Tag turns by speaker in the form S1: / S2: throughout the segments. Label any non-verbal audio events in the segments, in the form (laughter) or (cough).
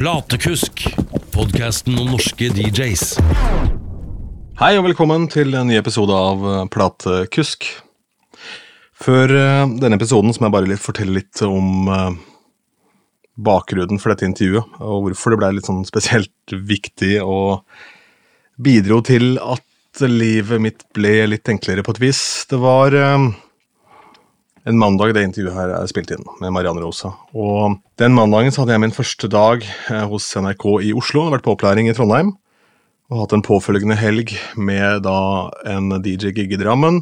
S1: Platekusk, podkasten om norske DJs.
S2: Hei og velkommen til en ny episode av eh, Platekusk. Før eh, denne episoden så må jeg bare litt fortelle litt om eh, bakgrunnen for dette intervjuet, og hvorfor det ble litt sånn spesielt viktig og bidro til at livet mitt ble litt enklere på et vis. Det var en mandag det intervjuet her er spilt inn med Marianne Rosa. Og den mandagen så hadde jeg min første dag eh, hos NRK i Oslo. Vært på opplæring i Trondheim og hatt en påfølgende helg med da en DJ-gig i Drammen.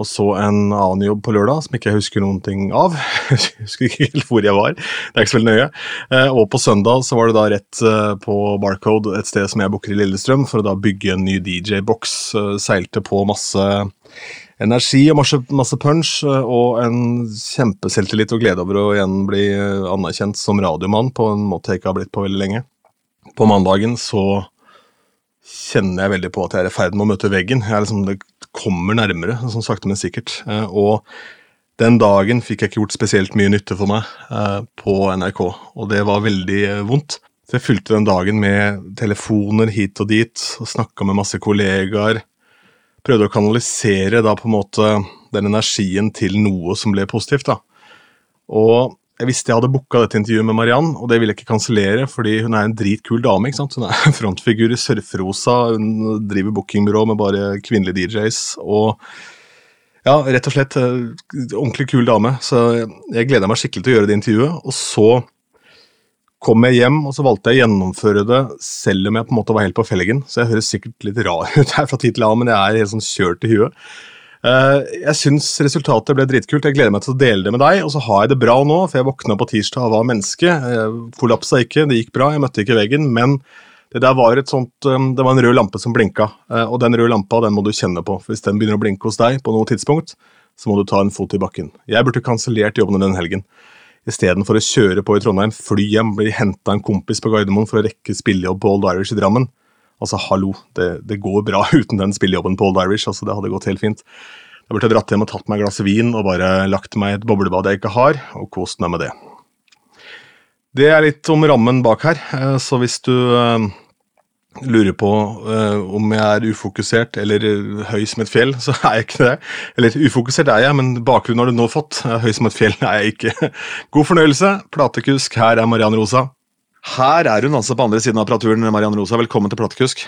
S2: Og så en annen jobb på lørdag som ikke jeg husker noen ting av. (laughs) Jeg husker ikke helt hvor jeg var. Det er ikke så veldig nøye. Eh, Og på søndag så var det da rett eh, på Barcode, et sted som jeg booker i Lillestrøm, for å da bygge en ny DJ-boks. Seilte på masse energi og masse, masse punch, eh, og en kjempeselvtillit og glede over å igjen bli eh, anerkjent som radiomann på en måte jeg ikke har blitt på veldig lenge. På mandagen så kjenner jeg veldig på at jeg er i ferd med å møte veggen. Liksom, det kommer nærmere, sånn sakte, men sikkert. Eh, Og den dagen fikk jeg ikke gjort spesielt mye nytte for meg på NRK, og det var veldig vondt. Så jeg fylte den dagen med telefoner hit og dit, og snakka med masse kollegaer. Prøvde å kanalisere da på en måte den energien til noe som ble positivt. da. Og jeg visste jeg hadde booka dette intervjuet med Mariann, og det ville jeg ikke kansellere, fordi hun er en dritkul dame. ikke sant? Hun er frontfigur i Surferosa, hun driver bookingbyrå med bare kvinnelige DJs. og ja, rett og slett eh, ordentlig kul dame, så jeg gleda meg skikkelig til å gjøre det intervjuet. Og så kom jeg hjem, og så valgte jeg å gjennomføre det selv om jeg på en måte var helt på felgen. Så jeg høres sikkert litt rar (laughs) ut her fra tid til annen, men jeg er helt sånn kjørt i huet. Eh, Jeg syns resultatet ble dritkult. Jeg gleder meg til å dele det med deg. Og så har jeg det bra nå, for jeg våkna på tirsdag og var menneske. Jeg kollapsa ikke, det gikk bra, jeg møtte ikke veggen. Men det der var et sånt, um, det var en rød lampe som blinka. Eh, Og den røde lampa den må du kjenne på. for Hvis den begynner å blinke hos deg på noe tidspunkt, så må du ta en fot i bakken. Jeg burde kansellert jobben den helgen. Istedenfor å kjøre på i Trondheim, fly hjem, bli henta en kompis på Gardermoen for å rekke spillejobb på Old Irish i Drammen. Altså, hallo, det, det går bra (laughs) uten den spillejobben på Old Irish. altså Det hadde gått helt fint. Jeg burde dratt hjem og tatt meg et glass vin og bare lagt meg i et boblebad jeg ikke har, og kost meg med det. Det er litt om rammen bak her, eh, så hvis du eh, lurer på uh, om jeg er ufokusert eller eh, høy som et fjell, (laughs) så er jeg ikke det. Eller ufokusert er jeg, men bakgrunnen har du nå fått. (laughs) Høy som et fjell er jeg ikke. (laughs) God fornøyelse. Platekusk, her er Mariann Rosa. Her er hun altså på andre siden av apparaturen. Mariann Rosa, velkommen til Platekusk.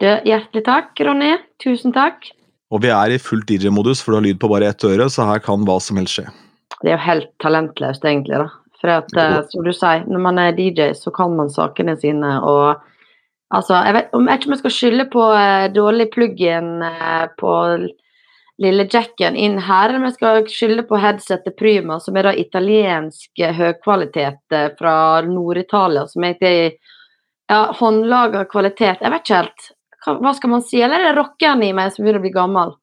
S3: Du, hjertelig takk, Ronny. Tusen takk.
S2: Og vi er i fullt DJ-modus, for du har lyd på bare ett øre, så her kan hva som helst skje.
S3: Det er jo helt talentløst, egentlig. da. For at, eh, som du sier, når man er DJ, så kan man sakene sine, og altså Jeg vet om jeg ikke om jeg skal skylde på eh, dårlig pluggen eh, på lille jacken inn her, eller om jeg skal skylde på headsetet Prima, som er da italiensk eh, høykvalitet eh, fra Nord-Italia, som egentlig er ja, håndlaga kvalitet. Jeg vet ikke helt. Hva, hva skal man si? Eller er det rockeren i meg som begynner å bli gammel?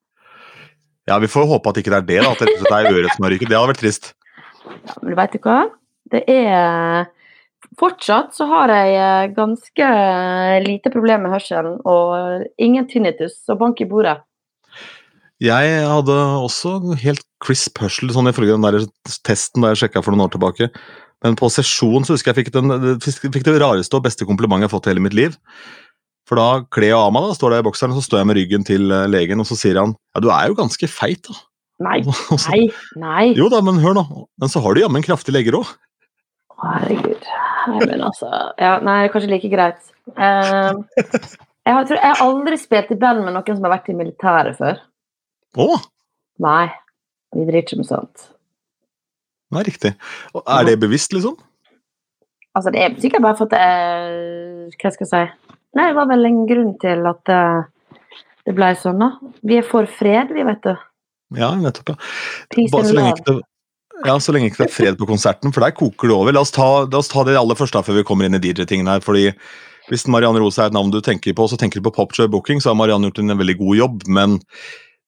S2: Ja, Vi får håpe at ikke det er det, da, at det er øret som har ryket. Det hadde vært trist.
S3: Ja, men du veit du hva? Det er Fortsatt så har jeg eh, ganske lite problem med hørselen og ingen tinnitus, og bank i bordet.
S2: Jeg hadde også helt crisp hørsel sånn ifølge den der testen da jeg sjekka for noen år tilbake. Men på sesjon så husker jeg fikk, den, fikk det rareste og beste komplimentet jeg har fått i hele mitt liv. For da kler jeg av meg, da, står der i bokseren, og så står jeg med ryggen til eh, legen, og så sier han ja, du er jo ganske feit, da.
S3: Nei, (laughs) nei, nei.
S2: Jo da, men hør nå. Men så har du jammen kraftige legger òg.
S3: Herregud. Nei, men altså ja, Nei, det er kanskje like greit. Uh, jeg, tror, jeg har aldri spilt i band med noen som har vært i militæret før.
S2: Å,
S3: Nei, vi driver ikke med sånt.
S2: det er riktig. Og Er det bevisst, liksom?
S3: Altså, det er sikkert bare for at jeg Hva skal jeg si? Nei, det var vel en grunn til at eh, det ble sånn, da. Vi er for fred, vi, vet du.
S2: Ja, nettopp. ja. Bare så lenge ikke det ja, så lenge ikke det er fred på konserten, for der koker det over. La oss ta, la oss ta det aller første før vi kommer inn i DJ-tingene her. fordi Hvis Marianne Rose er et navn du tenker på, så tenker du på Popjoy Booking, så har Marianne gjort en veldig god jobb. Men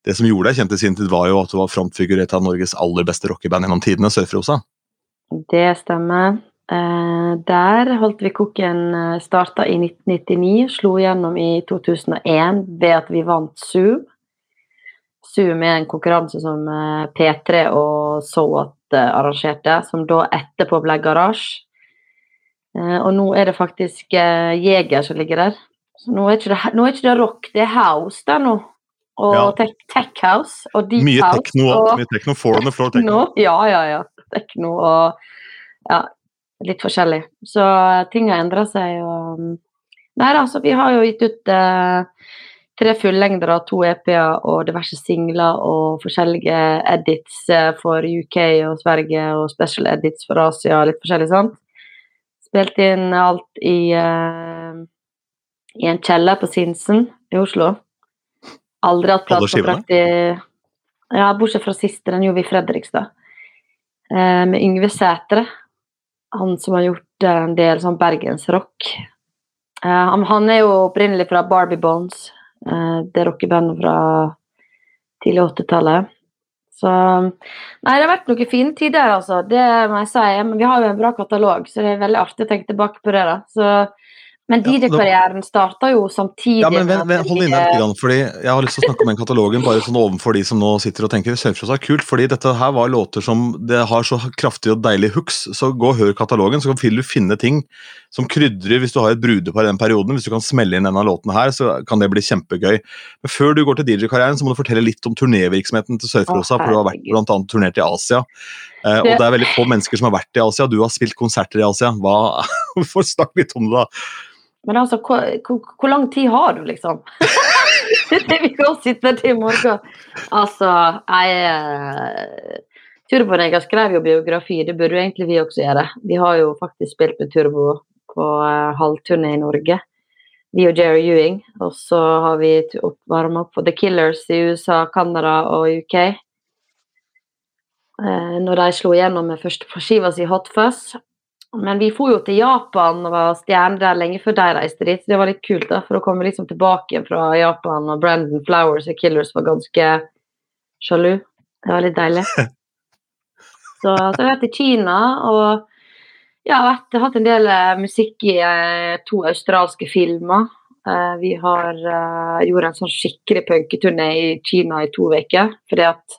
S2: det som gjorde deg kjent i sin tid, var jo at du var frontfigur i et av Norges aller beste rockeband gjennom tidene, Surfrosa.
S3: Det stemmer. Eh, der holdt vi koken eh, starta i 1999, slo gjennom i 2001 ved at vi vant Zoom. Zoom er en konkurranse som eh, P3 og So What eh, arrangerte, som da etterpå ble Garasje. Eh, og nå er det faktisk eh, Jeger som ligger der. Så nå er ikke det, nå er ikke det rock, det er house der nå. Og
S4: Ja.
S3: tech, tech house og deep
S4: Mye
S3: house.
S4: tekno
S3: og.
S4: Mye tekno. The tekno.
S3: Tekno, ja, ja, ja. Tekno og ja, litt forskjellig. Så eh, ting har endra seg. Og, mm, nei da, så vi har jo gitt ut eh, tre fullengdere, to EP-er og diverse singler og forskjellige edits eh, for UK og Sverige og special edits for Asia, og litt forskjellig sånt. Spilt inn alt i, uh, i en kjeller på Sinsen i Oslo. Aldri hatt platekontrakt i Ja, bortsett fra siste, den gjorde vi i Fredrikstad. Uh, med Yngve Sætre. Han som har gjort uh, en del sånn bergensrock. Uh, han, han er jo opprinnelig fra Barbie Bones, det rockebandet fra tidlig 80-tallet. Så Nei, det har vært noen fine tider, altså. Det må jeg si. Men vi har jo en bra katalog, så det er veldig artig å tenke tilbake på det. da. Så, men DJ-karrieren starta jo samtidig
S4: Ja, men
S3: med
S4: vent, Hold inne litt, grann, fordi jeg har lyst til å snakke om den katalogen bare sånn overfor de som nå sitter og tenker Sørfjords er kult, fordi dette her var låter som det har så kraftig og deilig hooks. Så gå og hør katalogen, så vil du finne ting som krydrer hvis du har et brudepar i den perioden. Hvis du kan smelle inn en av låtene her, så kan det bli kjempegøy. Men før du går til DJ-karrieren, så må du fortelle litt om turnévirksomheten til Sørfrosa, for du har vært annet turnert i Asia. Eh, og
S3: Det-
S4: er veldig få mennesker som har vært i Asia. Du har spilt konserter i Asia. Hva (laughs) snakk litt om det, da?
S3: Men altså, hvor, lang tid har du, liksom? (laughs) vi kan sitte til i morgen. Altså, jeg Turboen, jeg har skrev jo biografi, det burde jo egentlig vi også gjøre. Vi har jo faktisk spilt med Turbo på uh, halvturné i Norge. Vi og Jerry Ewing. Og så har vi varma opp for The Killers i USA, Canada og UK. Uh, når de slo igjennom med første skiva si Hot Fuzz. Men vi for jo til Japan og var stjerner der lenge før de reiste dit. Så det var litt kult, da, for å komme liksom tilbake fra Japan. Og Brandon Flowers og Killers var ganske sjalu. Det var litt deilig. (laughs) Så, så jeg har vært i Kina og ja, jeg har hatt en del eh, musikk i eh, to australske filmer. Eh, vi har gjorde en sånn skikkelig punketurné i Kina i to uker. Fordi at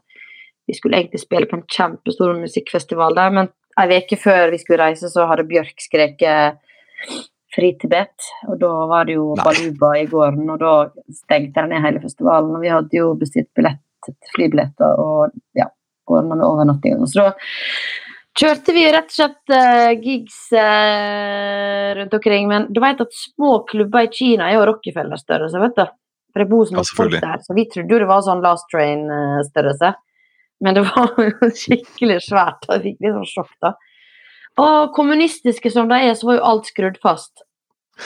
S3: vi skulle egentlig spille på en kjempestor musikkfestival der, men ei uke før vi skulle reise, så hadde Bjørk skreket 'Fri Tibet'. Og da var det jo
S4: Nei.
S3: Baluba i gården, og da stengte de ned hele festivalen. Og vi hadde jo bestilt billett, flybilletter og ja, ordna med overnatting. Så da kjørte vi rett og slett uh, gigs uh, rundt omkring. Men du vet at små klubber i Kina er jo Rockefeller-størrelse, vet du. For det bor så mye folk der. Så vi trodde det var sånn Last Train-størrelse. Men det var jo (laughs) skikkelig svært. Jeg fikk litt sånn sjokk da. Og kommunistiske som de er, så var jo alt skrudd fast.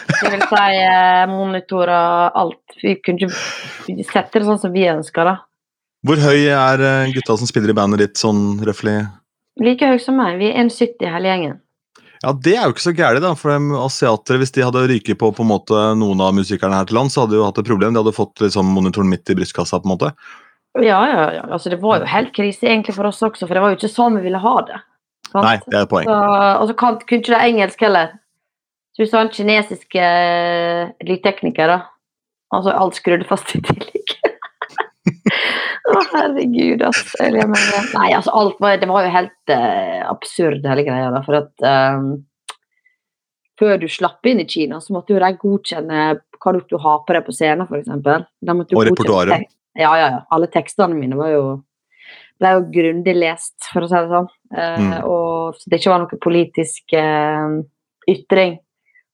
S3: Det vil si eh, monitorer, alt. Vi kunne ikke sette det sånn som vi ønsker, da.
S4: Hvor høy er eh, gutta som spiller i bandet ditt, sånn røftlig?
S3: Like høy som meg. Vi er 1,70 hele gjengen.
S4: Ja, Det er jo ikke så gærent, da. For asiatere, hvis de hadde ryket på på en måte noen av musikerne her til land, så hadde de jo hatt et problem. De hadde fått liksom monitoren midt i brystkassa, på en måte.
S3: Ja, ja, ja. Altså, det var jo helt krise egentlig for oss også, for det var jo ikke sånn vi ville ha det. Sant?
S4: Nei, det er et poeng.
S3: Så, og så kan, kunne ikke det engelsk heller. Så vi sa en kinesisk eh, lydtekniker, da. Altså alt skrudd fast i tillegg. (laughs) Å, herregud, ler. Nei, altså alt var Det var jo helt eh, absurd, hele greia, da. For at um, før du slapp inn i Kina, så måtte jo de godkjenne hva du har på deg på scenen, f.eks.
S4: Og repertoaret.
S3: Ja, ja, ja. Alle tekstene mine var jo ble jo grundig lest, for å si det sånn.
S4: Mm.
S3: Uh, Og så det ikke var noe politisk uh, ytring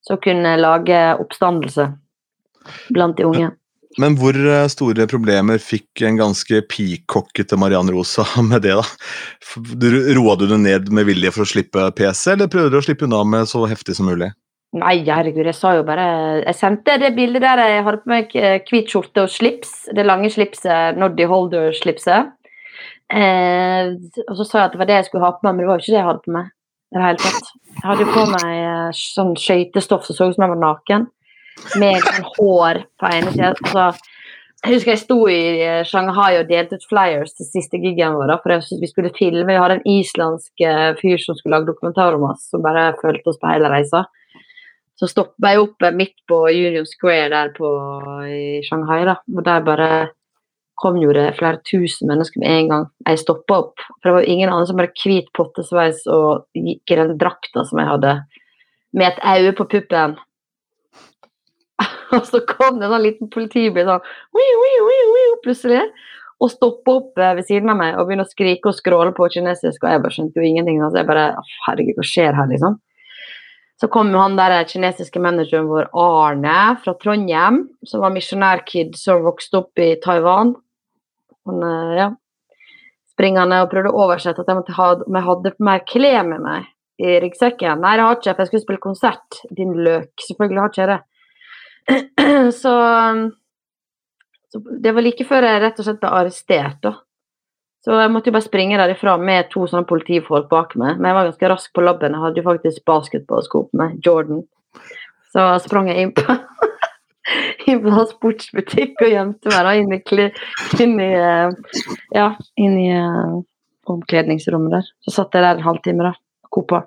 S3: som kunne lage oppstandelse blant de unge.
S4: Men hvor eh, store problemer fikk en ganske peacockete Mariann Rosa (laughs) med det, da? Roa du det ned med vilje for å slippe PC, eller prøvde du å slippe unna med så heftig som mulig?
S3: Nei, herregud, jeg sa jo bare Jeg sendte det bildet der jeg hadde på meg eh, hvit skjorte og slips. Det lange slipset, Noddy Holder-slipset. Eh, og så sa jeg at det var det jeg skulle ha på meg, men det var jo ikke det jeg hadde på meg. i det hele tatt. Jeg hadde jo på meg eh, sånn skøytestoff som så ut som jeg var naken. Med sånn hår på ene sida. Altså, jeg husker jeg sto i eh, Shanghai og delte ut flyers til siste gigen vår. For jeg synes vi skulle filme. Vi hadde en islandsk fyr som skulle lage dokumentar om oss, som bare fulgte oss på hele reisa. Så stoppa jeg opp midt på Union Square der på, i Shanghai, da. Og der bare kom jo det flere tusen mennesker med en gang. Jeg stoppa opp, for det var ingen andre som bare hvit pottesveis og gikk i den drakta som jeg hadde. med et øye på puppen. (laughs) og så kom det en sånn liten politibil sånn ui, ui, ui, wiu», plutselig. Og stoppa opp eh, ved siden av meg og begynte å skrike og skråle på kinesisk. Og jeg bare skjønte jo ingenting. Så jeg bare Herregud, hva skjer her, liksom? Så kom han der kinesiske manageren vår, Arne, fra Trondheim, som var misjonærkid som vokste opp i Taiwan. Han, eh, ja, springende og prøvde å oversette at jeg, ha, om jeg hadde mer klær med meg i ryggsekken. Nei, det har jeg ikke, for jeg skulle spille konsert. Din løk. Selvfølgelig har ikke jeg det. (clears throat) Så, så det var like før jeg rett og slett ble arrestert, da. Så jeg måtte jo bare springe derifra med to sånne politifolk bak meg. Men jeg var ganske rask på labben. Jeg hadde jo faktisk basketballsko på meg, Jordan. Så sprang jeg inn på (laughs) inn på sportsbutikk og gjemte meg da inn i, inn i eh, ja, inn i eh, omkledningsrommet der. Så satt jeg der en halvtime da, kopa.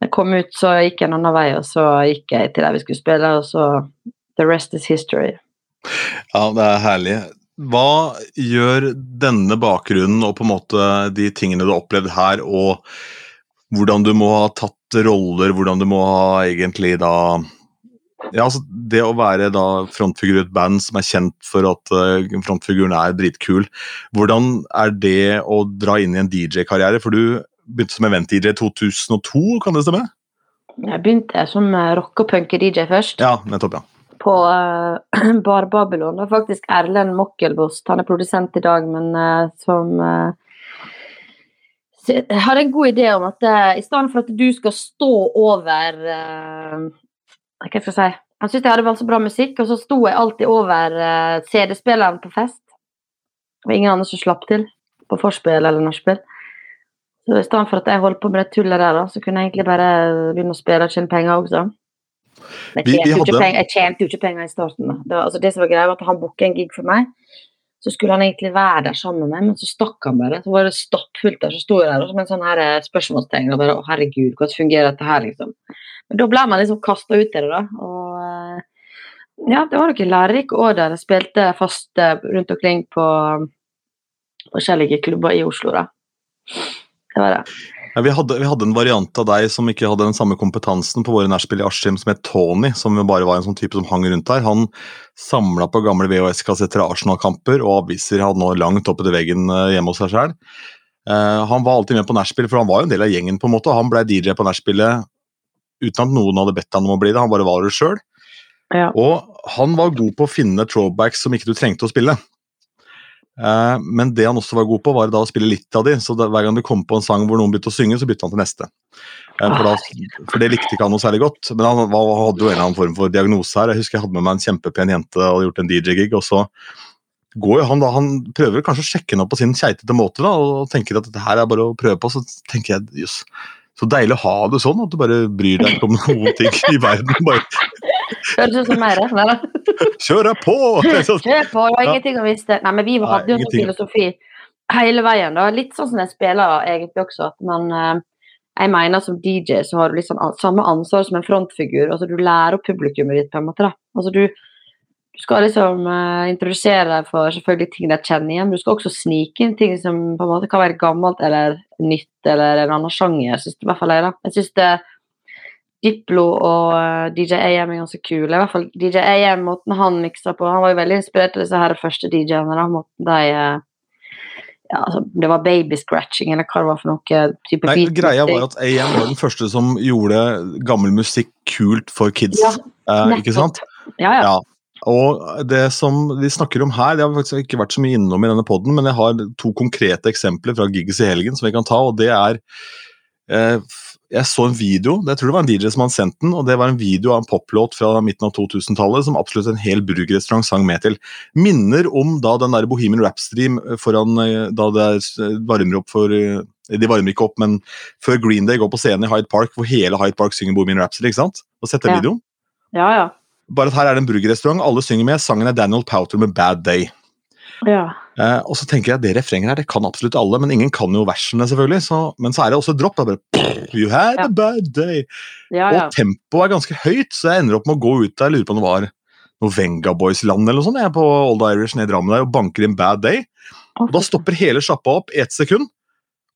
S3: Jeg kom ut, så gikk jeg en annen vei, og så gikk jeg til der vi skulle spille, og så The rest is history.
S4: Ja, det er herlig. Hva gjør denne bakgrunnen og på en måte de tingene du har opplevd her, og hvordan du må ha tatt roller, hvordan du må ha egentlig da ja, altså Det å være da frontfigur i et band som er kjent for at eh, frontfiguren er dritkul, hvordan er det å dra inn i en DJ-karriere? For du begynte som event-DJ i 2002, kan det stemme?
S3: Jeg begynte som rock- og punk-DJ først.
S4: Ja, nettopp, ja.
S3: På uh, (clears throat) Bar Babylon. Det var faktisk Erlend Mokkelbost, han er produsent i dag, men uh, som uh, har hadde en god idé om at uh, i stedet for at du skal stå over eh, Hva skal jeg si? Han syntes jeg hadde så bra musikk, og så sto jeg alltid over eh, CD-spilleren på fest. Og ingen andre som slapp til på forspill eller nachspiel. Så i stedet for at jeg holdt på med det tullet der, da, så kunne jeg egentlig bare begynne å spille og tjene penger også. Jeg
S4: Vi- vi
S3: tjente,
S4: hadde-
S3: penger, jeg tjente jo ikke penger i starten. Det, var, altså det som var greia, var at han booka en gig for meg. Så skulle han egentlig være der sammen med meg, men så stakk han bare. Så var det stappfullt der, så sto jeg der som en sånn her eh, spørsmålstegn. Og bare, å herregud, hvordan fungerer dette her, liksom. Men da ble man liksom kasta ut i det, da. Og eh, ja, det var noen lærerike år der jeg spilte fast eh, rundt omkring på forskjellige klubber i Oslo, da. Det var det.
S4: Ja, vi, hadde, vi hadde en variant av deg som ikke hadde den samme kompetansen på våre nachspiel i Askim, som het Tony, som jo bare var en sånn type som hang rundt der. Han samla på gamle VHS-kassetter av Arsenal-kamper og aviser hadde nå langt oppe til veggen eh, hjemme hos seg sjøl. han var alltid med på nachspiel, for han var jo en del av gjengen, på en måte. og Han ble DJ på nachspielet uten at noen hadde bedt han om å bli det, han bare var det sjøl.
S3: Ja.
S4: Og han var god på å finne throwbacks som ikke du trengte å spille. Eh, men det han også var god på, var da å spille litt av de, så da, hver gang det kom på en sang hvor noen begynte å synge, så bytta han til neste. Eh, for, da, for det likte ikke han noe særlig godt. Men han var, hadde jo en eller annen form for diagnose her. Jeg husker jeg hadde med meg en kjempepen jente og gjort en DJ-gig, og så går jo han da, han prøver kanskje å sjekke henne opp på sin keitete måte da, og tenker at dette her er bare å prøve på, så tenker jeg jøss. Så deilig å ha det sånn, at du bare bryr deg ikke om noen ting i verden. Bare
S3: Høres ut som meg, det. Nei, da.
S4: Kjøre på!
S3: Kjør på, det var ingenting å miste. Nei, men vi hadde jo en filosofi hele veien. da, Litt sånn som jeg spiller egentlig også, at man eh, Jeg mener som DJ så har du sånn samme ansvar som en frontfigur. altså Du lærer opp publikummet ditt, på en måte. da, altså du du skal liksom uh, introdusere deg for selvfølgelig ting de kjenner igjen, men du skal også snike inn ting som på en måte kan være gammelt eller nytt eller en annen sjanger. Synes i hvert fall jeg da. Jeg syns det Diplo og eh, DJ AM er ganske kule. I hvert fall DJ AM, måten han miksa på. Han var jo veldig inspirert av disse her første DJ-ene. Måten de eh, ja, altså, Det var baby scratching, eller hva det var for noe type
S4: Nei,
S3: beat
S4: greia var at AM var den første som gjorde gammel musikk kult for kids.
S3: Ja,
S4: eh, ikke sant?
S3: Ja, ja.
S4: Ja. Og det som de snakker om her, det har faktisk ikke vært så mye innom i denne poden, men jeg har to konkrete eksempler fra gigs i helgen som vi kan ta, og det er eh, Jeg så en video, jeg tror det var en DJ som hadde sendt den, og det var en video av en poplåt fra midten av 2000-tallet som absolutt en hel burgerrestaurant sang med til. Minner om da den der Bohemian Rhapsody foran eh, da det er- varmer opp for eh, De varmer ikke opp, men før Green Day går på scenen i Hyde Park, hvor hele Hyde Park synger Bohemian Rhapsody, ikke sant? Og sett den
S3: Ja.
S4: videoen?
S3: ja, ja.
S4: Bare at her er det en burgerrestaurant, alle synger med. Sangen er Daniel Powter med Bad Day.
S3: Ja.
S4: Eh, og så tenker jeg at det refrenget her, det kan absolutt alle, men ingen kan jo versene, selvfølgelig. Så, men så er det også et dropp. er bare You had a bad day.
S3: ja, ja.
S4: Og tempoet er ganske høyt, så jeg ender opp med å gå ut der. Jeg lurer på om det var noe Venga Boys-land eller noe sånt. Jeg er på Old Irish nede i Drammen der og banker inn Bad Day. Og da stopper hele sjappa opp i ett sekund.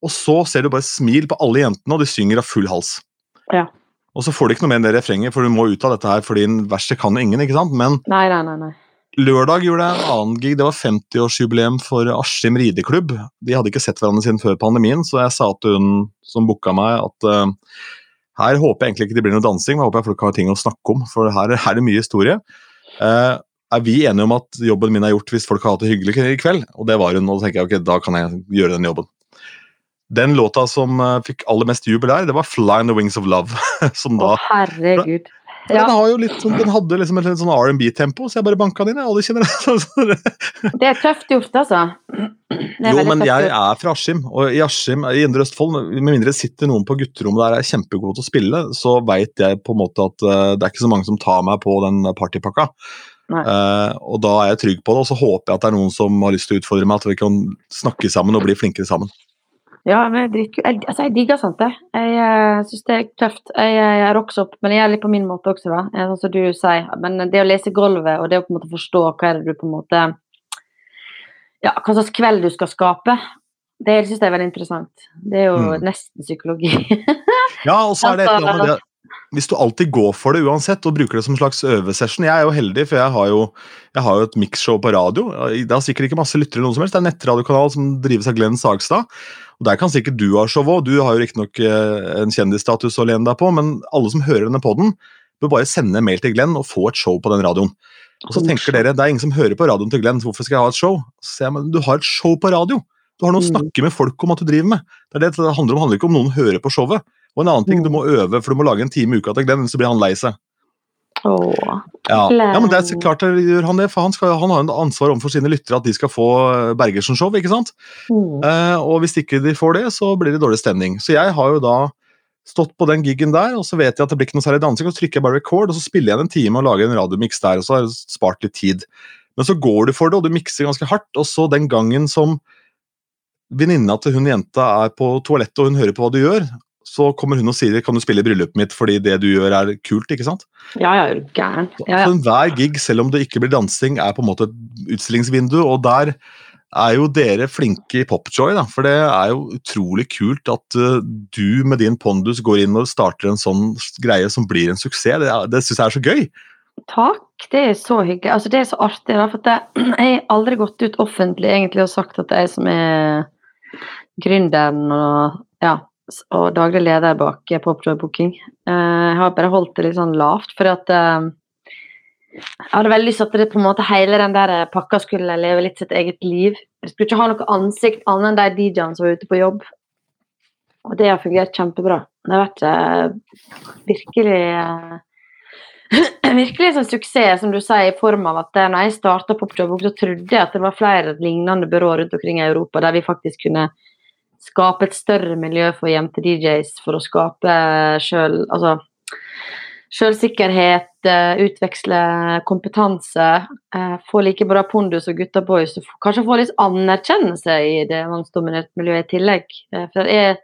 S4: Og så ser du bare smil på alle jentene, og de synger av full hals.
S3: Ja.
S4: Og så får du ikke noe mer enn det refrenget, for du må ut av dette her fordi verset kan jo ingen. ikke sant? Men
S3: Nei, nei, nei.
S4: Lørdag gjorde jeg en annen gig. Det var 50-årsjubileum for Askim rideklubb. De hadde ikke sett hverandre siden før pandemien, så jeg sa til hun som booka meg at uh, her håper jeg egentlig ikke det blir noe dansing, men jeg håper jeg folk har ting å snakke om, for her, her er det mye historie. Uh, er vi enige om at jobben min er gjort hvis folk har hatt det hyggelig i kveld? Og det var hun, og da tenker jeg ok, da kan jeg gjøre den jobben. Den låta som uh, fikk aller mest jubel her, det var 'Fly in the Wings of Love'. (laughs) som
S3: Å,
S4: da
S3: herregud.
S4: Den, har jo litt, sånn- den hadde liksom et litt sånn R&B-tempo, så jeg bare banka den inn. jeg. Alle kjenner det. (laughs)
S3: det er tøft gjort, altså.
S4: Jo, men jeg
S3: gjort.
S4: er fra Askim, og i Askim, i Indre Østfold, med mindre det sitter noen på gutterommet der er kjempegod til å spille, så veit jeg på en måte at uh, det er ikke så mange som tar meg på den partypakka. Eh, og da er jeg trygg på det, og så håper jeg at det er noen som har lyst til å utfordre meg, at vi kan snakke sammen og bli flinkere sammen.
S3: Ja, men. Jeg, altså, jeg digger sånt, jeg. Jeg uh, syns det er tøft. Jeg, jeg, jeg rocker opp, men jeg gjør litt på min måte også, da. eh, Sånn som du sier. Men det å lese gulvet, og det å på en måte forstå hva er det du på en måte Ja, hva slags kveld du skal skape, det syns jeg er veldig interessant. Det er jo
S4: Mm.
S3: nesten psykologi. (laughs)
S4: Ja, og så er det et eller annet med det Hvis du alltid går for det uansett, og bruker det som en slags øvesession Jeg er jo heldig, for jeg har jo, jeg har jo et mixshow på radio. Det har sikkert ikke masse lyttere, eller noe som helst. Det er en nettradiokanal som drives av Glenn Sagstad. Og Der kan sikkert du ha show òg. Du har jo riktignok eh, en kjendisstatus å lene deg på, men alle som hører denne poden, bør bare sende en mail til Glenn og få et show på den radioen. Og så tenker dere, Det er ingen som hører på radioen til Glenn, så hvorfor skal jeg ha et show? Så sier jeg, men Du har et show på radio! Du har noe å
S3: Mm.
S4: snakke med folk om at du driver med. Det er det det handler om. Det handler ikke om noen hører på showet. Og en annen ting, du må øve, for du må lage en time i uka til Glenn, så blir han lei seg.
S3: Åh.
S4: Ja. Ja, men det er klart det gjør han det, for han, skal, han har jo ansvar overfor sine lyttere at de skal få eh, Bergersen-show, ikke sant?
S3: Mm.
S4: Eh, og hvis ikke de får det, så blir det dårlig stemning. Så jeg har jo da stått på den gigen der, og så vet jeg at det blir ikke noe særlig dansing, og så trykker jeg bare record, og så spiller jeg en time og lager en radiomiks der, og så har jeg spart litt tid. Men så går du for det, og du mikser ganske hardt, og så den gangen som venninna til hun jenta er på toalettet og hun hører på hva du gjør, så kommer hun og sier kan du spille i bryllupet mitt fordi det du gjør er kult, ikke sant?
S3: Ja, ja, er gæren. Ja, ja.
S4: Så enhver gig, selv om det ikke blir dansing, er på en måte et utstillingsvindu, og der er jo dere flinke i Popjoy, da, for det er jo utrolig kult at uh, du med din pondus går inn og starter en sånn greie som blir en suksess. Det, er- det syns jeg er så gøy.
S3: Takk, det er så hyggelig. Altså, det er så artig. Da, for at jeg, (clears throat) jeg har aldri gått ut offentlig egentlig og sagt at det er jeg som er gründeren og, ja, og daglig leder bak eh, Popjoy Booking. Eh, jeg har bare holdt det litt sånn lavt, fordi at eh, jeg hadde veldig lyst til at det på en måte hele den der pakka skulle leve litt sitt eget liv. Jeg skulle ikke ha noe ansikt annet enn de DJ-ene som var ute på jobb. Og det har fungert kjempebra. Det har vært eh, virkelig (clears throat) en virkelig sånn suksess, som du sier, i form av at når jeg starta Popjob, så trodde jeg at det var flere lignende byråer rundt omkring i Europa der vi faktisk kunne skape et større miljø for jente-DJs for å skape sjøl Altså selvsikkerhet, eh, utveksle kompetanse, eh, få like bra pondus og gutta boys, og kanskje få litt anerkjennelse i det mannsdominerte miljøet i tillegg. Eh, For det er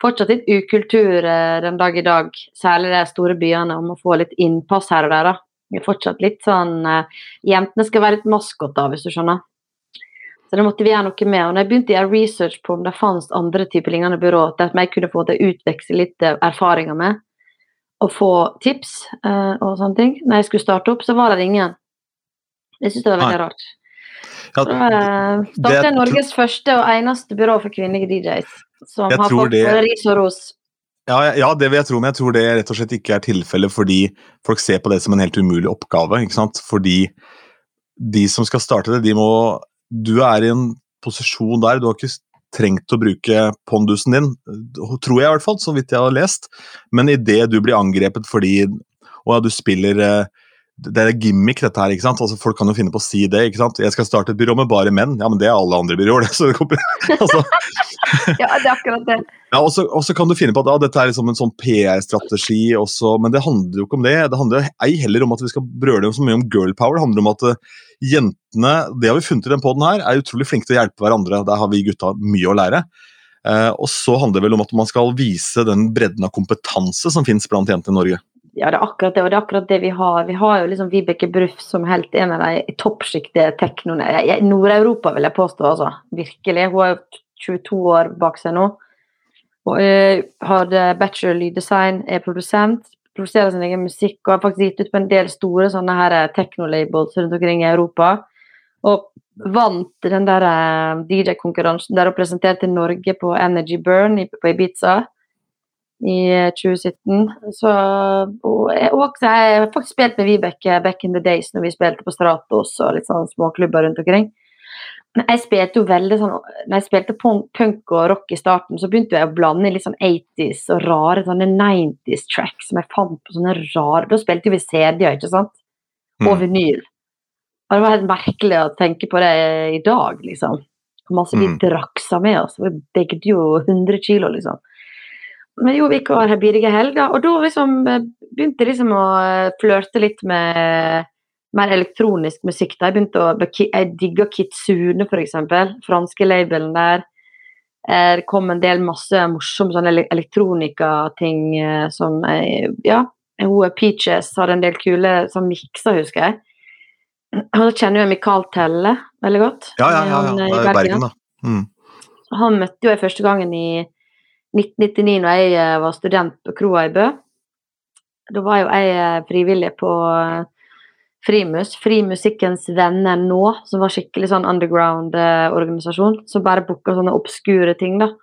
S3: fortsatt litt ukultur eh, den dag i dag, særlig de store byene, om å få litt innpass her og der. da. Det er fortsatt litt sånn eh, Jentene skal være litt maskoter, hvis du skjønner. Så det måtte vi gjøre noe med. Og når jeg begynte å gjøre research på om det fantes andre typer lignende byrå, der jeg kunne få til å utveksle litt eh, erfaringer med, og få tips uh, og sånne ting, når jeg skulle starte opp, så var det ingen. Jeg syns det var veldig rart.
S4: Ja,
S3: uh,
S4: det-
S3: startet Norges første og eneste byrå for kvinnelige DJs, som har fått
S4: det-
S3: ris og ros.
S4: Ja, ja, ja, det vil jeg tro, men jeg tror det rett og slett ikke er tilfellet fordi folk ser på det som en helt umulig oppgave. ikke sant? Fordi de som skal starte det, de må Du er i en posisjon der, du har ikke trengt å bruke pondusen din, tror jeg i hvert fall, så vidt jeg har lest, men idet du blir angrepet fordi Å ja, du spiller eh, det er gimmick, dette her. ikke sant? Altså, folk kan jo finne på å si det. ikke sant? 'Jeg skal starte et byrå med bare menn.' Ja, men det er alle andre byråer, (laughs) det. så det kommer, altså, (laughs)
S3: Ja, det er akkurat det.
S4: ja, og så kan du finne på at ja, dette er liksom en sånn PR-strategi, også, men det handler jo ikke om det. Det handler ei heller om at vi skal brøle så mye om girl power. Det handler om at eh, jentene det har vi funnet i den poden her, er utrolig flinke til å hjelpe hverandre. Der har vi gutta mye å lære. Eh, og så handler det vel om at man skal vise den bredden av kompetanse som finnes blant jenter i Norge.
S3: Ja, det er akkurat det, og det er akkurat det vi har. Vi har jo liksom Vibeke Bruff som helt en av de toppsjikte teknoene i Nord-Europa, vil jeg påstå. altså. Virkelig. Hun er jo 22 år bak seg nå. Og uh, har bachelor lyddesign, er produsent, produserer sin egen musikk og har faktisk gitt ut på en del store sånne her eh, techno-labels rundt omkring i Europa. Og vant den der eh, DJ-konkurransen der hun presenterte Norge på Energy Burn på Ibiza i eh, 2017. Så, og jeg, jeg har faktisk spilt med Vibeke back in the days når vi spilte på Stratos og litt sånn småklubber rundt omkring. Jeg spilte jo veldig sånn Når jeg spilte punk, og rock i starten, så begynte jeg å blande litt sånn 80s og rare sånne 90s tracks som jeg fant på sånne rare Da spilte vi CD-er, ikke sant? Og
S4: Mm.
S3: vinyl. Og det var helt merkelig å tenke på det i dag, liksom. Hvor masse vi
S4: Mm.
S3: draksa med oss. Vi begde jo 100 kilo, liksom. Men jo, vi gikk her bidige helger, og da liksom eh, begynte jeg liksom å eh, flørte litt med mer elektronisk musikk. Da. Jeg begynte å Jeg digga Kitsune, eksempel. Franske labelen der. Det kom en del masse morsomme sånne ele- elektronikating eh, som jeg, Ja, hun Peaches hadde en del kule som miksa, husker jeg. Og da kjenner jeg Mikael Telle veldig godt.
S4: Ja, ja, ja. ja.
S3: Han, eh, i
S4: er Bergen, da. Mm.
S3: han møtte jo jeg første gangen i 1999 når jeg eh, var student på kroa i Bø. Da var jo jeg frivillig på Frimus, Frimusikkens venner nå, som var skikkelig sånn underground-organisasjon, som bare booka sånne obskure ting, da.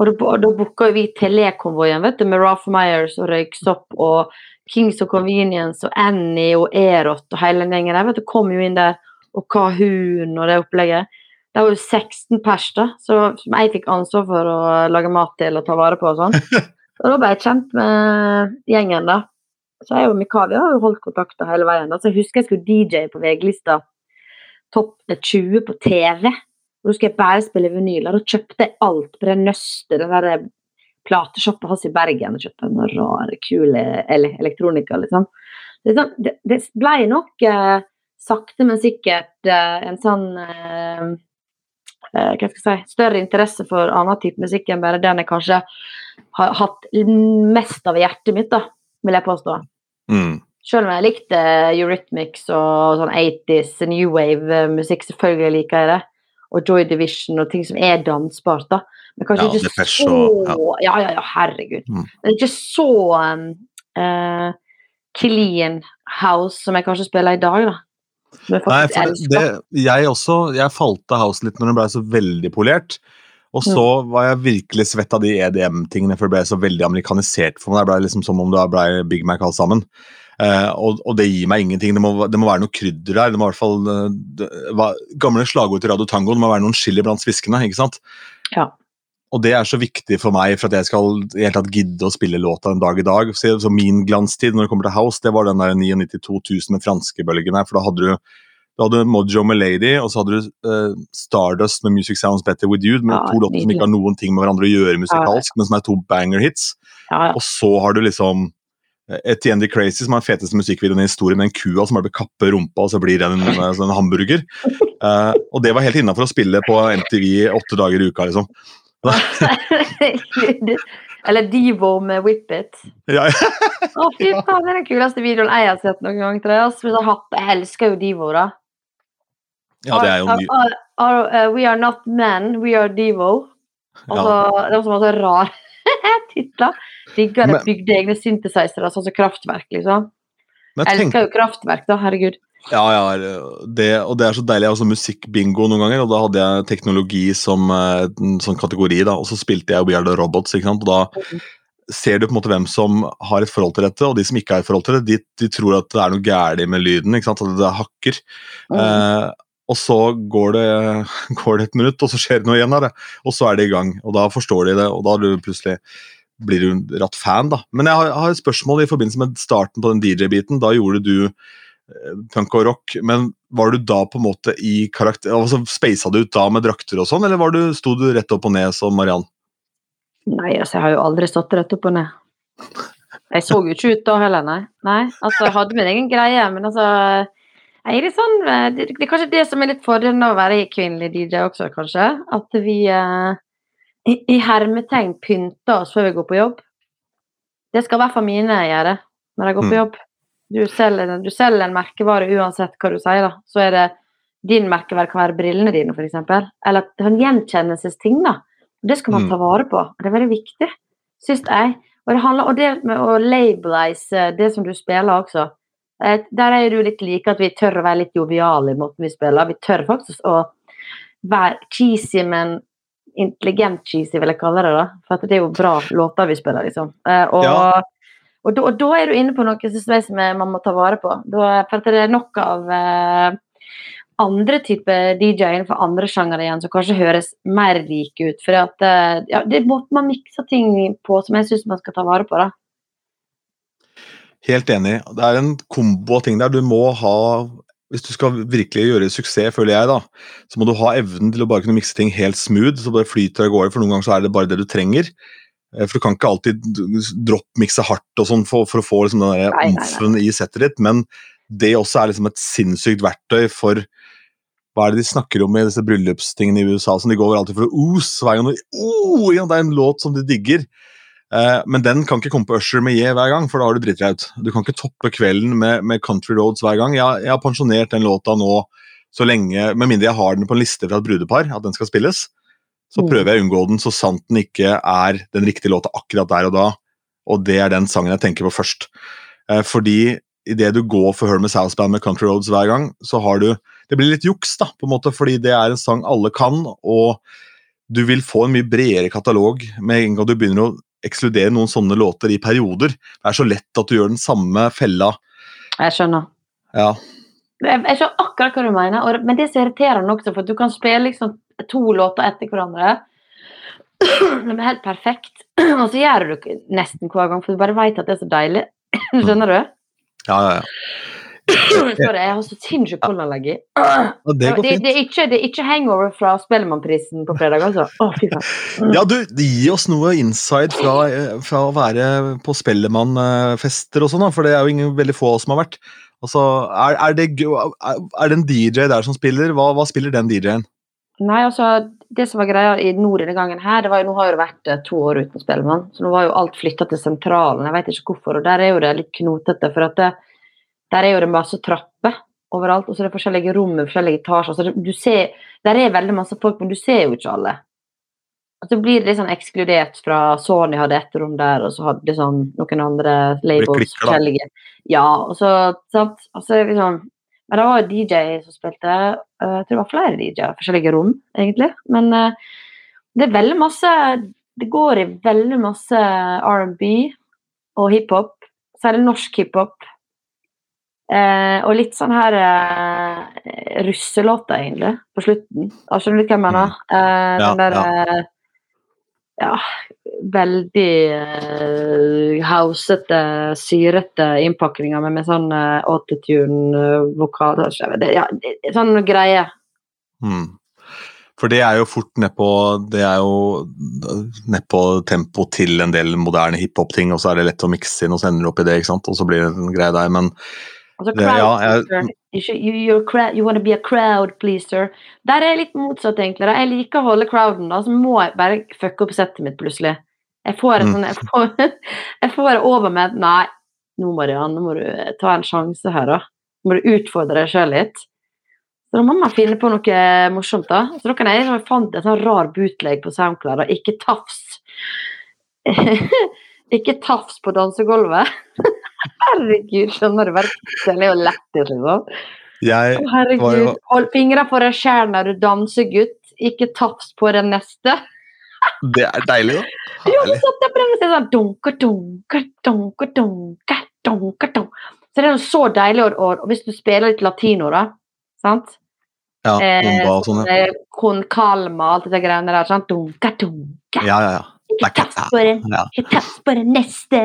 S3: Og da, booka vi Telekonvoien, vet du, med Ralph Myers og Røyksopp og Kings of Convenience og Annie og Erot og hele den gjengen der, vet du, kom jo inn der, og Kahoon og det opplegget. Det var jo 16 pers, da, så, som jeg fikk ansvar for å lage mat til og ta vare på og sånn. (laughs) Og da ble jeg kjent med gjengen, da. Så jeg og Mikael har jo holdt kontakter hele veien. Altså, jeg husker jeg skulle DJ på VG-lista Topp 20 på TV. Og da skulle jeg bare spille vinyl. Og da kjøpte jeg alt på det nøstet, den der platesjappa hans i Bergen. Og kjøpte noe rare, kule ele elektronika, liksom. Det, sånn, det, det ble nok eh, sakte, men sikkert eh, en sånn eh, eh, hva skal jeg si, større interesse for annen type musikk enn bare den jeg kanskje har hatt mest av i hjertet mitt, da, vil jeg påstå.
S4: Mm.
S3: Selv om jeg likte Eurythmics og sånn 80s, New Wave-musikk, selvfølgelig liker jeg det. Og Joy Division og ting som er dansbart, da. Men kanskje
S4: Ja,
S3: ikke så
S4: og-
S3: ja. ja, ja, herregud.
S4: Mm.
S3: Men ikke så um, uh, clean house som jeg kanskje spiller i dag, da. Som jeg
S4: Nei, for det,
S3: elsker.
S4: det, jeg også Jeg falt av house litt når den ble så veldig polert. Og så var jeg virkelig svett av de EDM-tingene, for det ble så veldig amerikanisert for meg. Det ble liksom som om det ble Big Mac alt sammen. Eh, og, og det gir meg ingenting. Det må, det må være noe krydder der. Det må i hvert fall eh, det, hva, Gamle slagord til Radio Tango, det må være noen chili blant sviskene. ikke sant?
S3: Ja.
S4: Og det er så viktig for meg for at jeg skal i hele tatt gidde å spille låta en dag i dag. Så, så min glanstid når det kommer til House, det var den der 99-2000 med franskebølgen her. For da hadde du da hadde Mojo med Lady, og så hadde du uh, Stardust med Music Sounds Better With You. Med
S3: Ja,
S4: to låter som ikke har noen ting med hverandre å gjøre musikalsk, men som er to banger hits.
S3: Ja, ja.
S4: Og så har du liksom eh, Etienne the Crazy, som er den feteste musikkvideoen i historien, med en kua som bare blir kappe rumpa, og så blir det en, en, sånn hamburger. Uh, (laughs) og det var helt innafor å spille på MTV åtte dager i uka, liksom. (laughs)
S3: Eller Divo med Whip It.
S4: Ja,
S3: Å, fy faen, det er den kuleste videoen jeg har sett noen gang. til. Hvis jeg, elsker jo Divo, da.
S4: Ja, det er jo ny...
S3: Are- are- uh, we are not men, we are Devo. Altså, Det var så masse rar (laughs) titler. Digger det
S4: Men-
S3: bygde egne synthesizere, sånn som Kraftverk, liksom.
S4: Men
S3: Jeg elsker jo Kraftverk, da. Herregud.
S4: Ja, ja, det, og det er så deilig. Jeg har også musikkbingo noen ganger, og da hadde jeg teknologi som som sånn kategori, da, og så spilte jeg We Are The Robots, ikke sant, og da ser du på en måte hvem som har et forhold til dette, og de som ikke har et forhold til det, de, de tror at det er noe galt med lyden, ikke sant, at det hakker.
S3: Mm.
S4: Eh, og så går det, (laughs) går det et minutt, og så skjer det noe igjen av det, og så er det i gang, og da forstår de det, og da du plutselig blir du ratt fan, da. Men jeg har, jeg har et spørsmål i forbindelse med starten på den DJ-biten. Da gjorde du eh, punk og rock, men var du da på en måte i karakter altså Speisa du ut da med drakter og sånn, eller var du, sto du rett opp og ned som Mariann?
S3: Nei, altså, jeg har jo aldri stått rett opp og ned. Jeg så jo ikke ut da heller, nei. nei altså, jeg hadde min egen greie, men altså er det, sånn, eh, det, det er kanskje det som er litt fordelen av å være kvinnelig DJ også, kanskje. At vi eh, i, i hermetegn pynter oss før vi går på jobb. Det skal i hvert fall mine gjøre når jeg går på
S4: Mm.
S3: jobb. Du selger, du selger en merkevare uansett hva du sier, da. Så er det din merkevare kan være brillene dine, f.eks. Eller er en gjenkjennelsesting, da. Det skal man
S4: Mm.
S3: ta vare på. Det er veldig viktig, syns jeg. Og det handler og det med å labelize det som du spiller også. Eh, Der er du litt like at vi tør å være litt joviale i måten vi spiller. Vi tør faktisk å være cheesy, men intelligent cheesy, vil jeg kalle det. da. For det er jo bra låter vi spiller, liksom. Eh, Og,
S4: Ja.
S3: og, da, og da er du inne på noe synes jeg, som man må ta vare på. Da, for det er nok av eh, andre typer DJ innenfor andre sjangere igjen som kanskje høres mer like ut. For at, eh, ja, det måten man mikser ting på som jeg syns man skal ta vare på. da.
S4: Helt enig. Det er en kombo av ting der. Du må ha Hvis du skal virkelig gjøre suksess, føler jeg, da, så må du ha evnen til å bare kunne mikse ting helt smooth, så bare flyter av gårde. For noen ganger så er det bare det du trenger. Eh, For du kan ikke alltid droppmikse hardt og sånn for, for å få liksom den der omfen i settet ditt, men det også er liksom et sinnssykt verktøy for hva er det de snakker om i disse bryllupstingene i USA? som De går alltid for å os hver gang de, oh, ja, det er en låt som de digger. Eh, men den kan ikke komme på Usher med J hver gang, for da har du dritt deg ut. Du kan ikke toppe kvelden med, med Country Roads hver gang. Jeg, jeg har pensjonert den låta nå så lenge, med mindre jeg har den på en liste fra et brudepar, at den skal spilles. Så
S3: Mm.
S4: prøver jeg å unngå den så sant den ikke er den riktige låta akkurat der og da. Og det er den sangen jeg tenker på først. Eh, fordi idet du går for Hermes House Band med Country Roads hver gang, så har du Det blir litt juks, da, på en måte, fordi det er en sang alle kan, og du vil få en mye bredere katalog med en gang du begynner å ekskludere noen sånne låter i perioder. Det er så lett at du gjør den samme fella.
S3: Jeg skjønner.
S4: Ja,
S3: Jeg, jeg skjønner akkurat hva du mener, og, men det er så irriterende også, for du kan spille liksom to låter etter hverandre. De er helt perfekt, og så gjør du det nesten hver gang, for du bare vet at det er så deilig. (clears throat) Skjønner du?
S4: ja, ja. ja.
S3: Sorry, jeg har så sinnssyk pollenallergi.
S4: Det
S3: Det, det, er ikke, det er ikke hangover fra Spellemannprisen på fredag, altså. Å, fy. (laughs)
S4: Ja, du, Gi oss noe inside fra, eh, fra å være på Spellemannfester og sånn, for det er jo ingen, veldig få av oss som har vært. Altså, er, er, det, er det en DJ der som spiller? Hva, hva spiller den DJ-en?
S3: Nei, altså, det som var greia i nord denne gangen her, det var jo, nå har jo det vært eh, to år uten Spellemann, så nå var jo alt flytta til sentralen. Jeg vet ikke hvorfor, og der er jo det litt knotete, for at det, der er jo det masse trapper overalt, og så er det forskjellige rom med forskjellige etasjer. Så det, du ser, der er veldig masse folk, men du ser jo ikke alle. Og så blir det litt sånn ekskludert fra Sony hadde ett rom der, og så hadde sånn noen andre labels
S4: klikker,
S3: forskjellige. Ja, og så sant, altså liksom Men det var jo DJ som spilte, eh, jeg tror det var flere DJ-er, forskjellige rom, egentlig. Men eh, det er veldig masse Det går i veldig masse R&B og hiphop. Særlig norsk hiphop. Eh, og litt sånn her eh, russelåter, egentlig, på slutten. Jeg Skjønner du hva jeg mener? Eh,
S4: Mm. Ja,
S3: den der
S4: ja.
S3: eh, ja, veldig hausete, housete, syrete innpakninger med, med sånn eh, autotune-vokal ja, Sånn greie.
S4: Mm. For det er jo fort nedpå Det er jo nedpå tempo til en del moderne hiphop-ting, og så er det lett å mikse inn, og så ender du opp i det, ikke sant? og så blir det en greie der, men
S3: Altså, crowd
S4: ja, jeg-
S3: pleaser. You, should, you, crowd, you want be a crowd pleaser. Der er jeg litt motsatt, egentlig. da. Jeg liker å holde crowden, da, så må jeg bare fucke opp settet mitt plutselig. Jeg får,
S4: Mm.
S3: sånn, jeg får, (laughs) jeg får det over med Nei, nå Mariann, nå må du ta en sjanse her, da. Nå må du utfordre deg sjøl litt. Så da må man finne på noe morsomt, da. Så da kan jeg jeg fant en sånn rar bootleg på SoundCloud, da. Ikke tafs. (laughs) ikke tafs på dansegulvet. (laughs) Herregud, skjønner du? Det er jo lættis, liksom.
S4: jeg
S3: Herregud.
S4: jo-
S3: Hold fingra på deg sjæl når du danser, gutt. Ikke tafs på den neste.
S4: Det er deilig, da.
S3: Ja, så
S4: Herlig.
S3: satt jeg på den sa sånn dunker, dunker, dunker, dunker, dunker, dunker. Så det er jo så deilig, og, og, og hvis du spiller litt latino, da, sant?
S4: Ja,
S3: Eh,
S4: bomba og sånn, ja.
S3: eh, Con calma, alt det greiene der. Sant? Dunker, dunker.
S4: Ja, ja, ja.
S3: Ikke tafs på den, ikke på den neste.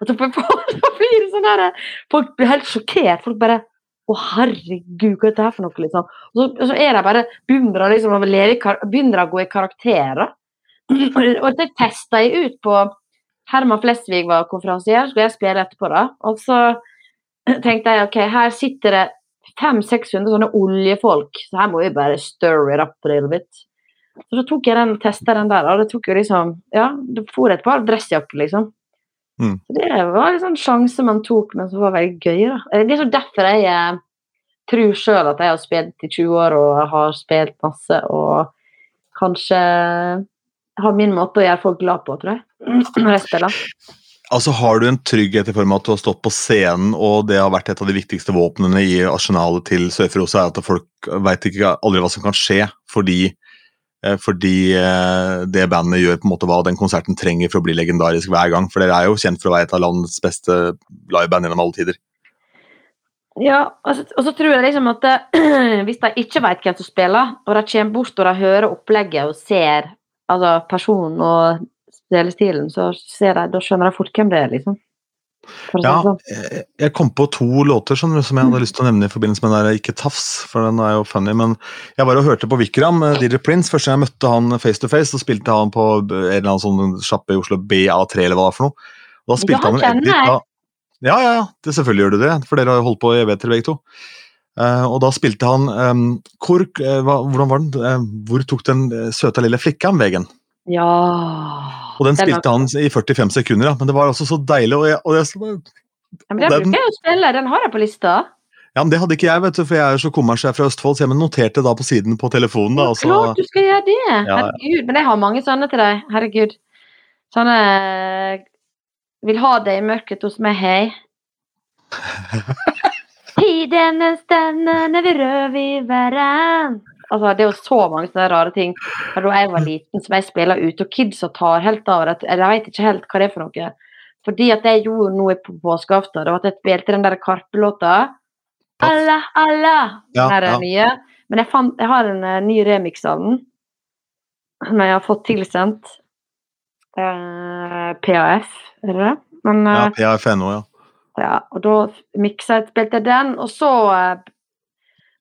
S3: Og (laughs) så blir det sånn her Folk blir helt sjokkert. Folk bare Å, herregud, hva er dette her for noe? Liksom. Og, så, og så er de bare begynner liksom, begynner å gå i karakterer. (laughs) Og det testa jeg ut på Herman Flesvig var konferansier, skulle jeg spille etterpå, da. Og så (clears throat) tenkte jeg ok, her sitter det 500-600 sånne oljefolk, så her må vi bare stir it up a little bit. Så da tok jeg den, testa den der, og det tok jo liksom Ja, det for et par dressjakker, liksom.
S4: Mm.
S3: Så det var en sånn sjanse man tok, men som var veldig gøy, da. Eh, Det er så derfor jeg eh, tror sjøl at jeg har spilt i 20 år og har spilt masse, og kanskje har min måte å gjøre folk glad på, tror jeg. (clears throat) Når jeg spiller.
S4: Altså Har du en trygghet i form av at du har stått på scenen, og det har vært et av de viktigste våpnene i arsenalet til Sør-Frosa, er at folk veit aldri hva som kan skje, fordi, eh, fordi eh, det bandet gjør på en måte hva den konserten trenger for å bli legendarisk hver gang. For dere er jo kjent for å være et av landets beste liveband gjennom alle tider.
S3: Ja, og så, og så tror jeg liksom at eh, (clears throat) hvis de ikke vet hvem som spiller, og de kommer bort og de hører opplegget og ser altså personen og spillestilen, så de, da skjønner de fort hvem det er, liksom.
S4: Ja,
S3: sånn.
S4: jeg- jeg kom på to låter som, som jeg hadde lyst til å nevne i forbindelse med den der Ikke tafs, for den er jo funny. Men jeg var og hørte på Vikram, eh, DJ Prince. Første gang jeg møtte han face to face, så spilte han på en eller annen sånn sjappe i Oslo, BA3 eller hva det var for noe. Da spilte
S3: Ja,
S4: han en edit da, Ja, ja, ja, det selvfølgelig gjør du det, for dere har jo holdt på i evigheter begge to. Uh, og da spilte han um, hvor, uh, Hvordan var den? Uh, hvor tok den eh, søte lille flikka veien?
S3: Ja
S4: Og den spilte han i 45 sekunder, ja. Men det var også så deilig. Og jeg, og jeg,
S3: ja, men Den bruker jeg å spille, den har jeg på lista.
S4: Ja, men Det hadde ikke jeg, vet du, for jeg er så kommersjef fra Østfold, så jeg noterte da på siden på telefonen. da, altså.
S3: Klart du skal gjøre det! Herregud. Men jeg har mange sånne til deg. Herregud. Sånne Vil ha deg i mørket hos meg, hei. (laughs) Tiden denne stender når vi røver i hverandre. Altså, det er jo så mange sånne rare ting fra da jeg var liten som jeg spiller ute, og kidsa tar helt av. det. Jeg vet ikke helt hva det er for noe. Fordi at jeg gjorde noe på påskeaften, det var at jeg spilte den der Karpe-låta. Alla, alla!
S4: Ja,
S3: Den
S4: ja.
S3: nye. Men jeg, fant, jeg har en uh, ny remix av den som jeg har fått tilsendt. Uh, PAF, er det det? Men
S4: Ja,
S3: eh,
S4: PFNO, ja.
S3: ja, og da miksa jeg, spilte jeg den, og så uh,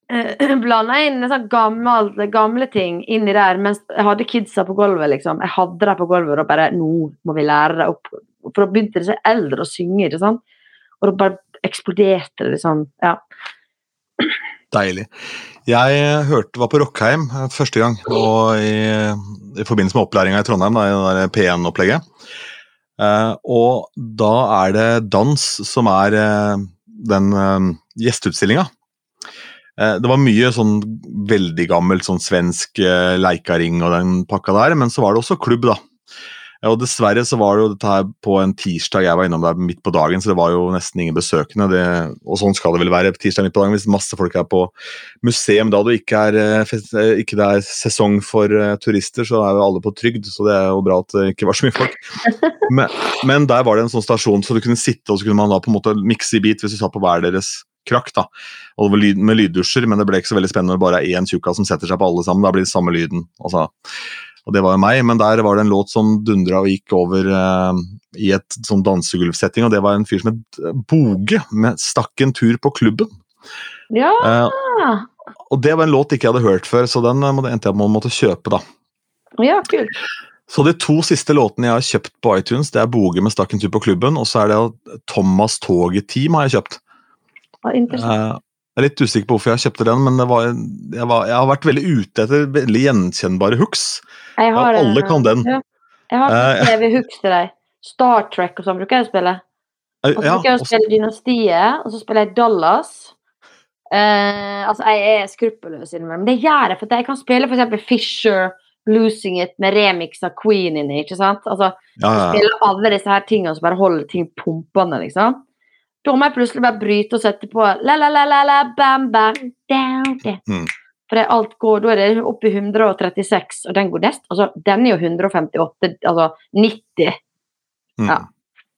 S3: (clears throat) blanda jeg inn sånn gammel, gamle ting inni der mens jeg hadde kidsa på gulvet, liksom. Jeg hadde dem på gulvet og bare Nå må vi lære det opp. For da begynte disse eldre å synge, ikke sant? Og da bare eksploderte det liksom. Ja.
S4: Deilig. Jeg eh, hørte, var på Rockheim eh, første gang, og i, i forbindelse med opplæringa i Trondheim, da, i det P1-opplegget. Eh, og da er det dans som er eh, den eh, gjesteutstillinga. Eh, det var mye sånn veldig gammelt, sånn svensk eh, leikaring og den pakka der, men så var det også klubb, da. Og Dessverre så var det jo dette her på en tirsdag, jeg var innom der midt på dagen, så det var jo nesten ingen besøkende. Det, og sånn skal det vel være tirsdag midt på dagen hvis masse folk er på museum da det ikke er, eh, ikke det er sesong for turister, så er jo alle på trygd, så det er jo bra at det ikke var så mye folk. (laughs) Men, men der var det en sånn stasjon så du kunne sitte og så kunne man da på en måte mikse i bit hvis du satt på hver deres krakk. da. Og det var lyd, med lyddusjer, men det ble ikke så veldig spennende når det bare er én tjukka som setter seg på alle sammen. Da blir det samme lyden. Altså. Og det var jo meg, men der var det en låt som dundra og gikk over eh, i et sånn dansegulvsetting, og det var en fyr som het eh, Boge, med 'Stakk en tur på klubben'.
S3: ja.
S4: Eh, og det var en låt ikke jeg hadde hørt før, så den eh, endte jeg med å måtte kjøpe, da.
S3: ja, kult.
S4: Så de to siste låtene jeg har kjøpt på iTunes, det er Boge med 'Stakk en tur på klubben', og så er det Thomas Toget Team har jeg kjøpt.
S3: Ja,
S4: Eh, Jeg er litt usikker på hvorfor jeg kjøpte den, men det var, jeg, var, jeg har vært veldig ute etter veldig gjenkjennbare hooks.
S3: Jeg har,
S4: Ja, alle kan den.
S3: Ja. Jeg har
S4: uh,
S3: TV-hooks til deg. Star Trek og sånn bruker jeg å spille.
S4: Eh,
S3: Og så bruker jeg å spille Dynastiet, og så spiller jeg Dallas. Uh, altså, jeg er skruppelløs innimellom. Men det gjør jeg, for jeg kan spille eksempel Fisher, Losing It med remix av Queen inni, ikke sant? Altså,
S4: ja, ja, ja.
S3: alle disse her tingene som bare holder ting pumpende, liksom. Jeg plutselig bare bryte og sette på la la la la la bam bam down, down.
S4: Mm.
S3: For det alt går, da er det opp i 136, og den går nest. Altså, den er jo 158, altså 90.
S4: Mm.
S3: Ja.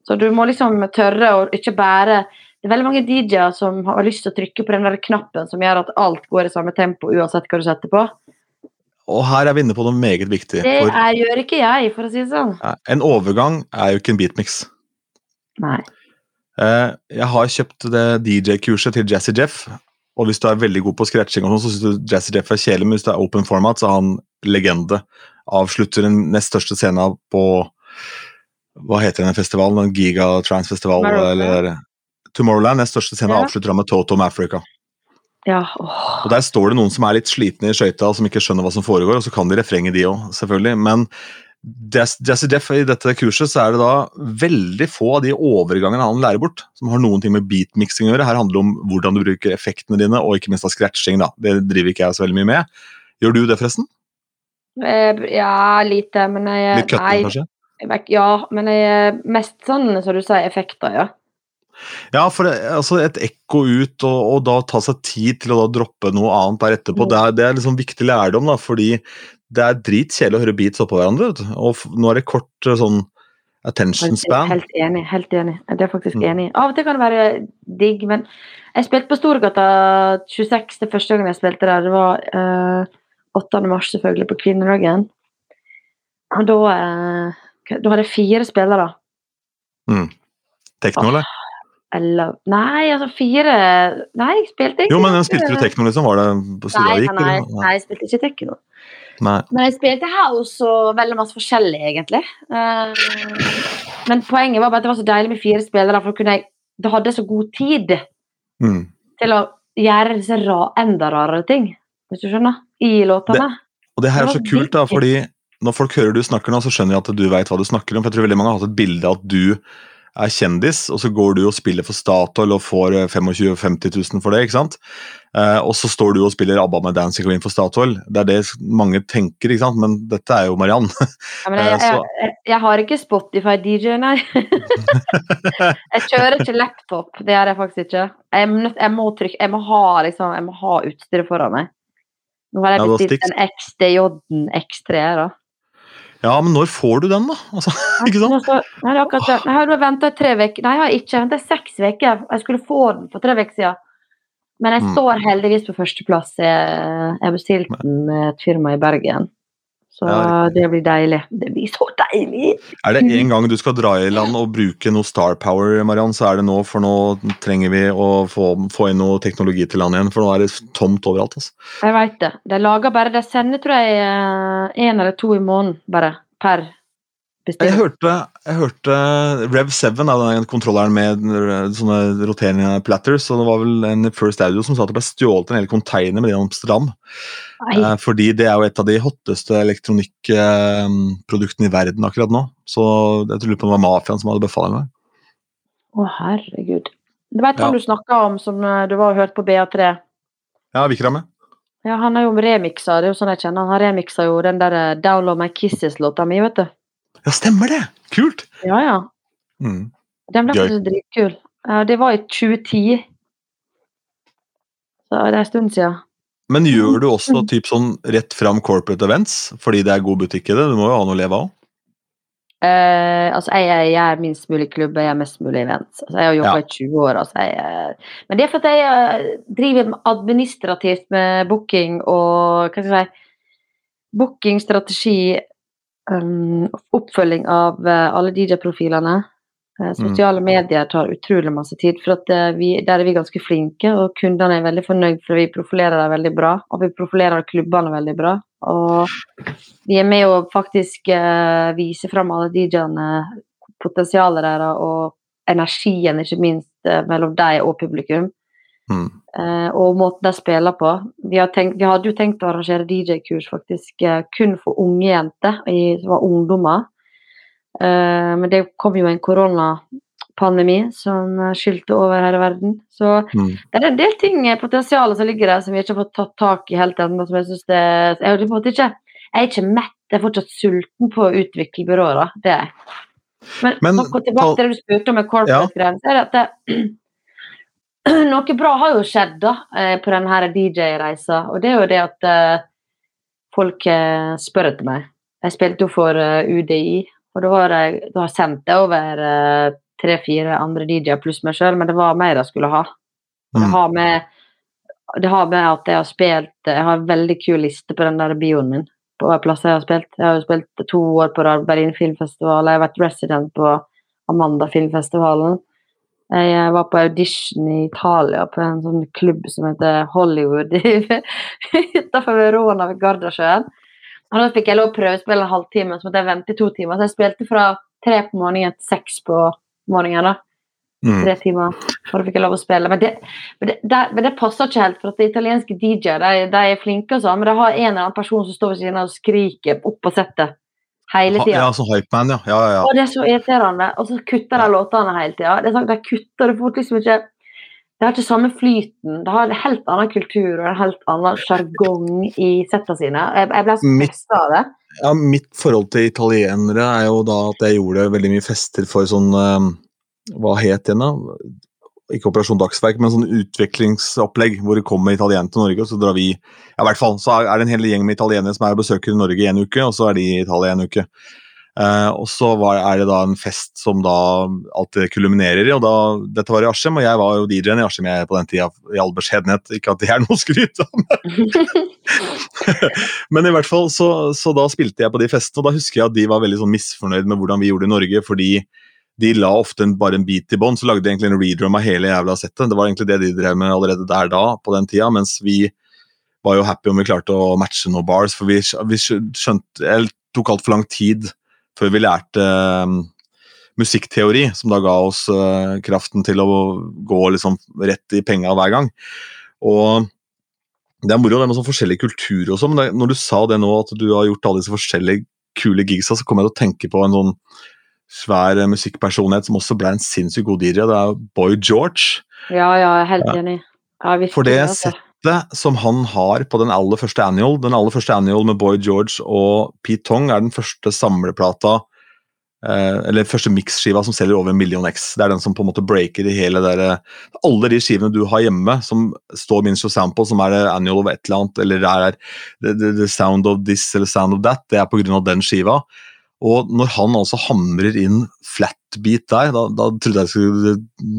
S3: Så du må liksom tørre å ikke bære Det er veldig mange DJ-er som har lyst til å trykke på den der knappen som gjør at alt går i samme tempo uansett hva du setter på.
S4: Og her er vi inne på noe meget viktig.
S3: Det
S4: For
S3: er, gjør ikke jeg, for å si det sånn.
S4: en overgang er jo ikke en beatmix.
S3: Nei.
S4: Eh, Jeg har kjøpt det DJ-kurset til Jazzy Jeff, og hvis du er veldig god på scratching, og sånn, så syns du Jazzy Jeff er kjedelig, men hvis det er open format, så er han legende. Avslutter den nest største scenen på Hva heter den festivalen? Den Giga Trance-festival?
S3: Tomorrowland.
S4: Eller Tomorrowland. Nest største scenen
S3: Ja.
S4: avslutter han med Toto med Africa.
S3: Ja.
S4: Og Der står det noen som er litt slitne i skøyta, som ikke skjønner hva som foregår, og så kan de refrenget, de òg, selvfølgelig. Men i dette kurset så er det da veldig få av de overgangene han lærer bort, som har noen ting med beatmixing å gjøre. Her handler det om hvordan du bruker effektene dine, og ikke minst av scratching. da. Det driver ikke jeg så veldig mye med. Gjør du det, forresten?
S3: Eh, Ja, lite, men jeg
S4: Litt cutting, kanskje?
S3: Ja, men jeg er mest sånn, som du sier, effekter, ja.
S4: Ja, for det, altså et ekko ut, og, og da ta seg tid til å droppe noe annet der etterpå,
S3: Mm.
S4: det er, det er liksom viktig lærdom, da, fordi det er dritkjedelig å høre beats oppå hverandre. Og nå er det kort eh, sånn attention span.
S3: Helt enig. helt enig. Det er faktisk
S4: Mm.
S3: enig. Av og til kan det være digg, men jeg spilte på Storgata 26 det første gangen jeg spilte der. Det var uh, 8. mars, selvfølgelig, på kvinnedagen. Og da, uh, da hadde jeg fire spillere.
S4: Tekno, eller?
S3: Eller Nei, altså fire Nei, jeg spilte ikke
S4: Jo, men den spilte du tekno, liksom? Var det på sida
S3: Nei, nei, nei, nei, jeg spilte ikke tekno.
S4: Nei.
S3: Men jeg spilte house og veldig masse forskjellig, egentlig. Eh, men poenget var bare at det var så deilig med fire spillere, for kunne jeg Da hadde jeg så god tid
S4: Mm.
S3: til å gjøre disse ra enda rarere ting, hvis du skjønner, i låtene.
S4: Og det her er så kult, da, fordi når folk hører du snakker nå, så skjønner de at du veit hva du snakker om. For jeg tror veldig mange har hatt et bilde av at du er kjendis, og så går du og spiller for Statoil og får eh, 25 000-50 000 for det, ikke sant? Eh, og så står du og spiller ABBA med Dancing Queen for Statoil. Det er det mange tenker, ikke sant? Men dette er jo Mariann. (laughs)
S3: Ja, jeg,
S4: Eh,
S3: jeg, jeg, jeg har ikke Spotify-DJ, nei. (laughs) jeg kjører ikke laptop, det gjør jeg faktisk ikke. Jeg, jeg, må, trykke, jeg, må, ha, liksom, må ha utstyret foran meg. Nå har jeg bestilt
S4: ja,
S3: en XDJ X3, da.
S4: Ja, men når får du den, da? Altså, (laughs) ikke sant?
S3: Nå Nei, det er akkurat det. Jeg har venta tre uker. Nei, jeg har ikke. Venta seks uker. Jeg skulle få den for tre uker siden. Men jeg
S4: Mm.
S3: står heldigvis på førsteplass. Jeg jeg har bestilt den et firma i Bergen. Så
S4: Ja,
S3: det blir deilig. Det blir så deilig!
S4: Er det en gang du skal dra i land og bruke noe Star Power, Mariann, så er det nå, for nå trenger vi å få, få inn noe teknologi til land igjen, for nå er det tomt overalt. Altså.
S3: Jeg veit det. De lager bare De sender, tror jeg, én eller to i måneden bare per
S4: Jeg hørte, jeg hørte Rev7, da, den kontrolleren med sånne roterende platters, og det var vel en First Audio som sa at det ble stjålet en hel container med det i Amsterdam. Eh, fordi det er jo et av de hotteste elektronikkproduktene i verden akkurat nå. Så jeg tror på det var mafiaen som hadde befalingen.
S3: Å, herregud. Du veit
S4: Ja.
S3: han du snakka om som eh, du var og hørte på BA3?
S4: Ja, Vikram,
S3: Ja, han er jo remiksa, det er jo sånn jeg kjenner han. Han remiksa jo den der eh, Download My Kisses-låta mi, vet du.
S4: Ja, stemmer det! Kult!
S3: Ja, ja.
S4: Mm.
S3: Den ble faktisk dritkul. Det var i 2010. Så det er en stund siden.
S4: Men gjør du
S3: Mm.
S4: også typ sånn rett fram corporate events fordi det er god butikk i det? Du må jo ha noe å leve av?
S3: Eh, altså, jeg, jeg, er minst mulig klubb, jeg er mest mulig events. Altså, jeg har jobba
S4: Ja.
S3: i 20 år. Altså, jeg, men det er fordi jeg eh, driver med administrativt med booking og hva skal jeg si Booking, strategi, um, oppfølging av eh, alle DJ-profilene. Eh, sosiale medier tar utrolig masse tid, for at, eh, vi, der er vi ganske flinke, og kundene er veldig fornøyd, for vi profilerer dem veldig bra. Og vi profilerer klubbene veldig bra. Og vi er med å faktisk vise fram alle DJ-ene, potensialet deres og energien, ikke minst, mellom deg og publikum.
S4: Mm.
S3: Eh, og måten de spiller på. Vi, har tenkt, vi hadde jo tenkt å arrangere DJ-kurs faktisk eh, kun for unge jenter, i, som var ungdommer. Uh, men det kom jo en koronapandemi som skyldte over hele verden. Så
S4: Mm.
S3: det er en del ting, potensialet som ligger der, som vi ikke har fått tatt tak i helt ennå. Som jeg synes det Jeg er ikke Jeg er ikke mett, jeg er fortsatt sulten på å utvikle byråer. Det er jeg. Men,
S4: Men
S3: tilbake til det du spurte om med corporate-greiene, så er det at det, (clears throat) noe bra har jo skjedd da, eh, på denne DJ-reisa, og det er jo det at eh, folk eh, spør etter meg. Jeg spilte jo for UDI, og da har jeg da sendt det over tre-fire andre DJ-er pluss meg sjøl, men det var mer jeg skulle ha. Det
S4: Mm.
S3: har med det har med at jeg har spilt Jeg har en veldig kul liste på den der bioen min. På hver plass jeg har spilt. Jeg har jo spilt to år på Berlin Filmfestival. Jeg har vært resident på Amanda Filmfestivalen. Jeg var på audition i Italia på en sånn klubb som heter Hollywood (laughs) utenfor Verona ved Gardasjøen. Og da fikk jeg lov å prøvespille en halvtime, så måtte jeg vente i to timer. Så jeg spilte fra tre på morgenen til seks på morgenen. da
S4: Mm.
S3: tre timer, og da fikk jeg lov å spille. Men det, men det, det, men det passer ikke helt, for at de italienske DJ-er de, de er flinke, og sånn, men de har en eller annen person som står ved siden av og skriker opp på settet hele tida.
S4: Ja, så hypeman, ja. ja, ja, ja.
S3: Og det er så irriterende. Og så kutter de låtene hele tida. Det er sånn, de kutter, du får liksom ikke Det har ikke samme flyten. Det har en helt annen kultur og en helt annen sjargong i settene sine. Jeg, jeg ble så
S4: Mitt-
S3: av det.
S4: Ja, Mitt forhold til italienere er jo da at jeg gjorde veldig mye fester for sånn eh, Hva het den, da? Ikke Operasjon Dagsverk, men sånn utviklingsopplegg hvor det kommer italienere til Norge, og så drar vi ja, i hvert fall, Så er det en hel gjeng med italienere som er besøker Norge i en uke, og så er de i Italia en uke. Eh, og så var, er det da en fest som da alltid kulminerer i, og da, dette var i Askim, og jeg var jo DJ-en i Askim på den tida, i all beskjedenhet. Ikke at det er noe å skryte av. (laughs) Men i hvert fall, så, så, da spilte jeg på de festene, og da husker jeg at de var veldig sånn misfornøyd med hvordan vi gjorde det i Norge, fordi de la ofte en, bare en bit i bånn, så lagde de egentlig en redrum av hele jævla settet. Det var egentlig det de drev med allerede der da, på den tida, mens vi var jo happy om vi klarte å matche noen bars, for vi, vi skjønte Eller tok altfor lang tid før vi lærte um, musikkteori, som da ga oss uh, kraften til å gå liksom rett i penga hver gang. Og det er moro det med sånn forskjellig kultur og sånn, men det, når du sa det nå, at du har gjort alle disse forskjellige kule gigsa, så kom jeg til å tenke på en sånn svær musikkpersonlighet som også ble en sinnssykt god DJ. Det er Boy George.
S3: Ja, ja, jeg er helt enig. Ja,
S4: For det altså. settet som han har på den aller første annual, den aller første annual med Boy George og Pete Tong, er den første samleplata Eh, eller første mix-skiva som selger over en million X. Det er den som på en måte breaker i hele der, Alle de skivene du har hjemme som står minst for sample, som er annual of et eller annet, eller er the, the, the sound of this eller sound of that, det er pga. den skiva. Og når han altså hamrer inn flatbeat der, da, da trodde jeg det skulle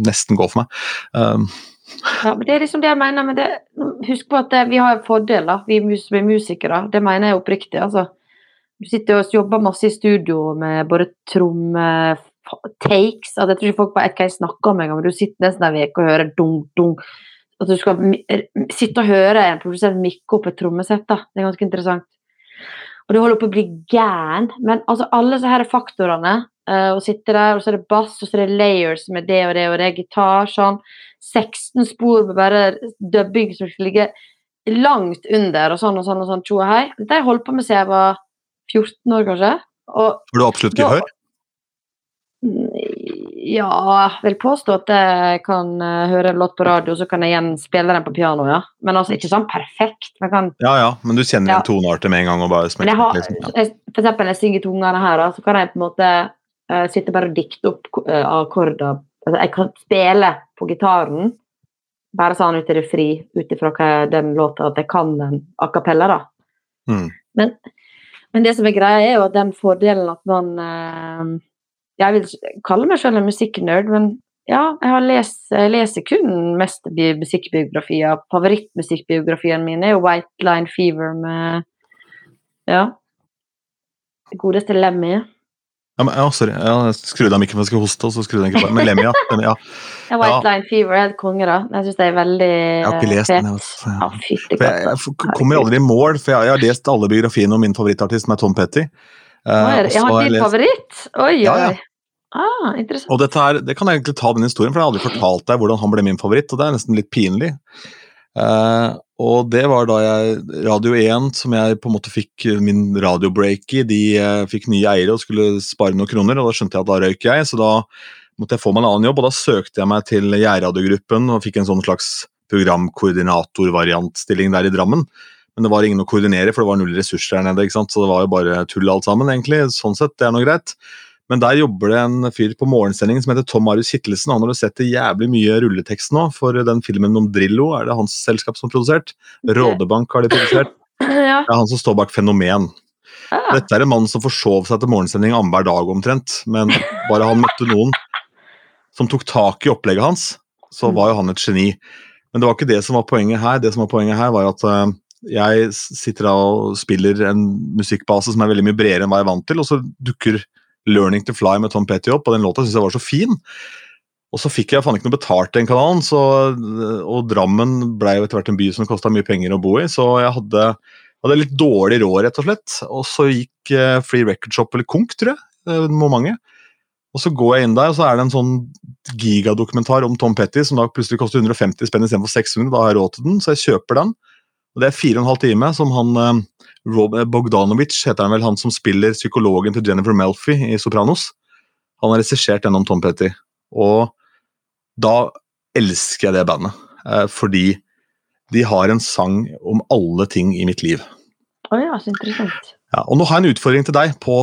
S4: nesten gå for meg. Um.
S3: Ja, men Det er liksom det jeg mener. men det, Husk på at det, vi har fordeler, vi som er musikere. Det mener jeg oppriktig. altså. Du sitter og jobber masse i studio med både tromme-takes at Jeg tror ikke folk vet hva jeg snakker om engang, men du sitter nesten en uke og hører dunk, dunk. At du skal sitte og høre en produsent mikke opp et trommesett. da, Det er ganske interessant. Og du holder på å bli gæren. Men altså, alle disse her faktorene uh, Å sitte der, og så er det bass, og så er det layers med det og det, og det er gitar, sånn 16 spor med bare dubbing som skal ligge langt under, og sånn og sånn og sånn, tjo og hei. Dette har jeg holdt på med siden jeg var 14 år, kanskje.
S4: Og Får du absolutt gehør?
S3: Ja, vil påstå at jeg kan uh, høre en låt på radio, så kan jeg igjen spille den på piano, ja. Men altså ikke sånn perfekt. Kan,
S4: ja, ja, men du kjenner ja. en tonearter med en gang og bare
S3: smekker har, liksom, ja. jeg, For eksempel når jeg synger tungene her, da, så kan jeg på en måte uh, sitte bare og dikte opp uh, akkorder. Altså, jeg kan spille på gitaren, bare sånn ut i det fri, ut ifra den låta, at jeg kan den a cappella, da. Mm. Men men det som er greia, er jo at den fordelen at man eh, Jeg vil kalle meg selv en musikknerd, men ja, jeg, har lest, jeg leser kun mest musikkbiografier. Favorittmusikkbiografiene mine er jo White Line Fever med Ja. Det godeste Lemmy.
S4: Ja, men, ja, sorry. Jeg skrudde av mikken for jeg skulle hoste, og så skrudde jeg ikke på. Men Lemmy, ja. Den, ja. (laughs)
S3: ja White ja. Line Fever er helt konge, da. Jeg syns det er veldig
S4: Jeg har ikke lest den. Altså. Ja, fytti jeg, jeg kommer aldri i mål, for jeg, jeg, har lest alle biografiene om min favorittartist, som er Tom Petty.
S3: Uh, jeg har din favoritt? Oi, oi. Ah, interessant.
S4: Og her, det kan jeg egentlig ta den historien, for jeg har aldri fortalt deg hvordan han ble min favoritt, og det er nesten litt pinlig. Uh, og det var da jeg Radio 1, som jeg på en måte fikk min radiobreak i, de uh, fikk nye eiere og skulle spare noen kroner, og da skjønte jeg at da røyk jeg, så da måtte jeg få meg en annen jobb, og da søkte jeg meg til Gjerradiogruppen og fikk en sånn slags programkoordinatorvariantstilling der i Drammen. Men det var ingen å koordinere, for det var null ressurser der nede, ikke sant? så det var jo bare tull alt sammen, egentlig. Sånn sett, det er nå greit. Men der jobber det en fyr på morgensendingen som heter Tom Marius Kittelsen. Han har du sett det jævlig mye rulletekst nå for den filmen om Drillo. Er det hans selskap som har produsert? Rådebank har de produsert. (laughs) Ja. Det er han som står bak Fenomen. Ah. Dette er en mann som forsov seg til morgensending annenhver dag omtrent. Men bare han møtte noen som tok tak i opplegget hans, så var jo han et geni. Men det var ikke det som var poenget her. Det som var poenget her var at uh, jeg sitter og spiller en musikkbase som er veldig mye bredere enn hva jeg er vant til, og så dukker 'Learning to Fly' med Tom Petty opp, og den låta syntes jeg var så fin. Og så fikk jeg faen ikke noe betalt den kanalen, så, og Drammen ble jo etter hvert en by som kosta mye penger å bo i, så jeg hadde, hadde litt dårlig råd, rett og slett. Og så gikk uh, Free Record Shop, eller Konk, tror jeg, det må mange. Og så går jeg inn der, og så er det en sånn gigadokumentar om Tom Petty som da plutselig koster 150 spenn istedenfor 600. Da har jeg råd til den, så jeg kjøper den. Og Det er fire og en halv time som han uh, Rob Bogdanovic heter han vel, han som spiller psykologen til Jennifer Melfi i Sopranos. Han har regissert gjennom Tom Petty. Og da elsker jeg det bandet, eh, fordi de har en sang om alle ting i mitt liv.
S3: Å ja, så interessant.
S4: Ja, og nå har jeg en utfordring til deg på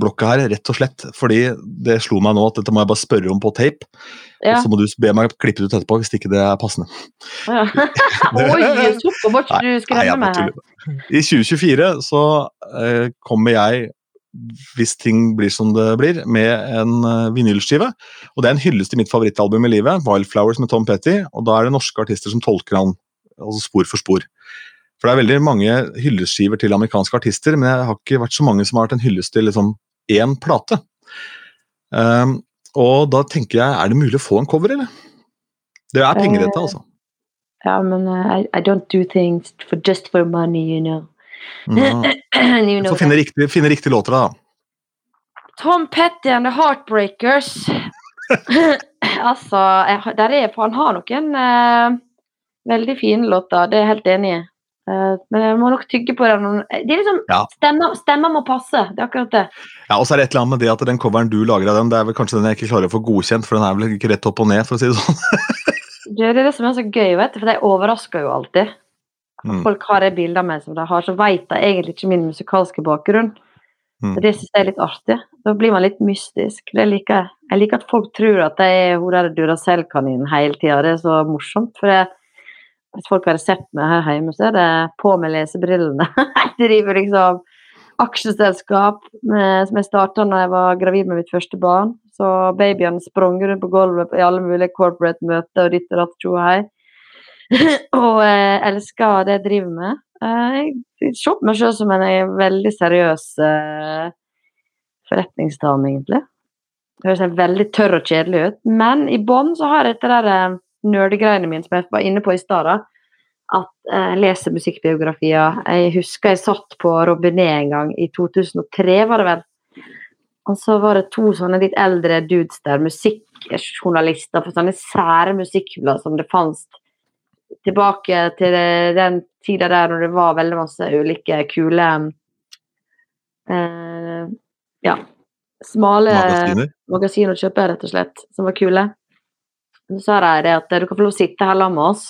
S4: blokka her, rett og slett. Fordi det slo meg nå at dette må jeg bare spørre om på tape.
S3: Ja.
S4: Og så må du be meg klippe det ut etterpå hvis ikke det er passende.
S3: ja. (laughs) Oi, ikke du
S4: skremmer
S3: meg her.
S4: I 2024 så eh, kommer jeg, hvis ting blir som det blir, med en uh, vinylskive. Og det er en hyllest til mitt favorittalbum i livet, 'Wildflowers' med Tom Petty. Og da er det norske artister som tolker han altså spor for spor. For det er veldig mange hyllestskiver til amerikanske artister, men det har ikke vært så mange som har vært en hyllest til liksom én plate. Um, og da tenker jeg, er det mulig å få en cover, eller? Det er penger dette,
S3: Eh,
S4: altså.
S3: Ja, men uh, I, I don't do things for just for money, you know.
S4: Mm. (laughs)
S3: you know
S4: Så finne riktig, finne riktig låter, da.
S3: Tom Petty and the Heartbreakers. (laughs) altså, jeg, der er, for han har noen uh, veldig fine låter, det er jeg helt enig i. Eh, men jeg må nok tygge på den. Det er liksom,
S4: Ja.
S3: stemmer, stemmer må passe, det er akkurat det.
S4: Ja, og så er det et eller annet med det at den coveren du lager av den, det er vel kanskje den jeg ikke klarer å få godkjent, for den er vel ikke rett opp og ned, for å si det sånn. (laughs)
S3: Det er det som er så gøy, vet du, for jeg overrasker jo alltid.
S4: Mm.
S3: Folk har de bildene med som de har, så vet de egentlig ikke min musikalske bakgrunn.
S4: Mm.
S3: Så Det syns jeg er litt artig. Da blir man litt mystisk. Det liker jeg. Jeg liker at folk tror at jeg er hun der Duracell-kaninen hele tida. Det er så morsomt. For det, hvis folk hadde sett meg her hjemme, så er det på med lesebrillene. (laughs) jeg driver liksom aksjeselskap med, som jeg starta da jeg var gravid med mitt første barn. Så babyene sprang rundt på gulvet i alle mulige corporate møter og ditt og datt, tjo hei. (laughs) og eh, elsker det jeg driver med. Eh, jeg ser på meg selv som en eh, veldig seriøs eh, forretningsdame, egentlig. Det høres veldig tørr og kjedelig ut, men i bånn så har jeg dette der nerdegreiene mine som jeg var inne på i stad. At eh, jeg leser musikkbiografier. Jeg husker jeg satt på Robinet en gang, i 2003 var det vel. Og så var det to sånne litt eldre dudes der, musikkjournalister for sånne sære musikkblad som det fantes tilbake til den tida der når det var veldig masse ulike kule eh, Ja, smale
S4: Magasiner.
S3: magasiner å kjøpe, rett og slett, som var kule. Så sa de det at du kan få lov å sitte her sammen med oss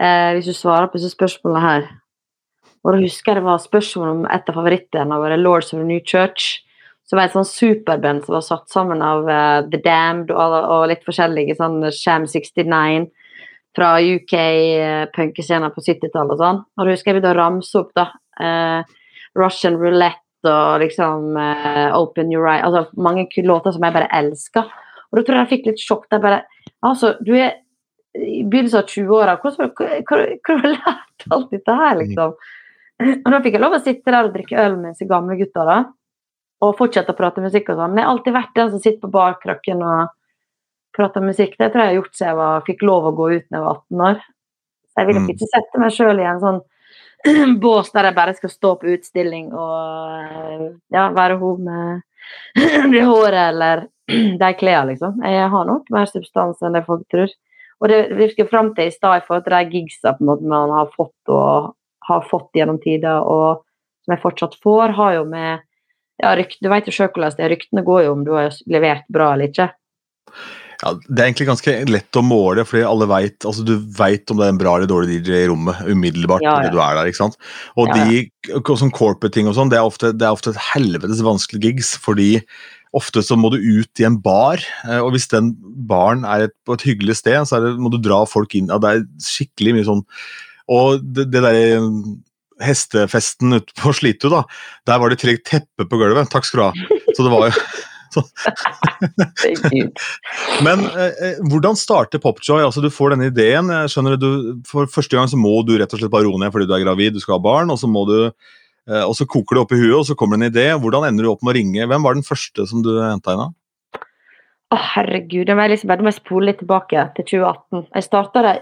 S3: eh, hvis du svarer på disse spørsmålene her. Og da husker jeg det var spørsmål om et av favorittene våre, Lords of the New Church. Så var et sånn superband som var satt sammen av uh, The Damned og, og litt forskjellige, sånn Sham 69 fra UK-punkescener på 70-tallet og sånn. Og da husker jeg begynte å ramse opp, da. Uh, Russian Roulette og liksom eh, Open Your Eye Altså mange låter som jeg bare elsker. Og da tror jeg jeg fikk litt sjokk. Jeg bare Altså, du er i begynnelsen av 20-åra. Hvor hvor- hvor har du lært alt dette her, liksom? Og da fikk jeg lov å sitte der og drikke øl med disse gamle gutta, da. Og fortsette å prate musikk og sånn. Men jeg har alltid vært den som sitter på barkrakken og prater musikk. Det tror jeg jeg har gjort siden jeg var, fikk lov å gå ut da jeg var 18 år. Så jeg vil nok
S4: Mm.
S3: ikke sette meg sjøl i en sånn (clears throat) bås der jeg bare skal stå på utstilling og ja, være hun med (clears throat) det håret eller (clears throat) de klærne, liksom. Jeg har nok mer substans enn det folk tror. Og det virker fram til i stad i forhold til de gigsa på en måte man har fått og har fått gjennom tider, og som jeg fortsatt får, har jo med ja, rykt, Du vet jo sjøl hvordan det er. Ryktene går jo om du har levert bra eller ikke.
S4: Ja, det er egentlig ganske lett å måle, fordi alle vet, altså du vet om det er en bra eller dårlig DJ i rommet umiddelbart
S3: Ja, ja.
S4: du er der. ikke sant? Og
S3: Ja,
S4: de sånn corporate-ting og sånn, det, det er ofte et helvetes vanskelig gigs, fordi ofte så må du ut i en bar, eh, og hvis den baren er et, på et hyggelig sted, så det, må du dra folk inn. Ja, det er skikkelig mye sånn Og det, det derre hestefesten ute på Slitu, da, der var det i tillegg teppe på gulvet. Takk skal du ha. Så det var jo (laughs) Men eh, eh, hvordan starter Popjoy? Altså, du får denne ideen. skjønner du, For første gang så må du rett og slett bare roe ned fordi du er gravid, du skal ha barn, og så må du eh, og så koker det opp i huet, og så kommer det en idé. Hvordan ender du opp med å ringe? Hvem var den første som du henta inn av?
S3: Å, herregud. Jeg må liksom bare spole litt tilbake til 2018. Jeg starta det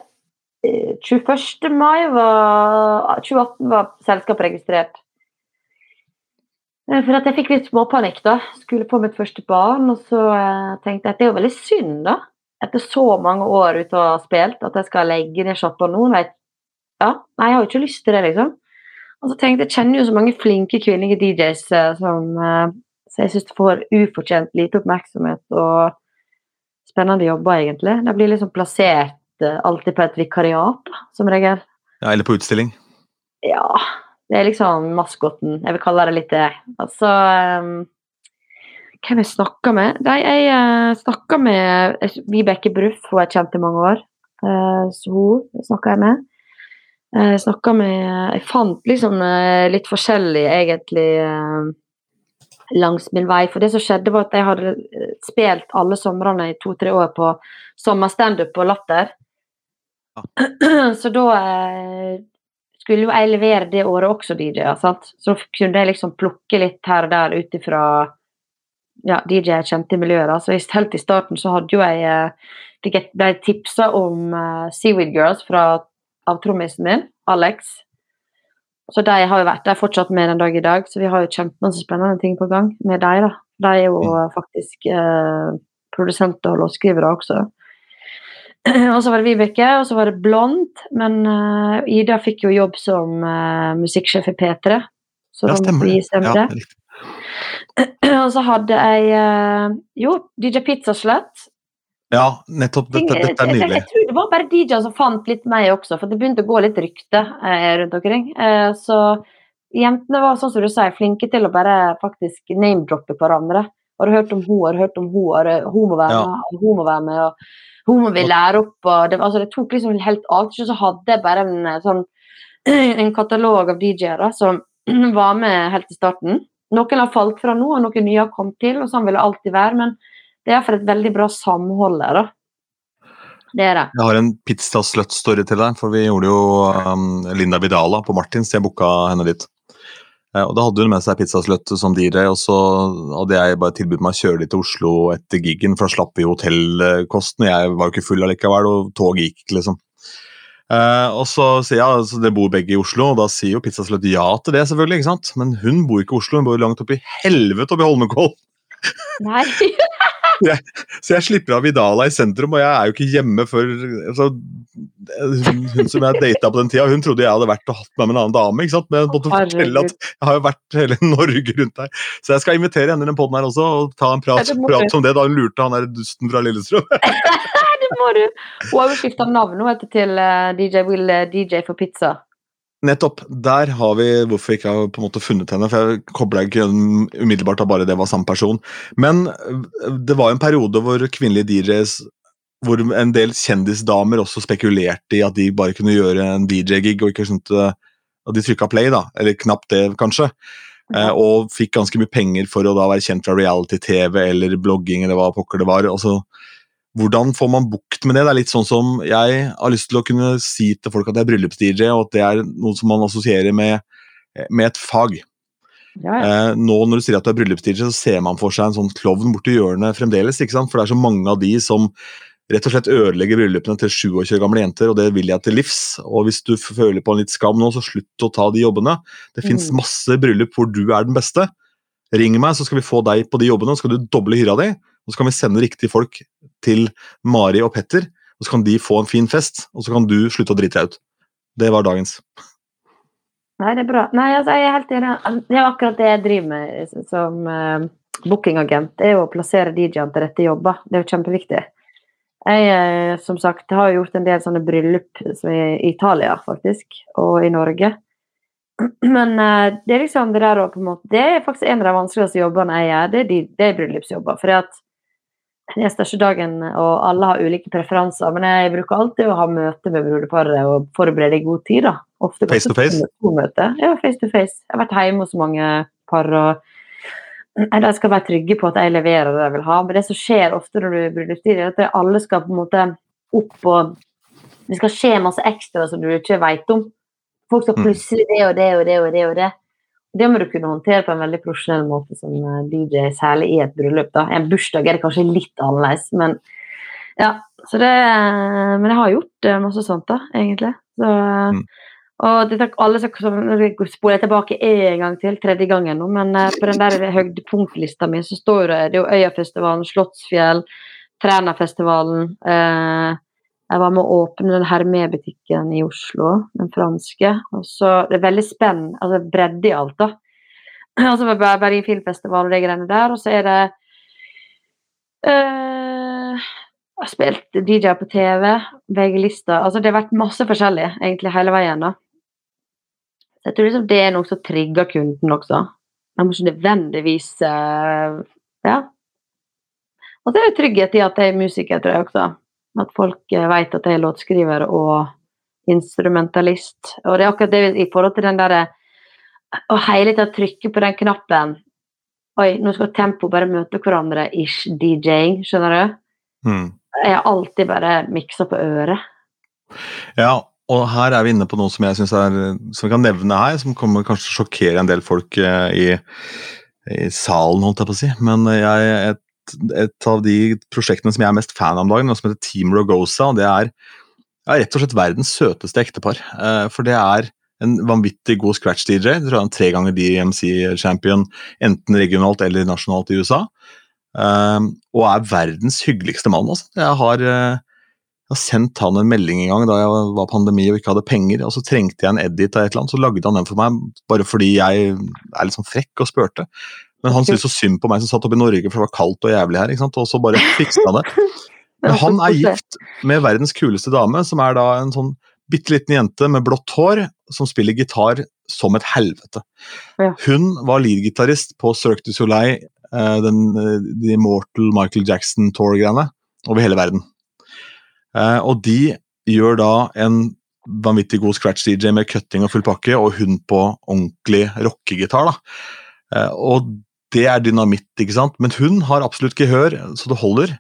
S3: eh, 21. mai var 2018 var selskapet registrert. Eh, For at jeg fikk litt småpanikk, da. Skulle på mitt første barn. Og så eh, tenkte jeg at det er jo veldig synd, da. Etter så mange år ute og spilt, at jeg skal legge ned sjappa nå. Nei, ja, nei, jeg har jo ikke lyst til det, liksom. Og så tenkte jeg, kjenner jo så mange flinke kvinnelige DJs eh, som eh, Så jeg syns får ufortjent lite oppmerksomhet og spennende jobber, egentlig. De blir liksom plassert eh, alltid på et vikariat, som regel.
S4: Ja, eller på utstilling?
S3: Ja, Det er liksom maskoten. Jeg vil kalle det litt det. Altså um, Hvem jeg snakka med? Nei, jeg uh, snakka med Vibeke Bruff, hun jeg kjent i mange år. Uh, så hun snakka jeg med. Jeg snakka med Jeg fant liksom litt forskjellig, egentlig, langs min vei. For det som skjedde, var at jeg hadde spilt alle somrene i to-tre år på sommerstandup på Latter. Ja. (clears throat) Så da skulle jo jeg levere det året også DJ-er. Så kunne jeg liksom plukke litt her og der ut ifra ja, DJ jeg kjente i miljøet. da, Så helt i starten så hadde jo jeg eh, ble tipsa om Seaweed Girls fra, av trommisen min, Alex. Så de har jo vært der fortsatt med den dag i dag, så vi har jo kjempemasse spennende ting på gang med de. da. De er jo mm. faktisk uh, produsenter og låtskrivere også. (clears throat) Og så var det Vibeke, og så var det Blond. Men uh, Ida fikk jo jobb som uh, musikksjef i P3. Så
S4: ja, stemmer det. Ja, (clears throat)
S3: og så hadde jeg uh, jo DJ Pizzaslett.
S4: Ja, nettopp. Dette, dette er nydelig.
S3: Jeg, jeg, tror det var bare DJ-er som fant litt meg også, for det begynte å gå litt rykte rundt omkring. så jentene var sånn som du sier, flinke til å bare faktisk name-droppe hverandre. Har du hørt om hun, har du hørt om hun, hun må være med, ja. hun må være med. og hun må vi lære opp. og Det, altså, det tok liksom helt av. Så hadde jeg bare en, sånn, (clears throat) en katalog av DJ-er som (clears throat) var med helt i starten. Noen har falt fra nå, og noen nye har kommet til, og sånn vil det alltid være. Men det er iallfall et veldig bra samhold der. Det er det.
S4: Jeg har en pizza slut-story til deg. for Vi gjorde jo um, Linda Vidala på Martins. Jeg booka henne dit. Eh, og Da hadde hun med seg pizzasløtt som DJ, og så hadde jeg bare tilbudt meg å kjøre de til Oslo etter gigen, for da slapp vi hotellkosten. Jeg var jo ikke full allikevel, og toget gikk, liksom. Eh, og så sier jeg altså, dere bor begge i Oslo, og da sier jo pizzasløtt ja til det, selvfølgelig. ikke sant? Men hun bor ikke i Oslo, hun bor langt oppi i helvete oppi Holmenkollen.
S3: Nei. (laughs)
S4: jeg, så jeg slipper av Vidala i sentrum, og jeg er jo ikke hjemme før altså, hun, hun, som jeg data på den tida, hun trodde jeg hadde vært og hatt meg med en annen dame. ikke sant? Men jeg måtte fortelle at jeg har jo vært hele Norge rundt her. Så jeg skal invitere henne i den poden her også, og ta en prat, prat om det da hun lurte han der dusten fra Lillestrøm. (laughs)
S3: det må du. Hun har jo skifta navn nå til eh, DJ Will eh, DJ for pizza.
S4: Nettopp. Der har vi hvorfor jeg ikke har på en måte funnet henne. for Jeg kobla ikke umiddelbart av bare det var samme person. Men øh, det var en periode hvor kvinnelige DJs hvor en del kjendisdamer også spekulerte i at de bare kunne gjøre en DJ-gig, og ikke skjønte at de trykka play, da. Eller knapt det, kanskje. Eh, og fikk ganske mye penger for å da være kjent fra reality-TV eller blogging eller hva pokker det var. Og Altså, hvordan får man bukt med det? Det er litt sånn som jeg har lyst til å kunne si til folk at jeg er bryllups-DJ, og at det er noe som man assosierer med, med et fag. Ja, ja. Eh, nå når du sier at du er bryllups-DJ, så ser man for seg en sånn klovn borti hjørnet fremdeles. ikke sant? For det er så mange av de som rett og slett ødelegger bryllupene til 27 år gamle jenter, og det vil jeg til livs. Og hvis du føler på en litt skam nå, så slutt å ta de jobbene. Det mm. fins masse bryllup hvor du er den beste. Ring meg, så skal vi få deg på de jobbene, så skal du doble hyra di. Og så kan vi sende riktige folk til Mari og Petter, og så kan de få en fin fest, og så kan du slutte å drite deg ut. Det var dagens.
S3: Nei, det er bra. Nei, altså, jeg er helt enig. Det er akkurat det jeg driver med som uh, bookingagent. Det er å plassere DJ-ene til rette jobber. Det er jo kjempeviktig. Jeg uh, som sagt, har gjort en del sånne bryllup i Italia, faktisk, og i Norge. (clears throat) Men uh, det er liksom det der å på en måte Det er faktisk en av de vanskeligste jobbene jeg gjør. Det er, de, det er bryllupsjobber. For at den største dagen, og alle har ulike preferanser. Men jeg bruker alltid å ha møte med brudeparet og forberede i god tid. da.
S4: Ofte face to face?
S3: Ja, face to face. Jeg har vært hjemme hos mange par. og De skal være trygge på at jeg leverer det jeg vil ha. Men det som skjer ofte når du er bryllupstid, er at alle skal på en måte opp og Det skal skje masse ekstra som du ikke vet om. Folk skal mm. plutselig det og det og det og det. og det. Det må du kunne håndtere på en veldig profesjonell måte som eh, DJ, særlig i et bryllup. da. En bursdag er det kanskje litt annerledes, men ja. Så det, men jeg har gjort eh, masse sånt, da, egentlig. Så, mm. Og det, alle som spoler tilbake en gang til, tredje gangen nå, men eh, på den der høydepunktlista mi så står det, det jo Øyafestivalen, Slottsfjell, Trænafestivalen eh, jeg var med å åpne den Hermé-butikken i Oslo, den franske. og så Det er veldig spennende, altså bredde i alt, da. (clears throat) Og så var det Bergen Filmfestival og de greiene der. Og så er det øh, Jeg har spilt DJ på TV, VG-lista Altså det har vært masse forskjellig egentlig hele veien, da. Så jeg tror liksom det er noe som trigger kunden også. Jeg må ikke nødvendigvis øh, Ja. Og så er det trygghet i at jeg er musiker, tror jeg også. At folk eh, vet at jeg er låtskriver og instrumentalist. Og det er akkurat det i forhold til den derre Å hele tida trykke på den knappen Oi, nå skal tempo bare møte hverandre, ish, DJ-ing, skjønner du?
S4: Mm.
S3: Jeg har alltid bare miksa på øret.
S4: Ja, og her er vi inne på noe som jeg synes er, som vi kan nevne her, som kommer kanskje å sjokkere en del folk eh, i, i salen, holdt jeg på å si. Men jeg, et, av de prosjektene som jeg er mest fan av om dagen, som heter Team Rogosa, og det er, er rett og slett verdens søteste ektepar. Eh, for det er en vanvittig god scratch-DJ. Jeg tror han er tre ganger DMC-champion, enten regionalt eller nasjonalt i USA. Um, og er verdens hyggeligste mann. Altså. Jeg, har, uh, jeg har sendt han en melding en gang da jeg var pandemi og ikke hadde penger, og så trengte jeg en edit av et eller annet, så lagde han den for meg bare fordi jeg er litt sånn frekk og spurte. Men han syntes så synd på meg som satt oppe i Norge, for det var kaldt og jævlig her. Og så bare (laughs) fiksa han det. Men han er gift med verdens kuleste dame, som er da en sånn bitte liten jente med blått hår som spiller gitar som et helvete. Hun var leadgitarist på Cirque du Soleil, eh, den de Immortal Michael Jackson Tour-greiene, over hele verden. Eh, og de gjør da en vanvittig god scratch-DJ med cutting og full pakke, og hun på ordentlig rockegitar. da. Eh, og det er dynamitt, ikke sant? Men hun har absolutt gehør, så det holder.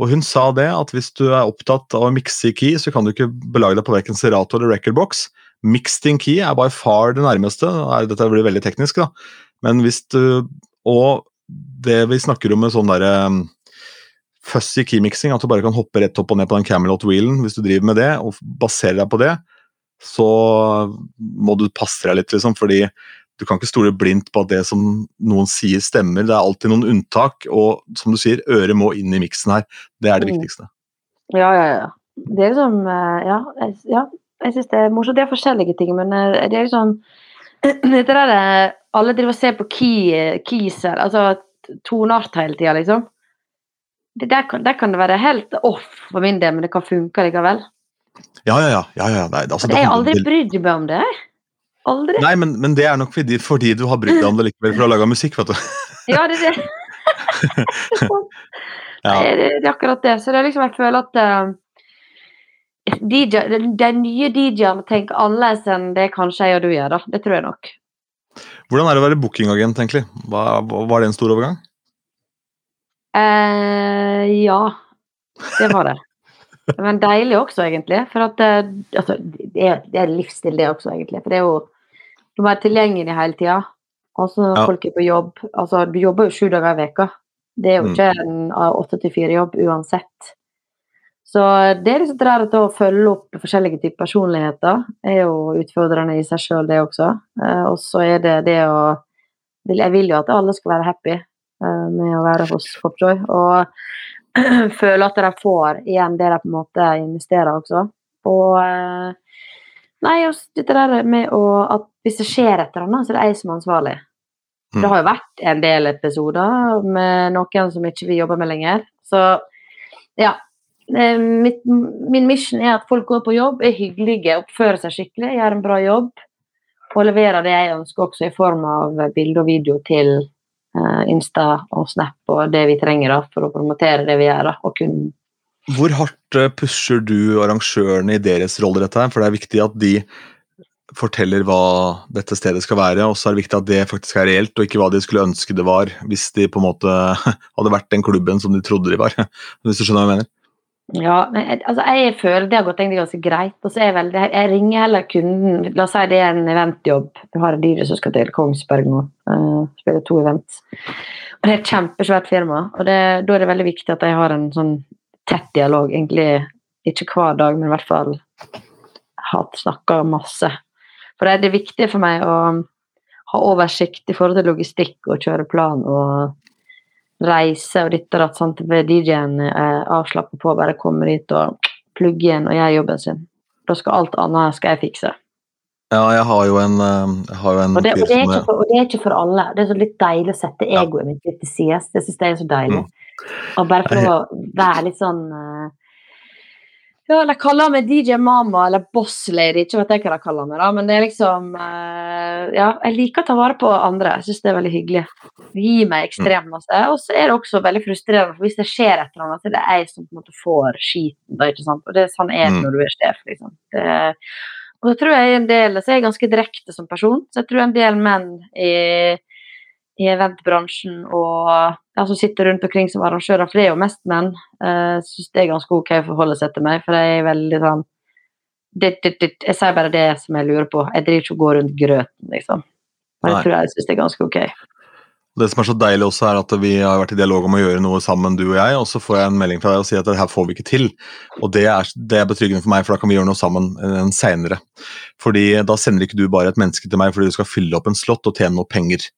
S4: Og hun sa det at hvis du er opptatt av å mikse i key, så kan du ikke belage deg på verken Serato eller recordbox. Mixed in key er by far det nærmeste. Dette blir veldig teknisk, da. Men hvis du Og det vi snakker om med sånn derre fussy key-mixing, at du bare kan hoppe rett opp og ned på den Camelot-wheelen hvis du driver med det, og baserer deg på det, så må du passe deg litt, liksom, fordi du kan ikke stole blindt på at det som noen sier stemmer. Det er alltid noen unntak, og som du sier, øret må inn i miksen her. Det er det
S3: Mm.
S4: viktigste.
S3: Ja, ja, ja. Det er liksom eh, Ja, jeg, ja, jeg syns det er morsomt. Det er forskjellige ting, men eh, det er liksom (clears throat) Det der Alle driver og ser på key, keyser, altså toneart hele tida, liksom. Det der, kan, der kan det være helt off for min del, men det kan funke likevel.
S4: Ja, ja, ja. ja, ja. Nei, altså,
S3: jeg har aldri brydd meg om det. Aldri.
S4: Nei, men, men det er nok fordi, fordi du har brydd deg om det likevel, for du har laga musikk, vet du. (laughs)
S3: Ja, det er det. (laughs)
S4: Ja.
S3: Nei, det, er akkurat det. Så det er liksom, jeg føler at uh, DJ, de, de nye DJ-ene tenker annerledes enn det kanskje jeg og du gjør, da. Det tror jeg nok.
S4: Hvordan er det å være bookingagent, egentlig? Hva, var det en stor overgang?
S3: Uh, ja, det var det. (laughs) Men deilig også, egentlig. For at eh, altså, det, er, det er livsstil, det også, egentlig. For det er jo Du må være tilgjengelig hele tida. Altså når
S4: Ja.
S3: folk er på jobb. Altså, du jobber jo sju dager i veka. Det er jo
S4: Mm.
S3: ikke en av åtte til fire-jobb uansett. Så det er liksom det der å følge opp forskjellige typer personligheter er jo utfordrende i seg sjøl, det også. Eh, og så er det det å Jeg vil jo at alle skal være happy eh, med å være hos Popjoy. Og (clears throat) føle at de får igjen det de på en måte investerer også. Og eh, Nei, også dette der med å At hvis det skjer et eller annet, så er det jeg som er ansvarlig.
S4: Mm.
S3: Det har jo vært en del episoder med noen som ikke vi jobber med lenger. Så ja. Eh, Mitt, min mission er at folk går på jobb, er hyggelige, oppfører seg skikkelig, gjør en bra jobb. Og leverer det jeg ønsker også i form av bilde og video til uh, Insta og Snap og det vi trenger da, for å promotere det vi gjør. da, og kun
S4: Hvor hardt eh, pusher du arrangørene i deres rolle i dette? For det er viktig at de forteller hva dette stedet skal være, og så er det viktig at det faktisk er reelt, og ikke hva de skulle ønske det var, hvis de på en måte (laughs) hadde vært den klubben som de trodde de var. (laughs) Hvis du skjønner hva jeg mener?
S3: Ja, men altså jeg føler det har gått egentlig ganske greit. Og så er vel, jeg ringer heller kunden La oss si det er en eventjobb. Du har en dyre som skal til Kongsberg nå. Uh, spiller to events. Og det er et kjempesvært firma. Og det, da er det veldig viktig at jeg har en sånn tett dialog. Egentlig ikke hver dag, men i hvert fall snakka masse. For det er det viktige for meg å ha oversikt i forhold til logistikk og kjøre plan og reise og ditt og datt. sant? DJ-en er avslappa på bare kommer hit og plugger inn og gjør jobben sin. Da skal alt annet skal jeg fikse.
S4: Ja, jeg har jo en, eh, har jo en
S3: Og det, og det, for, og det er ikke for alle. Det er så litt deilig å sette
S4: Ja.
S3: egoet mitt litt til side. Det syns jeg er så deilig.
S4: Mm.
S3: Og bare for å være litt sånn eh, Ja, de kaller meg DJ Mama eller Boss Lady, ikke vet jeg hva de kaller meg, da, men det er liksom eh, Ja, jeg liker å ta vare på andre, jeg syns det er veldig hyggelig. Det gir meg ekstremt masse. Og så er det også veldig frustrerende, for hvis det skjer et eller annet, så er det jeg som på en måte får skiten, da, ikke sant. Og det er sånn er det
S4: Mm.
S3: når du er sjef, liksom. Det, og så tror jeg en del Så er jeg ganske direkte som person, så jeg tror en del menn i i eventbransjen og ja, som sitter rundt omkring som arrangører, for det er jo mest menn, uh, syns det er ganske ok å forholde seg til meg, for jeg er veldig sånn dit, dit, dit. Jeg sier bare det som jeg lurer på. Jeg driver ikke og går rundt grøten, liksom. Men jeg tror jeg syns det er ganske ok.
S4: Det som er så deilig også, er at vi har vært i dialog om å gjøre noe sammen, du og jeg, og så får jeg en melding fra deg og sier at det her får vi ikke til. Og det er, det er betryggende for meg, for da kan vi gjøre noe sammen senere. seinere. Fordi da sender ikke du bare et menneske til meg fordi du skal fylle opp en slott og tjene noe penger.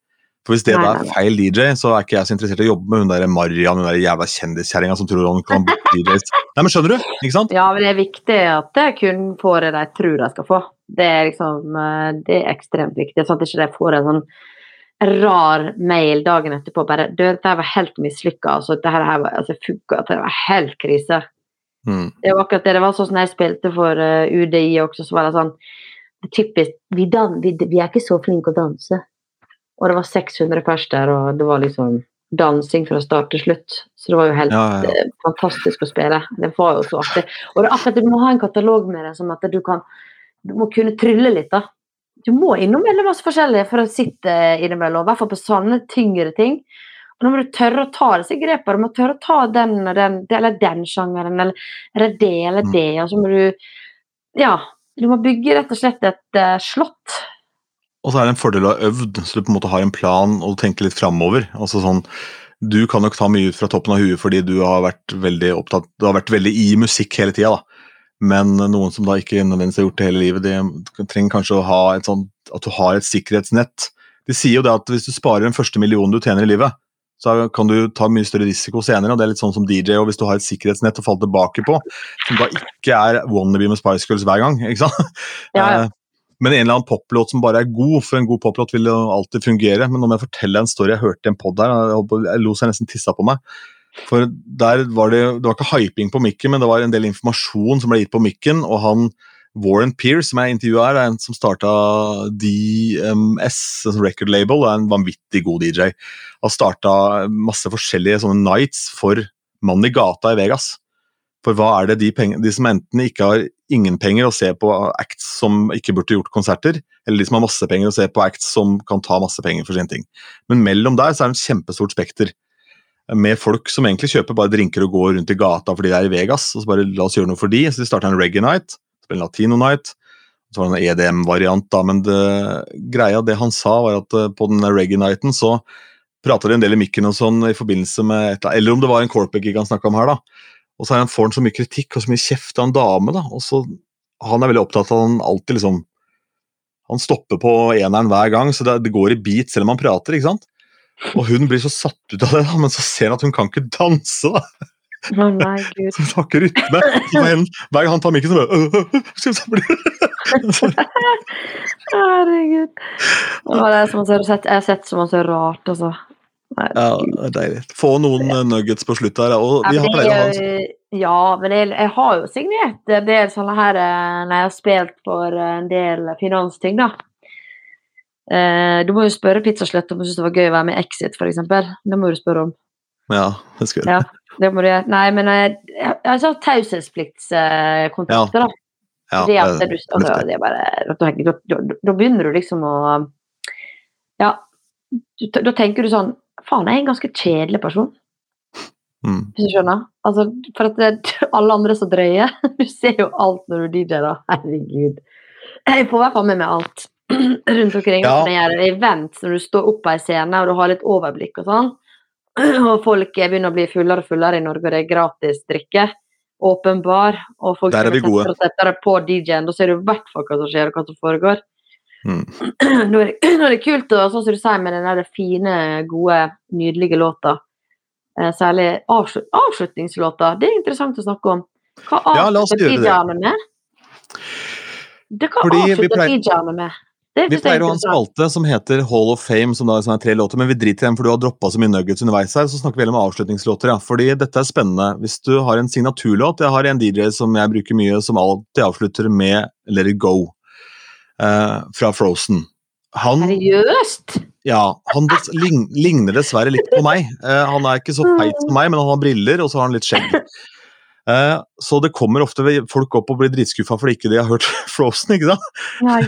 S4: For hvis det
S3: Nei, nei,
S4: er feil DJ, så er ikke jeg så interessert i å jobbe med hun der Marian, hun der jævla kjendiskjerringa som tror hun kan booke (laughs) DJs. Nei, men skjønner du? Ikke sant?
S3: Ja, men det er viktig at jeg kun får det de tror de skal få. Det er liksom eh, Det er ekstremt viktig, sånn at ikke de får en sånn rar mail dagen etterpå bare Du, dette var helt mislykka. Altså, dette her var altså, funka, det var helt krise.
S4: Mm.
S3: Det var akkurat det. Det var sånn som jeg spilte for eh, UDI også, så var det sånn Typisk vi, dan vi, vi er ikke så flinke å danse. Og det var 600 pers der, og det var liksom dansing fra start til slutt. Så det var jo helt
S4: Ja, ja,
S3: eh, fantastisk å spille. Det var jo så artig. Og det er akkurat du må ha en katalog med det, som at du kan Du må kunne trylle litt, da. Du må innom veldig masse forskjellig for å sitte innimellom, i hvert fall på sånne tyngre ting. Og nå må du tørre å ta disse grepene. Du må tørre å ta den og den, eller den sjangeren, eller, eller det eller
S4: Mm.
S3: det. Og så må du Ja. Du må bygge rett og slett et uh, slott.
S4: Og så er det en fordel å ha øvd, så du på en måte har en plan og tenker litt framover. Altså sånn, du kan nok ta mye ut fra toppen av huet fordi du har vært veldig opptatt, du har vært veldig i musikk hele tida. Men noen som da ikke nødvendigvis har gjort det hele livet, de trenger kanskje å ha et sånt, at du har et sikkerhetsnett. De sier jo det at hvis du sparer den første millionen du tjener i livet, så kan du ta mye større risiko senere. og Det er litt sånn som DJ, og hvis du har et sikkerhetsnett å falle tilbake på, som da ikke er wannabe med Spice Girls hver gang, ikke sant?
S3: Ja, ja.
S4: Men en eller annen poplåt som bare er god, for en god poplåt vil jo alltid fungere. Men nå må jeg fortelle en story jeg hørte i en pod her, jeg lo så jeg nesten tissa på meg. For der var det, det var ikke hyping på mikken, men det var en del informasjon som ble gitt på mikken, og han Warren Pearce, som jeg intervjua her, er en som starta DMS, sånn record label, og er en vanvittig god DJ. Har starta masse forskjellige sånne nights for mannen i gata i Vegas. For hva er det de, penger, de som enten ikke har ingen penger og ser på acts som ikke burde gjort konserter, eller de som har masse penger og ser på acts som kan ta masse penger for sine ting. Men mellom der så er det en kjempestort spekter med folk som egentlig kjøper bare drinker og går rundt i gata fordi de er i Vegas. og så bare la oss gjøre noe for de, så de starta en reggae night, en latino night, så var det en EDM-variant da, men det, greia, det han sa var at eh, på den reggae nighten så prata de en del i mikken og sånn i forbindelse med et, eller annet- Eller om det var en corporate gig han snakka om her, da. Og så han, får han så mye kritikk og så mye kjeft av en dame, da. Og så Han er veldig opptatt av at han alltid liksom Han stopper på eneren hver gang, så det, det går i bit selv om han prater, ikke sant. Og hun blir så satt ut av det, da, men så ser han at hun kan ikke danse, da.
S3: Oh, nei, gud. (laughs)
S4: Så har ikke rytme. Så hver, gang han tar mikken, så bare så (laughs)
S3: Herregud. Å, det er som å se, jeg har sett så mye rart, altså. Nei,
S4: Ja, deilig. Få noen eh, nuggets på slutt her, og vi har
S3: men
S4: pleier å ha
S3: det er jo- Ja, men jeg, jeg har jo signert en del sånne her eh, når jeg har spilt for eh, en del finansting, da. Eh, du må jo spørre Pizzaslett om du syns det var gøy å være med i Exit, f.eks. Det må du spørre om.
S4: Ja, det skal jeg.
S3: Ja, det må du gjøre. Nei, men jeg, jeg, jeg har sånn taushetspliktskontakter, da.
S4: Ja,
S3: det at
S4: det
S3: du,
S4: er
S3: altså, det er bare, da begynner du liksom å Ja, da tenker du sånn Faen, jeg er en ganske kjedelig person.
S4: Mm.
S3: Hvis du skjønner? Altså, for at det, alle andre er så drøye. (laughs) Du ser jo alt når du DJ, da. Herregud. Jeg får i hvert fall med meg alt (clears throat) rundt omkring.
S4: Ja.
S3: Når jeg event når du står oppe på en scene og du har litt overblikk og sånn, (clears throat) og folk begynner å bli fullere og fullere i Norge, og det er gratis drikke, åpen bar, og folk
S4: Der er vi gode.
S3: på DJ-en, da ser du i hvert fall hva som skjer, og hva som foregår.
S4: Mm. (clears throat)
S3: Nå er, det, (clears throat) nå er det kult, og sånn som du sier, med den der fine, gode, nydelige låta. Eh, særlig avslut, avslutningslåta. Det er interessant å snakke om. Hva avslutter
S4: ja.
S3: DJ-ene med? Det kan
S4: Fordi
S3: avslutte
S4: pleier-
S3: DJ-ene med. Det
S4: Vi
S3: er
S4: pleier å ha en spalte som heter Hall of Fame, som da er tre låter, men vi driter i dem, for du har droppa så mye nuggets underveis her. Så snakker vi heller om avslutningslåter, ja. Fordi dette er spennende. Hvis du har en signaturlåt Jeg har en DJ som jeg bruker mye, som alltid avslutter med Let It Go. Eh, fra Frozen. Han,
S3: Seriøst?
S4: ja, han des, lign, ligner dessverre litt på meg. Eh, han er ikke så feit som meg, men han har briller, og så har han litt skjegg. Uh, så det kommer ofte folk opp og blir dritskuffa fordi ikke de har hørt (laughs) Frozen. ikke sant?
S3: Nei.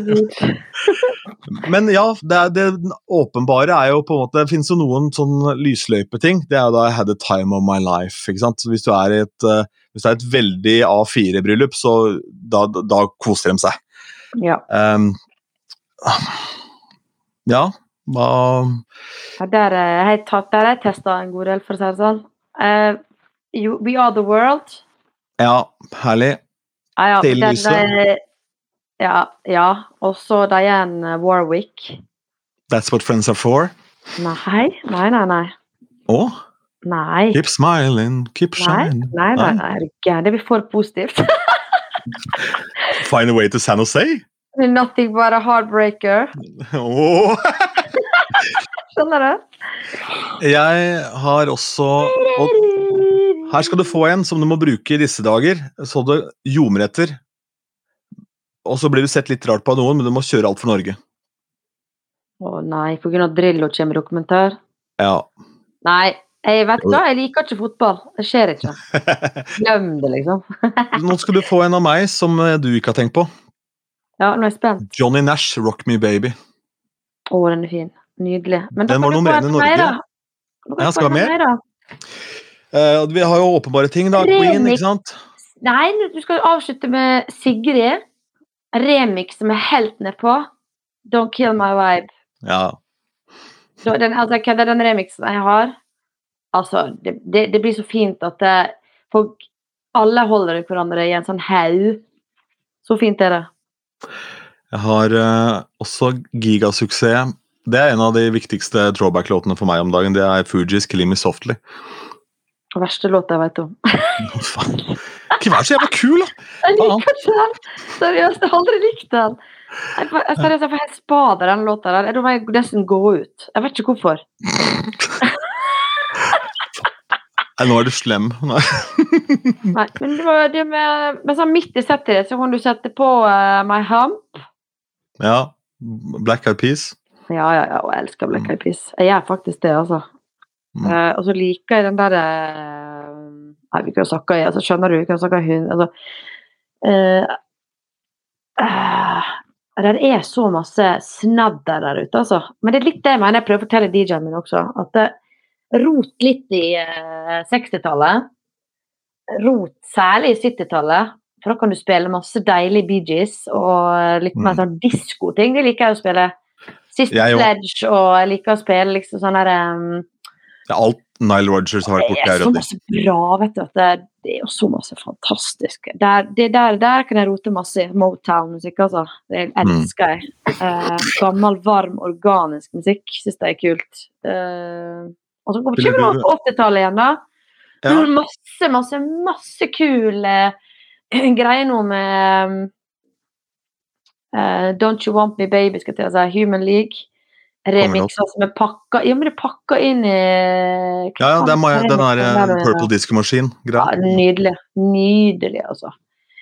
S3: (laughs)
S4: Men ja, det, det åpenbare er jo på en måte Det finnes jo noen sånn lysløypeting. Det er jo da I had a time of my life. ikke sant? Så Hvis du er i et, uh, hvis det er et veldig A4-bryllup, så da, da, da koser de seg.
S3: Ja.
S4: Um, ja, hva
S3: Ja, Der eh, har jeg tatt, der har jeg testa en god del, for å si det sånn. Uh, you, we are the world.
S4: Ja, herlig.
S3: Ja, ja,
S4: Til
S3: den,
S4: lyset.
S3: eh, ja, ja. Og så Diane Warwick.
S4: That's what friends are for.
S3: Nei, nei, nei. Nei.
S4: Å,
S3: Nei,
S4: keep smiling, keep shining.
S3: nei, nei, nei. du? Det blir for positivt. (laughs)
S4: Find a way to San Jose.
S3: Nothing but a heartbreaker.
S4: Oh.
S3: Skjønner du?
S4: Jeg har også og Her skal du få en som du må bruke i disse dager. Så du ljomer etter. Og så blir du sett litt rart på av noen, men du må kjøre alt for Norge.
S3: Å nei, pga. Drillo kommer dokumentar.
S4: Ja.
S3: Nei, jeg vet hva, jeg liker ikke fotball. Det skjer ikke. (laughs) Glem det, liksom.
S4: Nå skal du få en av meg som eh, du ikke har tenkt på.
S3: Ja, nå er jeg spent.
S4: Johnny Nash, 'Rock Me Baby'.
S3: Å, den er fin. Nydelig. Men
S4: Den var
S3: kan du få
S4: i Norge.
S3: Meg, Da
S4: Ja, skal ha mer? Eh, vi har jo åpenbare ting, da.
S3: Remix.
S4: Queen, ikke sant?
S3: Nei, du skal avslutte med Sigrid. Remix som er helt nedpå. Don't kill my vibe.
S4: Ja.
S3: Så Den, altså, hva er den remixen jeg har? Altså, det, det, det blir så fint at det, folk Alle holder hverandre i en sånn haug. Så fint er det.
S4: Jeg har uh, også gigasuksess. Det er en av de viktigste throwback-låtene for meg om dagen. Det er Fugees 'Killing Me Softly'.
S3: Den verste låta jeg vet om. (laughs)
S4: Hva faen? Ikke vær så jævla kul, da!
S3: Jeg liker ikke den! Seriøst, jeg har aldri likt den. Jeg, seriøst, jeg får helt spade den låta der. Da må jeg nesten gå ut. Jeg vet ikke hvorfor. (laughs)
S4: Nei, nå er du slem. Nei. (laughs)
S3: Nei, men det var det med, med sånn midt i settet så kan du sette på uh, My Hump.
S4: Ja. Black Eyed Peas.
S3: Ja, ja, ja, jeg elsker Black Eyed Peas. Jeg gjør faktisk det, altså.
S4: Mm.
S3: Uh, og så liker jeg den derre Nei, vi kan jo snakke i altså, Skjønner du? Vi kan snakke i hund Altså uh, eh, Det er så masse snadder der ute, altså. Men det er litt det jeg mener jeg prøver å fortelle DJ-en min også. At det, rot litt i eh, 60-tallet. Rot særlig i 70-tallet. For da kan du spille masse deilige Bee Gees og litt mer
S4: Mm.
S3: sånn diskoting. Det liker jeg å spille.
S4: Sist
S3: Sledge, og jeg liker å spille liksom sånn derre um,
S4: Ja, alt Nile Rogers har vært
S3: det er så masse bra, vet du. Det, er jo så masse fantastisk. Der, det der, der kan jeg rote masse i. Motown-musikk, altså. Det
S4: Mm.
S3: elsker jeg. Eh, gammel, varm, organisk musikk syns jeg er kult. Eh, og så kommer
S4: vi
S3: på 80-tallet igjen, da.
S4: Ja.
S3: Masse, masse, masse kul eh, (clears throat) greier nå med uh, Don't You Want Me Baby, skal jeg si. Human League. Remixer som er pakka Ja, men det er pakka inn i
S4: Ja, ja, det er ma- den der Purple Disco Machine-greia.
S3: ja, nydelig. Nydelig, altså.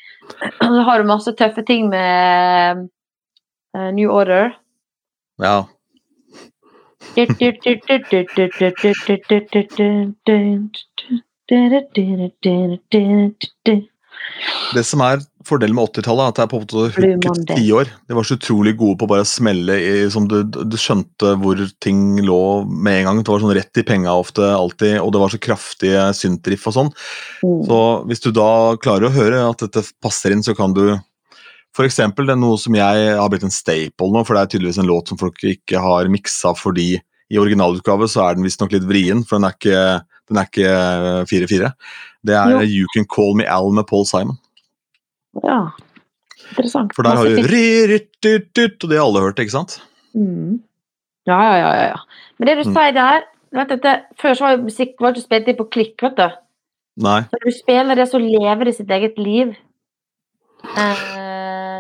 S3: (clears throat) Så har du masse tøffe ting med uh, New Order.
S4: Ja. Det som er fordelen med 80-tallet, er at det er på en måte hooket tiår. De var så utrolig gode på bare å smelle i som du, du skjønte hvor ting lå med en gang. Det var sånn rett i penga ofte, alltid, og det var så kraftige syntriff og sånn.
S3: Mm.
S4: Så hvis du da klarer å høre at dette passer inn, så kan du for eksempel, det er noe som jeg har blitt en staple nå, for det er tydeligvis en låt som folk ikke har miksa fordi i originalutgave så er den visstnok litt vrien, for den er ikke, den er ikke 4-4. Det er
S3: Jo.
S4: You Can Call Me Al med Paul Simon.
S3: Ja, interessant.
S4: For der har du ri-ri-ri-ri-ri, Og det har alle hørt, ikke sant?
S3: Mm. Ja, ja, ja, ja. Men det du
S4: Mm.
S3: sier der vet du, det, Før så var jo musikk var ikke spilt inn på klikk, vet du.
S4: Nei.
S3: Når du spiller det, så lever det sitt eget liv. Eh,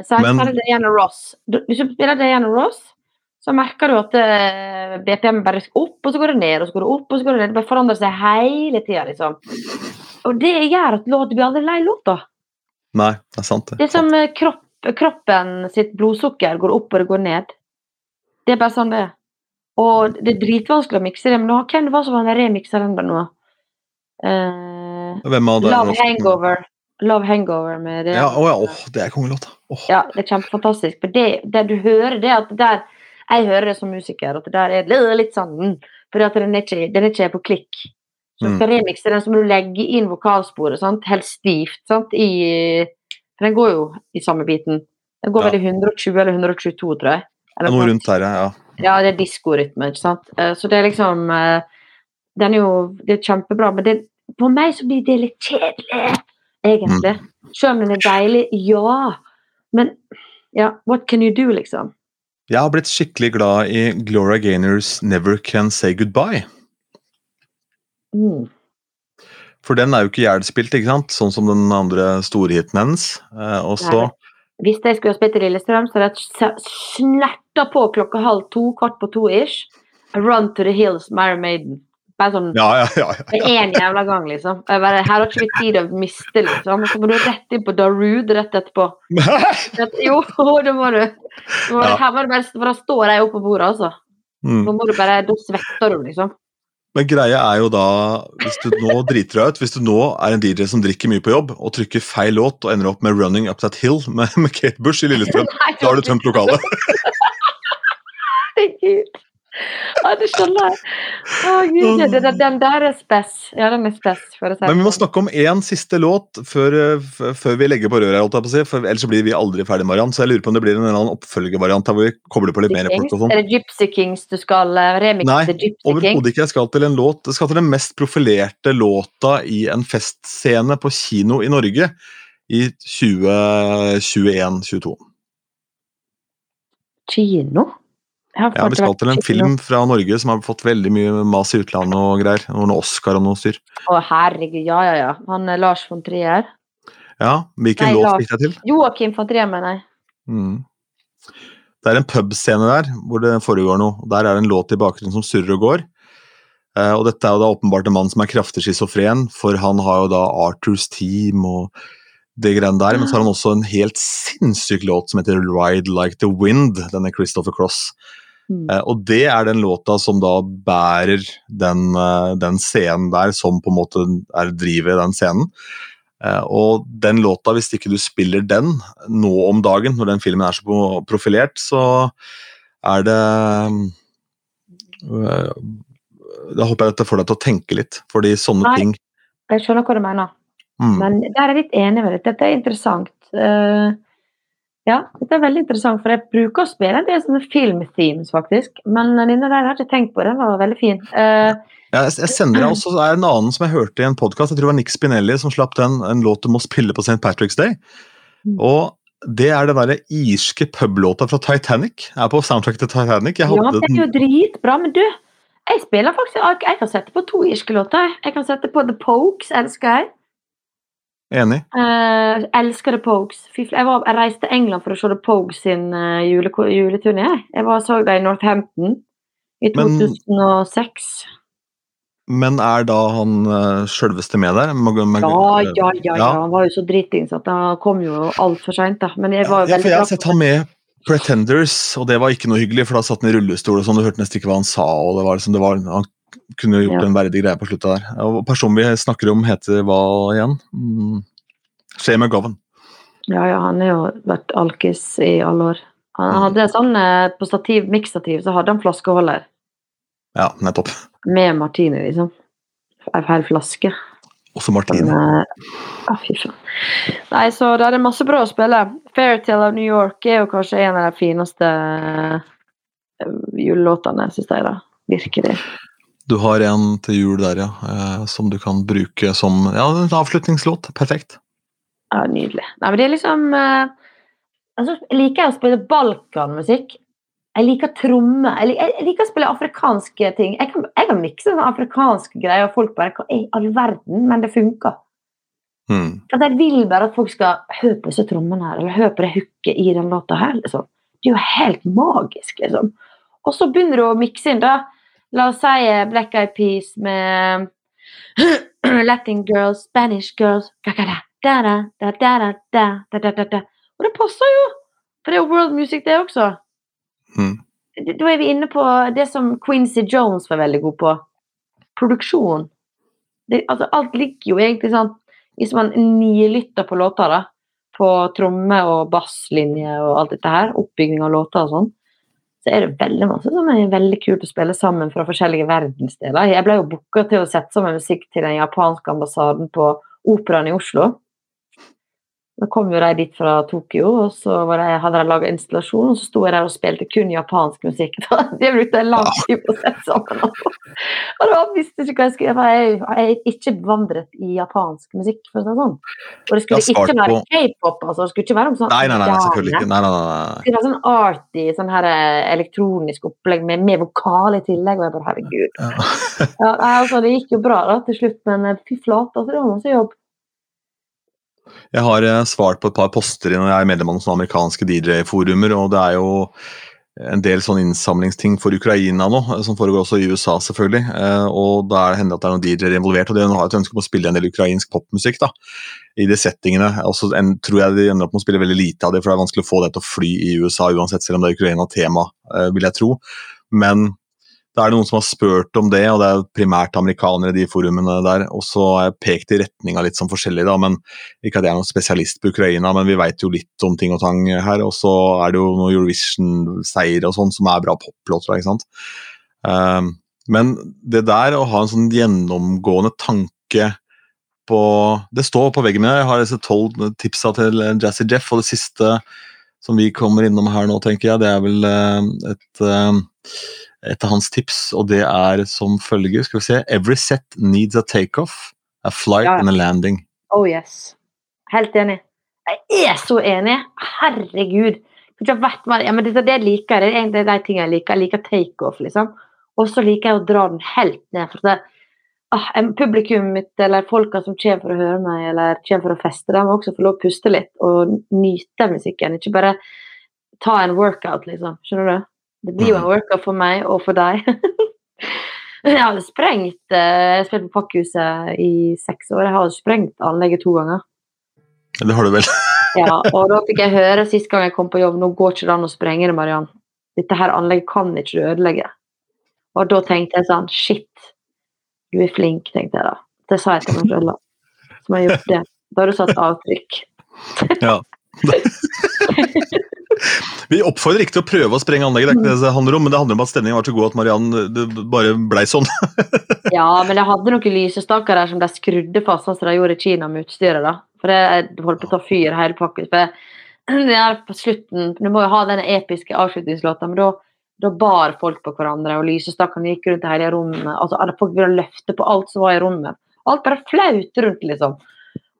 S3: så jeg spiller Diana Ross. Hvis du spiller Diana Ross, så merker du at eh, BPM bare skal opp, og så går det ned, og så går det opp, og så går det ned. Det bare forandrer seg hele tida, liksom. Og det gjør at låt, du blir aldri lei låta.
S4: Nei, det er sant, det.
S3: Det er som eh, kropp, kroppen sitt blodsukker går opp og det går ned. Det er bare sånn det er. Og det er dritvanskelig å mikse det, men hvem det var som var en remix den der nå? Uh,
S4: Hvem av dere
S3: Love Hangover. Love Hangover med det.
S4: Ja, å ja, å, det er kongelåt.
S3: Ja, det er kjempefantastisk. For det, det du hører, det at der Jeg hører det som musiker, at det der er litt, litt sånn mm, For den den er ikke på klikk. Så
S4: Mm.
S3: skal remikse den, så må du legge inn vokalsporet sant? helt stivt. Sant? I, for den går jo i samme biten. Den går vel i 120 eller 122, tror jeg. Eller
S4: Noe rundt her, ja.
S3: ja, det er diskorytme, ikke sant. Eh, Så det er liksom eh, Den er jo Det er kjempebra, men det, på meg så blir det litt kjedelig, egentlig. Selv om den er deilig, ja. Men ja, what can you do, liksom?
S4: Jeg har blitt skikkelig glad i Gloria Gaynors 'Never Can Say Goodbye'.
S3: Mm.
S4: For den er jo ikke jævlspilt, ikke sant? Sånn som den andre storhiten hennes. Eh, og så
S3: Hvis jeg skulle ha spilt i Lillestrøm, så hadde jeg snerta på klokka halv to, kvart på to ish. Run to the hills, Mary Maiden. Bare sånn
S4: Ja, ja, ja. ja.
S3: én jævla gang, liksom. Jeg bare, her har ikke vi tid å miste, liksom. Og så må du rett inn på Darude rett etterpå. (laughs) (laughs) Jo, det må du. Må
S4: Ja.
S3: Her må du bare, for da står jeg oppe på bordet, altså.
S4: Mm.
S3: Nå må du bare, Da svetter du, liksom.
S4: Men greia er jo da, hvis du nå driter deg ut, hvis du nå er en DJ som drikker mye på jobb og trykker feil låt og ender opp med 'Running Up That Hill' med, med Kate Bush i Lillestrøm, (laughs) da har du tømt lokalet.
S3: Herregud. Ja, du skjønner. Å, Gud, ja, den, den der er spess. Ja, den er spess, for å si
S4: Men vi må
S3: sånn.
S4: snakke om én siste låt før, eh, før vi legger på røret, si, ellers blir vi aldri ferdig, Mariann. Så jeg lurer på om det blir en eller annen oppfølgervariant hvor vi kobler på litt mer folk og sånn.
S3: Er det Gypsy Kings du skal uh, remikse
S4: Nei? Overhodet ikke. Jeg skal til en låt Jeg skal til den mest profilerte låta i en festscene på kino i Norge i 2021-2022.
S3: Kino? Jeg har
S4: Ja, vi skal til en film fra Norge som har fått veldig mye mas i utlandet og greier. Og noen Oscar og noe styr.
S3: Å, herregud, ja, ja, ja. Han er Lars von Trier.
S4: Ja, hvilken
S3: Nei,
S4: låt fikk jeg til?
S3: Joakim von Trier, mener jeg.
S4: Mm. Det er en pubscene der hvor det foregår noe. Der er det en låt i bakgrunnen som surrer og går. Eh, og dette er jo da åpenbart en mann som er kraftig schizofren, for han har jo da Arthurs Team og det greiene der. Men så har han også en helt sinnssyk låt som heter Ride Like The Wind. Den er Christopher Cross.
S3: Mm.
S4: Eh, og det er den låta som da bærer den, uh, den scenen der, som på en måte er drivet i den scenen. Uh, og den låta, hvis ikke du spiller den nå om dagen, når den filmen er så profilert, så er det Da håper jeg dette får deg til å tenke litt, fordi sånne
S3: Nei.
S4: ting
S3: Jeg skjønner hva du mener.
S4: mm,
S3: Men der er jeg litt enig med deg. Dette er interessant. Eh, ja, dette er veldig interessant, for jeg bruker å spille en del sånne filmthemes, faktisk. Men denne der har jeg ikke tenkt på. Den var veldig fin. Eh,
S4: Jeg, jeg sender deg også det er en annen som jeg hørte i en podkast, jeg tror det var Nick Spinelli som slapp den, en låt du må spille på St. Patrick's Day.
S3: Mm.
S4: Og det er den derre irske publåta fra Titanic. Jeg er på soundtrack til Titanic. Jeg
S3: ja, det er jo dritbra. Men du, jeg spiller faktisk Jeg kan sette på to irske låter. Jeg kan sette på The Pokes, elsker jeg.
S4: Enig.
S3: Uh, elsker The Pogues. Jeg, var, jeg reiste til England for å se The Pogues sin uh, jule, juleturné. jeg. Var, så dem i Northampton i 2006.
S4: Men er da han uh, sjølveste med der? Mag
S3: Ja, ja, ja, ja.
S4: Ja.
S3: Han var jo så dritings at han kom jo altfor seint, da. Men jeg var jo
S4: Ja, for jeg har sett han med Pretenders, og det var ikke noe hyggelig, for da satt han i rullestol og sånn, du hørte nesten ikke hva han sa, og det var liksom, det var, han kunne gjort
S3: Ja.
S4: en verdig greie på slutta der. Og personen vi snakker om heter hva igjen? Mm. Shea McGowan.
S3: Ja, ja, han har jo vært alkis i alle år. Han
S4: Mm.
S3: hadde sånn eh, på stativ, miksstativ, så hadde han flaskeholder
S4: Ja, nettopp.
S3: med martini, liksom. En hel flaske.
S4: Også
S3: martini.
S4: Martine.
S3: eh, ah, fy faen. Nei, så det er masse bra å spille. Fairytale of New York er jo kanskje en av de fineste eh, julelåtene, syns jeg, da. Virkelig.
S4: Du har en til jul der, ja, eh, som du kan bruke som ja, en avslutningslåt. Perfekt.
S3: Ja, nydelig. Nei, men det er liksom eh, altså, Jeg liker å spille balkanmusikk. Jeg liker tromme. Jeg, lik- jeg liker å spille afrikanske ting. Jeg kan, jeg kan mikse sånne afrikanske greier, og folk bare Hva i all verden? Men det funker.
S4: Mm.
S3: At jeg vil bare at folk skal høre på disse trommene her, eller høre på det hooket i den låta her. liksom. Det er jo helt magisk, liksom. Og så begynner du å mikse inn, da. La oss si eh, Black Eyed Peas med Latin girls, Spanish girls. Og det passer jo! For det er jo world music, det også.
S4: Mm.
S3: Da er vi inne på det som Quincy Jones var veldig god på. Produksjon. Det, altså, alt ligger jo egentlig sånn Hvis man nilytter på låter, da, på tromme- og basslinje og alt dette her, oppbygging av låter og sånn, så er det veldig masse som er veldig kult å spille sammen fra forskjellige verdensdeler. Jeg ble jo booka til å sette sammen musikk til den japanske ambassaden på Operaen i Oslo. Da kom jo de dit fra Tokyo, og så var det, hadde de laga installasjon, og så sto jeg der og spilte kun japansk musikk. (laughs) Det brukte jeg lang tid på å sette sammen. Og da visste ikke hva jeg skulle. Jeg, jeg er ikke bevandret i japansk musikk, for å si det sånn. Og det skulle ikke være k-pop, altså. Det skulle ikke være om sånn
S4: Nei, nei, nei, nei, selvfølgelig ikke. Nei, nei, nei, nei.
S3: det skulle være sånn arty, sånn her eh, elektronisk opplegg med, med vokal i tillegg. Og jeg bare herregud.
S4: Ja.
S3: Ja, altså, det gikk jo bra da til slutt, men eh, fy flate, altså, det var masse jobb.
S4: Jeg har eh, svart på et par poster når jeg er medlem av noen amerikanske DJ-forumer, og det er jo en del sånne innsamlingsting for Ukraina nå, eh, som foregår også i USA, selvfølgelig. Eh, og da er det hender at det er noen DJ-er involvert, og de har et ønske om å spille en del ukrainsk popmusikk da, i de settingene. Og så tror jeg de ender opp med å spille veldig lite av det, for det er vanskelig å få det til å fly i USA uansett, selv om det er Ukraina-tema, vil jeg tro. Men da er det noen som har spurt om det, og det er primært amerikanere i de forumene der. Og så har jeg pekt i retninga litt sånn forskjellig, da, men ikke at jeg er noen spesialist på Ukraina, men vi veit jo litt om ting og tang her. Og så er det jo noe Eurovision-seier og sånn som er bra poplåter, ikke sant. Um, men det der å ha en sånn gjennomgående tanke på Det står på veggen min, jeg har disse tolv tipsa til Jazzy Jeff, og det siste som vi kommer innom her nå, tenker jeg, det er vel eh, et et av hans tips, og det er som følger Skal vi se Every set needs a takeoff, a flight
S3: Ja.
S4: and a landing.
S3: Oh yes. Helt enig. Jeg er så enig! Herregud. Ja, men det, det liker jeg. Det er egentlig de tingene jeg liker. Jeg liker takeoff, liksom. Og så liker jeg å dra den helt ned. for det ah, en- Publikummet mitt, eller folka som kommer for å høre meg, eller kommer for å feste, de må også få lov å puste litt og nyte musikken. Ikke bare ta en workout, liksom. Skjønner du? Det blir jo en workout for meg og for deg. (laughs) jeg har sprengt eh, Jeg spilte på Pakkhuset i seks år. Jeg har sprengt anlegget to ganger.
S4: Det har du vel? (laughs)
S3: Ja, (laughs) og da fikk jeg høre sist gang jeg kom på jobb, nå går ikke det an å sprenge det, Mariann. Dette her anlegget kan ikke du ødelegge. Og da tenkte jeg sånn, shit, du er flink, tenkte jeg da. Det sa jeg til meg selv da. Som har gjort det. Da har du satt avtrykk.
S4: Ja. Vi oppfordrer ikke til å prøve å sprenge anlegget, det er ikke det det handler om, men det handler om at stemningen var så god at Mariann bare blei sånn. (laughs)
S3: Ja, men jeg hadde noen lysestaker der som de skrudde fast, sånn som de gjorde i Kina med utstyret. da. For det holdt på å ta fyr hele (clears throat) er på slutten, Du må jo ha den episke avslutningslåta, men da, da bar folk på hverandre, og lysestakene gikk rundt i hele rommet. altså Folk ville løfte på alt som var i rommet. Alt bare flaut rundt, liksom.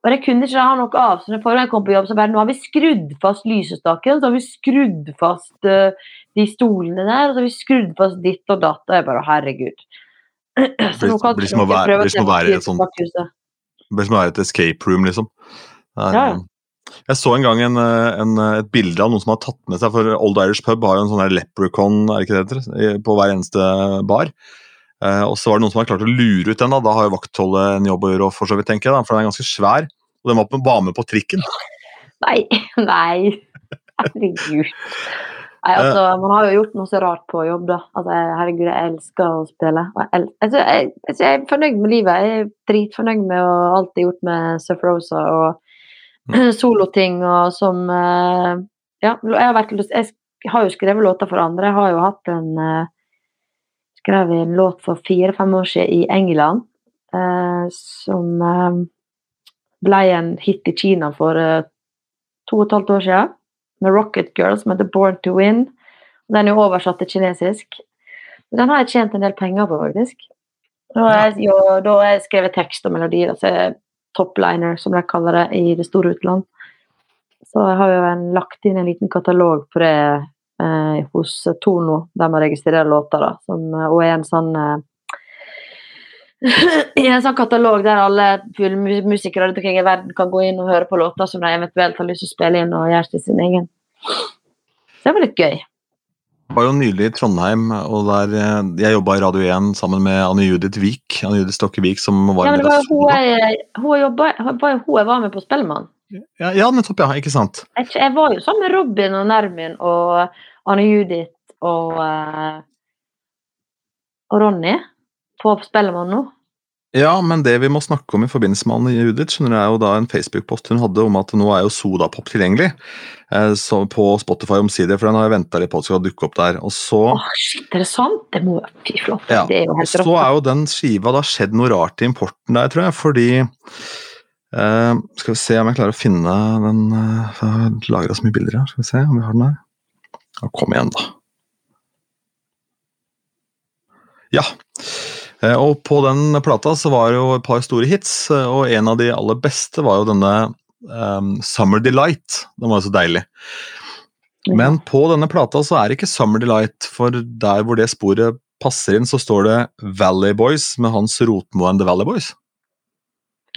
S3: Og det kunne ikke ha noe av. for når jeg kom på jobb, så bare Nå har vi skrudd fast lysestaken, så har vi skrudd fast uh, de stolene der, og så har vi skrudd fast ditt og datt. Og jeg bare Herregud. (clears throat) Så nå kan
S4: blir som å være- blir som å være et sånt- Det blir som å være et escape room, liksom. Er,
S3: Ja.
S4: Jeg så en gang en, eh, en, eh, et bilde av noen som har tatt med seg For Old Irish Pub har jo en sånn leprechaun det det på hver eneste bar. Eh, og så var det noen som hadde klart å lure ut den. Da Da har jo vaktholdet en jobb å gjøre, for så vidt, tenker jeg. Da, for den er ganske svær. Og den var på, var med på trikken.
S3: Nei, (laughs) nei. Herregud. Nei, altså, man har jo gjort masse rart på jobb, da. Altså, herregud, jeg elsker å spille. Jeg, altså, jeg, altså, jeg er fornøyd med livet. Jeg er dritfornøyd med å alt jeg har gjort med Surf Rosa og (clears throat) soloting og som eh, Ja, jeg har, vært, jeg har jo skrevet låter for andre. Jeg har jo hatt en Skrev en låt for fire-fem år siden i England eh, som eh, ble en hit i Kina for eh, to og et halvt år siden med Rocket Girl som heter Born to Win. Den er jo oversatt til kinesisk. Den har jeg tjent en del penger på, faktisk. Da har jeg, jeg skrevet tekst og melodi, altså topliner, som de kaller det i det store utland. Så jeg har jo en, lagt inn en liten katalog på det eh, hos Tono, der man registrerer låter, da, som, og er en sånn (clears throat) i en sånn katalog der alle musikere rundt omkring i verden kan gå inn og høre på låter som de eventuelt har lyst til å spille inn og gjøre til sin egen. Så det var litt gøy.
S4: Jeg var jo nylig i Trondheim, og der eh, jeg jobba i Radio 1 sammen med Anne Judith Vik. Anne Judith Stokke Vik, som var
S3: Ja, men
S4: en
S3: det var jo hun jeg, hun jobbet, det var jo hun jeg var med på Spellemann.
S4: Ja, ja, nettopp, ja. Ikke sant.
S3: Jeg, jeg var jo sammen med Robin og Nermin og Anne Judith og, eh, og Ronny på Spellemann nå.
S4: Ja, men det vi må snakke om i forbindelse med Anne Judith, skjønner du, er jo da en Facebook-post hun hadde om at nå er jo Sodapop tilgjengelig eh, så på Spotify omsider, for den har jeg venta litt på at skal dukke opp der. Og så,
S3: Åh, shit, er det sant? Det må Fy flott.
S4: ja,
S3: Det er jo helt rått.
S4: så er jo den skiva da skjedd noe rart i importen der, tror jeg, fordi eh, Skal vi se om jeg klarer å finne den uh, Jeg har lagra så mye bilder her. Skal vi se om vi har den her. Ja, kom igjen, da. Ja. Uh, Og på den plata så var det jo et par store hits, og en av de aller beste var jo denne um, Summer Delight. Den var jo så deilig. Men på denne plata så er det ikke Summer Delight, for der hvor det sporet passer inn, så står det Valley Boys med Hans Rotmo and The Valley Boys.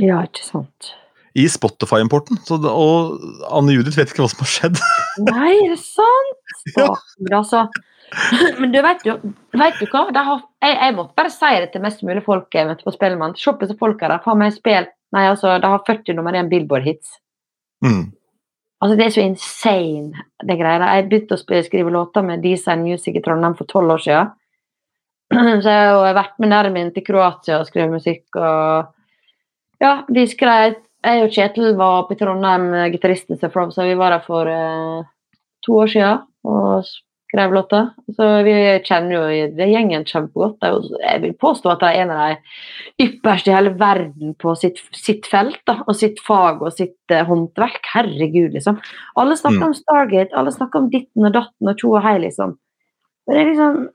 S3: Ja, ikke sant.
S4: I Spotify-importen. Og Anne Judith vet ikke hva som har skjedd. (laughs)
S3: Nei, er det sant?
S4: Ja.
S3: Altså (laughs) Men du vet jo, vet du hva? Har, jeg, jeg måtte bare si det til mest mulig folk jeg møtte på Spellemann. Se på disse folka der. Faen meg spill. Nei, altså, de har 40 nummer 1 Billboard-hits.
S4: Mm.
S3: Altså, det er så insane, det greia. der. Jeg begynte å skrive låter med Design Music i Trondheim for tolv år siden. (clears throat) Så jeg har vært med Nermin til Kroatia og skrevet musikk og Ja, vi skrev Jeg og Kjetil var i Trondheim, eh, gitaristen From, så vi var der for eh, to år siden og skrev låter. Så vi kjenner jo det gjengen kjempegodt. Jeg vil påstå at de er en av de ypperste i hele verden på sitt, sitt felt da, og sitt fag og sitt eh, håndverk. Herregud, liksom. Alle snakker
S4: Mm.
S3: om Stargate, alle snakker om ditten og datten og tjo og hei, liksom. Men det er liksom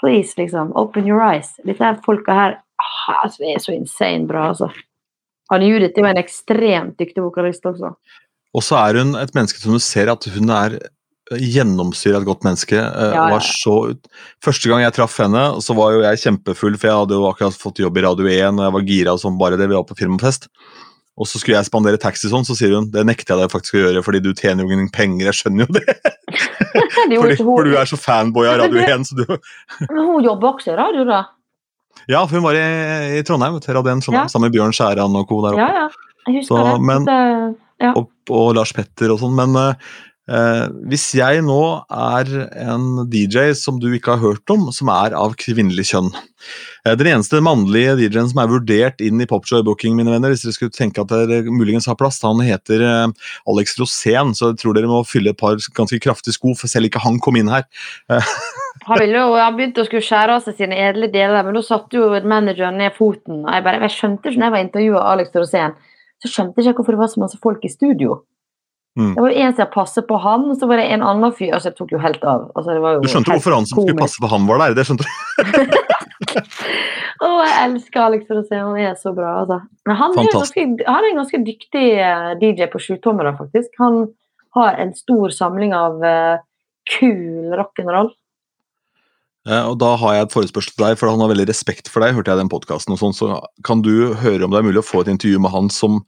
S3: Please, liksom. Open your eyes. Her folka her ah, altså, det er så insane bra, altså. Anne Judith er jo en ekstremt dyktig vokalist også.
S4: Og så er hun et menneske som du ser at hun er gjennomsyra et godt menneske. eh,
S3: Ja, ja,
S4: Var så, første gang jeg traff henne, så var jo jeg kjempefull, for jeg hadde jo akkurat fått jobb i Radio 1, og jeg var gira som bare det, vi var på firmafest. Og så skulle jeg spandere taxi sånn, så sier hun det nekter jeg deg faktisk å gjøre, fordi du tjener jo ingen penger, jeg skjønner jo det. (laughs)
S3: Det
S4: Fordi, for du er så fanboy av Radio 1, så du
S3: Men hun jobber også i radio, da?
S4: Ja, for hun var i, i Trondheim, vet du, Radio 1, Trondheim, sammen med Bjørn Skjæran og co. der oppe.
S3: Ja, ja. Jeg husker
S4: Så,
S3: det.
S4: men-
S3: det. Ja.
S4: og, og Lars Petter og sånn, men eh, eh, hvis jeg nå er en DJ som du ikke har hørt om, som er av kvinnelig kjønn eh, Den eneste mannlige DJ-en som er vurdert inn i Popjoy Booking, mine venner, hvis dere skulle tenke at dere muligens har plass, han heter eh, Alex Rosén, så jeg tror dere må fylle et par ganske kraftige sko, for selv ikke han kom inn her. (laughs)
S3: Han ville jo han begynte å skulle skjære av seg sine edle deler, men da satte jo manageren ned foten. og Jeg, bare, jeg skjønte ikke når jeg var intervjua Alex Rosén, så skjønte jeg ikke hvorfor det var så masse folk i studio.
S4: Mm.
S3: Det var jo en som passet på han, og så var det en annen fyr altså Jeg tok jo helt av. Altså, det var jo
S4: Du skjønte hvorfor han som skulle passe på han var der? det skjønte du? (laughs)
S3: Å, jeg elsker Alex Rosén, han er så bra, altså. Men han er, jo ganske, han er en ganske dyktig eh, DJ på sjutommere, faktisk. Han har en stor samling av uh, kul rock'n'roll.
S4: Eh, Og da har jeg et forespørsel til deg, for han har veldig respekt for deg, hørte jeg den podcasten og sånn, så kan du høre om det er mulig å få et intervju med han som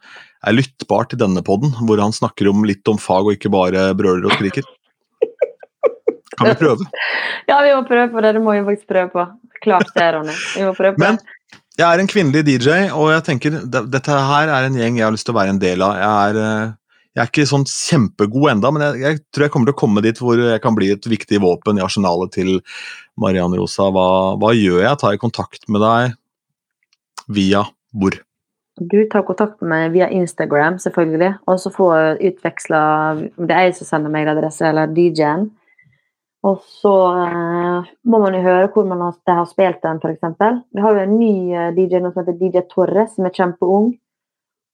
S4: er lyttbart i denne podden, hvor han snakker om litt om fag og ikke bare brøler og skriker. Kan vi prøve?
S3: Ja, vi må prøve på det. Det må vi faktisk prøve på. Klart det, Ronny. Vi må prøve på
S4: Men
S3: det.
S4: jeg er en kvinnelig DJ, og jeg tenker dette her er en gjeng jeg har lyst til å være en del av. Jeg er, eh, jeg er ikke sånn kjempegod enda, men jeg, jeg tror jeg kommer til å komme dit hvor jeg kan bli et viktig våpen i arsenalet til Mariann Rosa. Hva, hva gjør jeg? Tar jeg kontakt med deg via hvor?
S3: Du tar kontakt med meg via Instagram, selvfølgelig. Og så får jeg utveksla om det er jeg som sender mailadresse, eller DJ-en. Og så eh, må man jo høre hvor man har, har spilt den, f.eks. Vi har jo en ny eh, DJ nå som heter DJ Torres, som er kjempeung.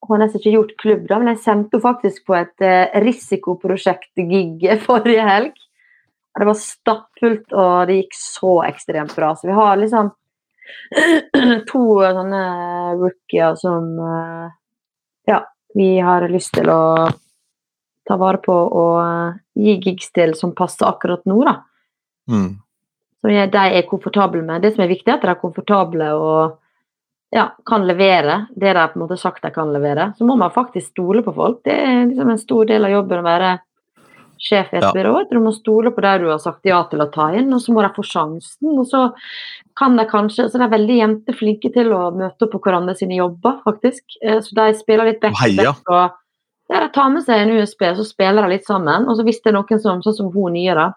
S3: Har nesten ikke gjort klubb, da, men jeg sendte faktisk på et eh, risikoprosjekt-gig (laughs) forrige helg. Og det var stappfullt, og det gikk så ekstremt bra. Så vi har liksom (clears throat) to sånne rookier som eh, Ja, vi har lyst til å ta vare på og eh, gi gigs til som passer akkurat nå, da.
S4: Mm.
S3: Som jeg- de er komfortable med. Det som er viktig, er at de er komfortable og ja, kan levere det de på en måte sagt de kan levere, så må man faktisk stole på folk. Det er liksom en stor del av jobben å være sjef i et
S4: Ja.
S3: byrå. Du må stole på det du har sagt ja til å ta inn, og så må de få sjansen. Og så kan de kanskje Så de er veldig jenter flinke til å møte opp på hverandre sine jobber, faktisk. Eh, Så de spiller litt back to
S4: Heia.
S3: back. Og ja, de tar med seg en USB, så spiller de litt sammen. Og så hvis det er noen som, sånn som hun nye, da.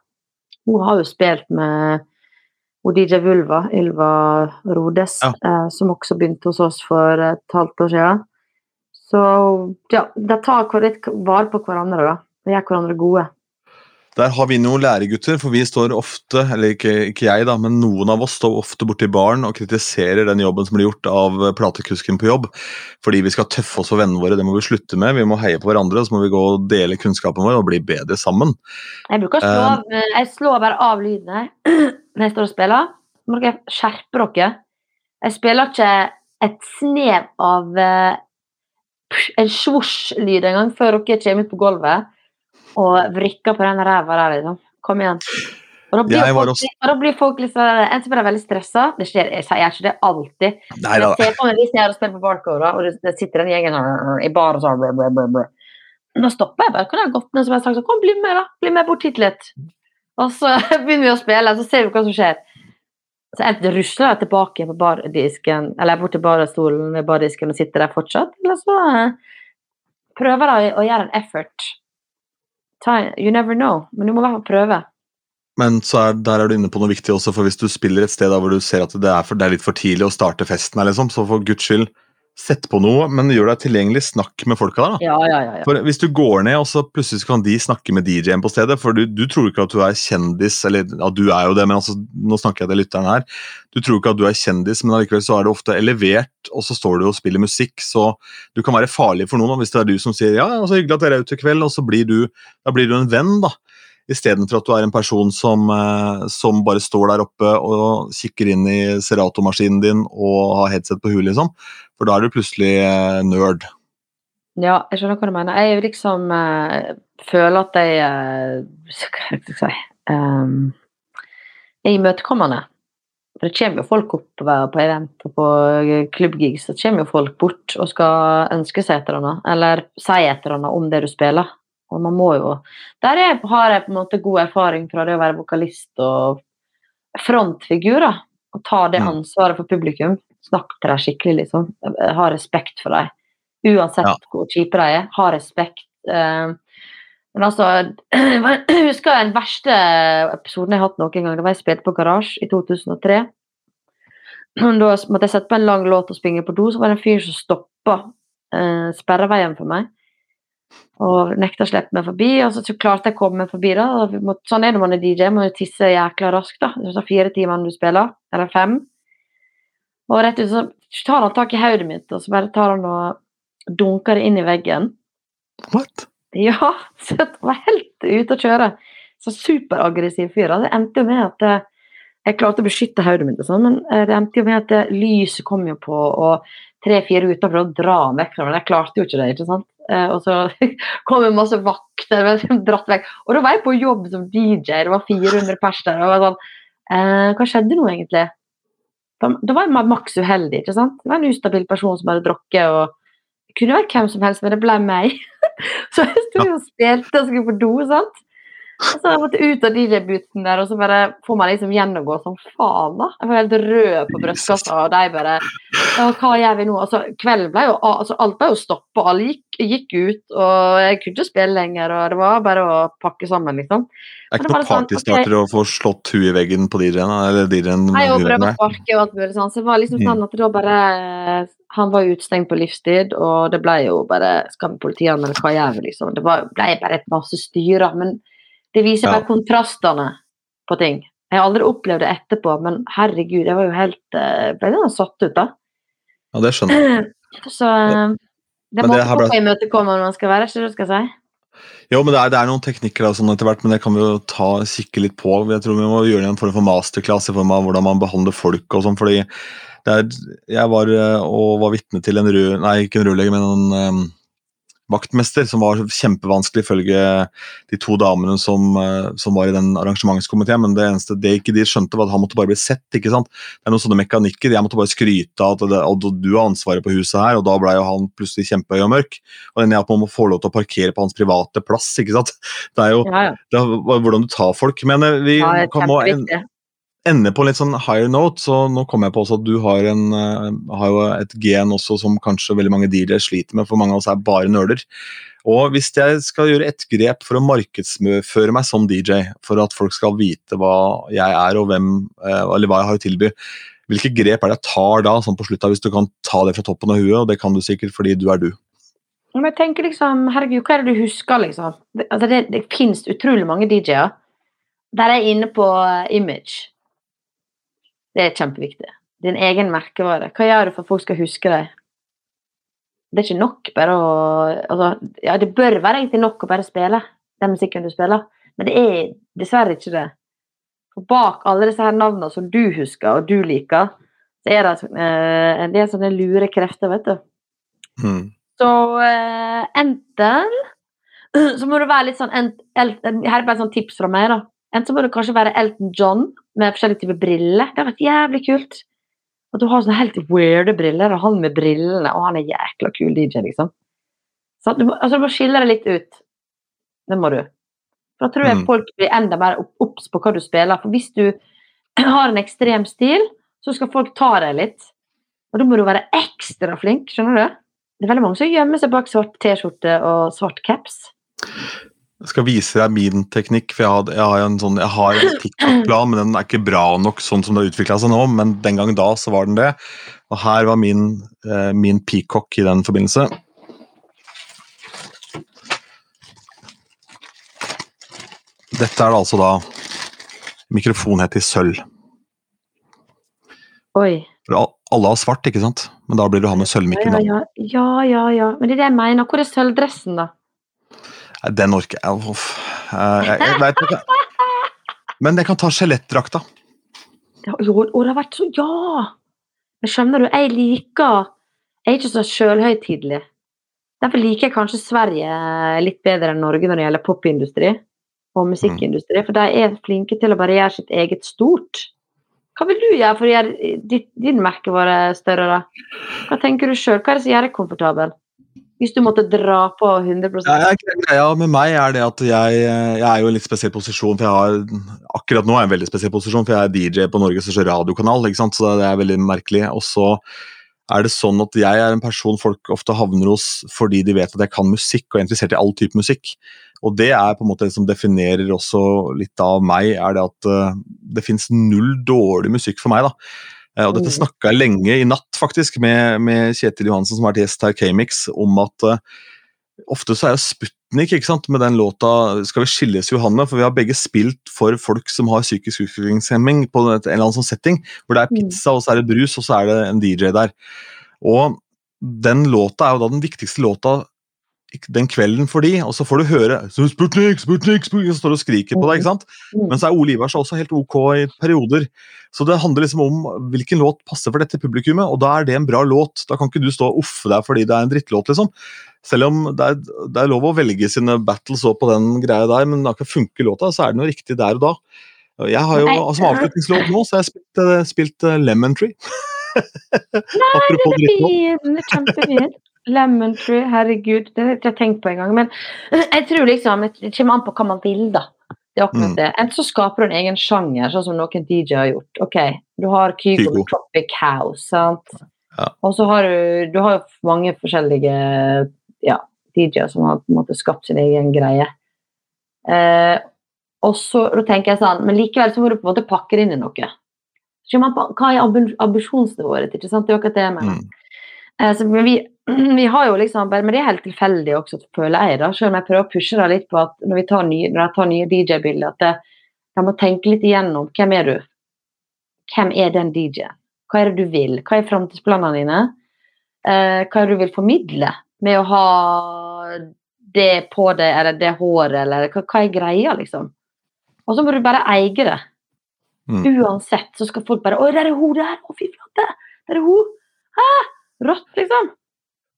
S3: Hun har jo spilt med DJ Vulva, Ylva Rodes,
S4: Ja.
S3: eh, som også begynte hos oss for et halvt år siden. Så ja, de tar litt vare på hverandre, da. De gjør hverandre gode.
S4: Der har vi noen læregutter, for vi står ofte, eller ikke, ikke jeg da, men noen av oss står ofte borti baren og kritiserer den jobben som blir gjort av platekusken på jobb. Fordi vi skal tøffe oss for vennene våre, det må vi slutte med. Vi må heie på hverandre, og så må vi gå og dele kunnskapen vår og bli bedre sammen.
S3: Jeg bruker å slå av eh, Jeg slår bare av lyden her (clears throat) når jeg står og spiller. Så må dere skjerpe dere. Jeg spiller ikke et snev av uh, en svosj-lyd engang før dere kommer ut på gulvet og vrikker på den ræva der, liksom. Kom igjen. Og da blir, folk,
S4: også-
S3: og da blir folk liksom En som blir veldig stressa Det skjer, jeg sier ikke det alltid.
S4: Nei
S3: jeg ser på meg hvis jeg har spilt på Barcode, og det, sitter en gjeng sånn, i bar og sånn. Da stopper jeg bare. Kan jeg gått ned jeg har sagt Kom, bli med, da. Bli med bort hit litt. Og så (laughs) begynner vi å spille, så ser vi hva som skjer. Så enten rusler jeg tilbake på bardisken, eller bort til barstolen ved bardisken og sitter der fortsatt, eller så eh, prøver jeg å gjøre en effort. You never know, men du må i hvert fall prøve.
S4: Men er, der er du inne på noe viktig også, for hvis du spiller et sted hvor du ser at det er, for, det er litt for tidlig å starte festen, liksom, så for guds skyld, sett på noe, men gjør deg tilgjengelig. Snakk med folka der. da.
S3: Ja, ja, ja. ja.
S4: For Hvis du går ned, og så plutselig kan de snakke med DJ-en på stedet, for du, du tror ikke at du er kjendis, eller ja, du er jo det, men altså, nå snakker jeg til lytteren her. Du tror ikke at du er kjendis, men allikevel så er det ofte elevert, og så står du og spiller musikk, så du kan være farlig for noen. da, Hvis det er du som sier ja, ja, så hyggelig at dere er ute i kveld, og så blir du, da blir du en venn, da. Istedenfor at du er en person som, eh, som bare står der oppe og kikker inn i Serato-maskinen din og har headset på huet, liksom. For da er du plutselig eh, nerd.
S3: Ja, jeg skjønner hva du mener. Jeg liksom eh, føler at jeg eh, (laughs) Hva skal jeg si um, Jeg er imøtekommende. For det kommer jo folk opp på, på event og på klubbgigs, Det kommer jo folk bort og skal ønske seg et eller annet, eller si et eller annet om det du spiller. Og man må jo Der er, har jeg på en måte god erfaring fra det å være vokalist og frontfigur, da. Og ta det
S4: Mm.
S3: ansvaret for publikum. Snakk til dem skikkelig, liksom. Ha respekt for dem. Uansett
S4: Ja.
S3: hvor kjipe de er. Ha respekt. Eh, men altså (clears throat) (clears throat) Jeg husker den verste episoden jeg har hatt noen gang. Det var jeg spilte på Garasje i 2003. (clears throat) Da måtte jeg sette på en lang låt og springe på do, så var det en fyr som stoppa eh, sperreveien for meg. Og nekta å slippe meg forbi, og så, så klarte jeg å komme meg forbi. da, måtte, Sånn er det når man er DJ, må jo tisse jækla raskt. da, Det tar fire timer når du spiller, eller fem. Og rett ut så tar han tak i hodet mitt, og så bare tar han og dunker det inn i veggen.
S4: What?
S3: Ja, (laughs) så jeg var helt ute å kjøre. Så superaggressiv fyr. Det endte jo med at eh, jeg klarte å beskytte hodet mitt, sånn, men eh, det endte jo med at det, lyset kom jo på, og tre-fire gutter prøvde å dra meg vekk meg. Jeg klarte jo ikke det. ikke sant? Eh, og så (laughs) kom det masse vakter som dratt vekk. Og da var jeg på jobb som DJ, det var 400 pers der. og jeg var sånn, eh, Hva skjedde nå, egentlig? Da, var jeg maks uheldig. ikke sant? Det var en ustabil person som hadde drukket. og Det kunne vært hvem som helst, men det ble meg. (laughs) Så jeg sto og spilte og skulle på do. sant? Og så jeg måtte ut av DJ-booten der, og så bare får man liksom gjennomgå som faen. da. Jeg var helt rød på brystkassa, og de bare ja, Hva gjør vi nå? Altså, kvelden ble jo, altså, Alt ble jo stoppa, alle gikk, gikk ut, og jeg kunne ikke spille lenger. og Det var bare å pakke sammen, liksom.
S4: Det er ikke
S3: noen
S4: partystarter
S3: sånn,
S4: okay. å få slått huet i veggen på DJ-en? Eller DJ-en
S3: Nei, og prøve å sparke og alt mulig sånn. Så det var liksom
S4: Mm.
S3: sånn at det var bare Han var utestengt på livstid, og det ble jo bare Skal vi politianmelde, hva gjør vi, liksom? Det ble bare et masse styrer. Men det viser
S4: Ja.
S3: bare kontrastene på ting. Jeg har aldri opplevd det etterpå, men herregud, jeg var jo helt eh, Ble litt satt ut, da.
S4: Ja, det skjønner jeg. (clears throat)
S3: Så eh, det må man
S4: ble-
S3: imøtekomme når man skal være, ikke det du skal si?
S4: Jo, men det er, det er noen teknikker og sånn etter hvert, men det kan vi jo ta, kikke litt på. Jeg tror vi må gjøre en form for masterclass i form av hvordan man behandler folk og sånn, fordi det er, jeg var eh, og var vitne til en rød, nei ikke en rørlegger, men en, vaktmester, som var kjempevanskelig ifølge de to damene som, eh, som var i den arrangementskomiteen. Men det eneste det ikke de skjønte, var at han måtte bare bli sett. ikke sant? Det er noen sånne mekanikker. Jeg måtte bare skryte av at at du har ansvaret på huset her, og da ble jo han plutselig kjempehøy og mørk. Og den at man må få lov til å parkere på hans private plass. ikke sant? Det er jo
S3: Ja, ja.
S4: det er hvordan du tar folk. Men eh, vi
S3: ja er
S4: kan må en,
S3: kjempeviktig.
S4: ende på en litt sånn higher note, så nå kommer jeg på også at du har, en, eh, har jo et gen også som kanskje veldig mange DJ sliter med, for mange av oss er bare nerder. Og hvis jeg skal gjøre et grep for å markedsføre meg som DJ, for at folk skal vite hva jeg er og hvem, eh, eller hva jeg har å tilby, hvilke grep er det jeg tar da, sånn på slutta, hvis du kan ta det fra toppen av huet, og det kan du sikkert fordi du er du.
S3: Men jeg tenker liksom, herregud, hva er det du husker, liksom? Det, altså det, det finnes utrolig mange DJ-er. Der er inne på eh, image. Det er kjempeviktig. Din egen merkevare. Hva gjør du for at folk skal huske deg? Det er ikke nok bare å altså, Ja, det bør være egentlig nok å bare spille den musikken du spiller, men det er dessverre ikke det. For bak alle disse her navnene som du husker og du liker, så er det eh, en del sånne lure krefter, vet du.
S4: Mm.
S3: Så eh, enten (clears throat) så må du være litt sånn Her er bare et sånt tips fra meg, da. Enten så må du kanskje være Elton John med forskjellige typer briller. Det har vært jævlig kult. At du har sånne helt weirde briller, og han med brillene, og han er jækla kul DJ, liksom. Så du, må, altså, du må skille deg litt ut. Det må du. For da tror jeg
S4: Mm.
S3: folk blir enda mer obs på hva du spiller. For hvis du (clears throat) har en ekstrem stil, så skal folk ta deg litt. Og da må du være ekstra flink, skjønner du? Det er veldig mange som gjemmer seg bak svart T-skjorte og svart caps.
S4: Jeg skal vise deg min teknikk, for jeg har, jeg har en sånn, jeg har en TikTok-plan, men den er ikke bra nok sånn som det har utvikla seg nå, men den gang da så var den det. Og her var min, eh, min peacock i den forbindelse. Dette er det altså da mikrofonhet i sølv.
S3: Oi.
S4: For alle har svart, ikke sant? Men da blir du han med
S3: Ja,
S4: sølvmikken. da.
S3: ja, ja, ja, ja. Men det er det jeg mener. Hvor er sølvdressen, da?
S4: Nei, Den orker jeg. Uff. Eh, Jeg, jeg vet ikke. Men jeg kan ta skjelettdrakta.
S3: Ja, Jo, og det har vært så Ja! Men skjønner du, jeg liker Jeg er ikke så sjølhøytidelig. Derfor liker jeg kanskje Sverige litt bedre enn Norge når det gjelder popindustri og musikkindustri, for de er flinke til å bare gjøre sitt eget stort. Hva vil du gjøre for å gjøre ditt, din merkevare større, da? Hva tenker du sjøl? Hva er det som gjør deg komfortabel? Hvis du måtte dra på 100
S4: Ja, greia med meg er det at jeg, jeg er jo i en litt spesiell posisjon. for jeg har, Akkurat nå er jeg en veldig spesiell posisjon, for jeg er DJ på Norges største radiokanal. ikke sant? Så det er veldig merkelig. Og så er det sånn at jeg er en person folk ofte havner hos fordi de vet at jeg kan musikk og er interessert i all type musikk. Og det er på en måte det som definerer også litt av meg, er det at eh, det fins null dårlig musikk for meg. da. Eh, Og dette
S3: Mm.
S4: snakka jeg lenge i natt faktisk med, med Kjetil Johansen, som har vært gjest her i K-Mix, om at uh, ofte så er det Sputnik ikke sant, med den låta 'Skal vi skilles, Johanne', for vi har begge spilt for folk som har psykisk utviklingshemming på en eller annen sånn setting, hvor det er
S3: Mm.
S4: pizza, og så er det brus, og så er det en DJ der. Og den låta er jo da den viktigste låta den kvelden for de, og så får du høre så Sputnik, Sputnik, Sputnik, så står du og skriker på deg, ikke sant?
S3: Mm.
S4: Men så er Ole Ivars også helt ok i perioder. Så det handler liksom om hvilken låt passer for dette publikummet, og da er det en bra låt. Da kan ikke du stå og uffe deg fordi det er en drittlåt, liksom. Selv om det er, det er lov å velge sine battles òg på den greia der, men akkurat funker låta, så er den jo riktig der og da. Jeg har jo
S3: Nei,
S4: Som avslutningslåt nå, så har jeg spilt, eh, spilt eh, Lemon Tree. (laughs) Nei,
S3: Den er fin! Den er kjempefin. Lemon tree, herregud. Det har jeg ikke tenkt på engang. Men (clears throat) jeg tror liksom det kommer an på hva man vil, da. Det er akkurat
S4: Mm.
S3: det. Enten så skaper du en egen sjanger, sånn som noen DJ har gjort. Ok, Du har Kygo
S4: Kygo.
S3: Tropic House, sant.
S4: Ja.
S3: Og så har du, du har mange forskjellige ja, DJ-er som har på en måte skapt sin egen greie. Eh, og så da tenker jeg sånn, Men likevel så må du på en måte pakke det inn i noe. Så man, Hva er ambi- ambisjonsnivået ditt? ikke sant? Det er akkurat det jeg mener.
S4: Mm.
S3: Eh, så, men vi, (clears throat) vi har jo liksom Men det er helt tilfeldig også, føler jeg, da, selv om jeg prøver å pushe det litt på at når, vi tar nye, når jeg tar nye DJ-bilder, at det, jeg må tenke litt igjennom hvem er du? Hvem er den DJ-en? Hva er det du vil? Hva er framtidsplanene dine? Eh, hva er det du vil formidle med å ha det på deg, eller det håret, eller hva, hva er greia, liksom? Og så må du bare eie det.
S4: Mm.
S3: Uansett så skal folk bare 'Oi, der er hun der! Å, fy flate! Der er hun! Hæ? Rått, liksom!'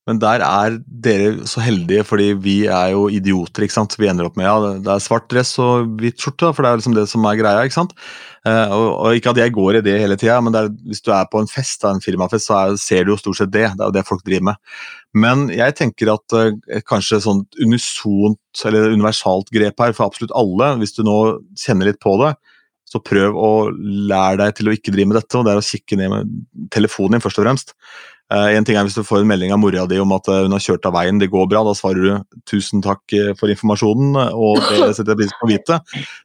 S4: Men der er dere så heldige, fordi vi er jo idioter. ikke sant? Vi ender opp med ja, det er svart dress og hvit skjorte, for det er liksom det som er greia. ikke sant? Eh, og, og Ikke at jeg går i det hele tida, men er, hvis du er på en fest, en firmafest, så er, ser du jo stort sett det. Det er jo det folk driver med. Men jeg tenker at eh, kanskje sånt unisont eller universalt grep her for absolutt alle, hvis du nå kjenner litt på det, så prøv å lære deg til å ikke drive med dette, og det er å kikke ned med telefonen din først og fremst. Uh, en ting er Hvis du får en melding av mora di om at uh, hun har kjørt av veien, det går bra, da svarer du 'tusen takk eh, for informasjonen', og det (laughs) setter jeg pris på å vite.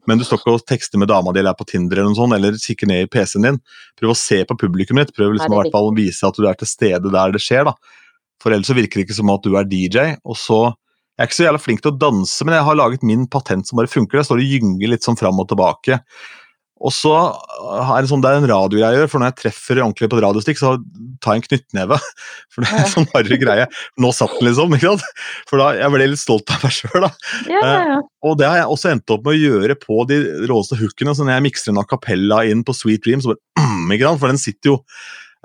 S4: Men du står ikke og tekster med dama di eller er på Tinder eller noe sånt, eller kikker ned i PC-en din. Prøv å se på publikummet ditt, prøv liksom å hvert fall vise at du er til stede der det skjer. da. For ellers så virker det ikke som at du er DJ. og så jeg er ikke så jævla flink til å danse, men jeg har laget min patent som bare funker. Jeg står og gynger litt sånn fram og tilbake. Og så er det, sånn, det er en radiogreie, for når jeg treffer ordentlig på et radiostikk, så tar jeg en knyttneve. (laughs) For det er en sånn harry greie. Nå satt den, liksom. ikke sant? For da, Jeg ble litt stolt av meg sjøl, da.
S3: Ja, ja, ja.
S4: Eh, og det har jeg også endt opp med å gjøre på de råeste hookene. Så når jeg mikser en a cappella inn på Sweet Dream, så bare (clears throat) ikke sant? For den sitter jo.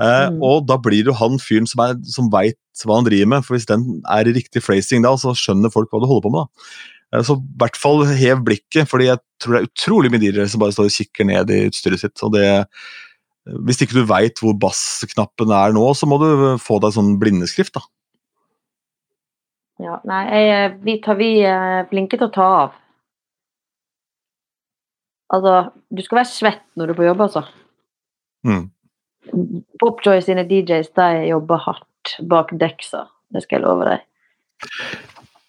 S4: Eh, mm. Og da blir det jo han fyren som, er, som veit hva han driver med. For hvis den er i riktig phrasing da, så skjønner folk hva du holder på med. da. Eh, så i hvert fall hev blikket, fordi jeg tror det er utrolig mye dyrere som bare står og kikker ned i utstyret sitt. og det hvis ikke du veit hvor bassknappen er nå, så må du få deg sånn blindeskrift, da.
S3: Ja, nei, jeg, vi tar vi flinke til å ta av. Altså, du skal være svett når du er på jobb, altså.
S4: Mm.
S3: Popjoy sine DJs de jobber hardt bak deksa, det skal jeg love deg.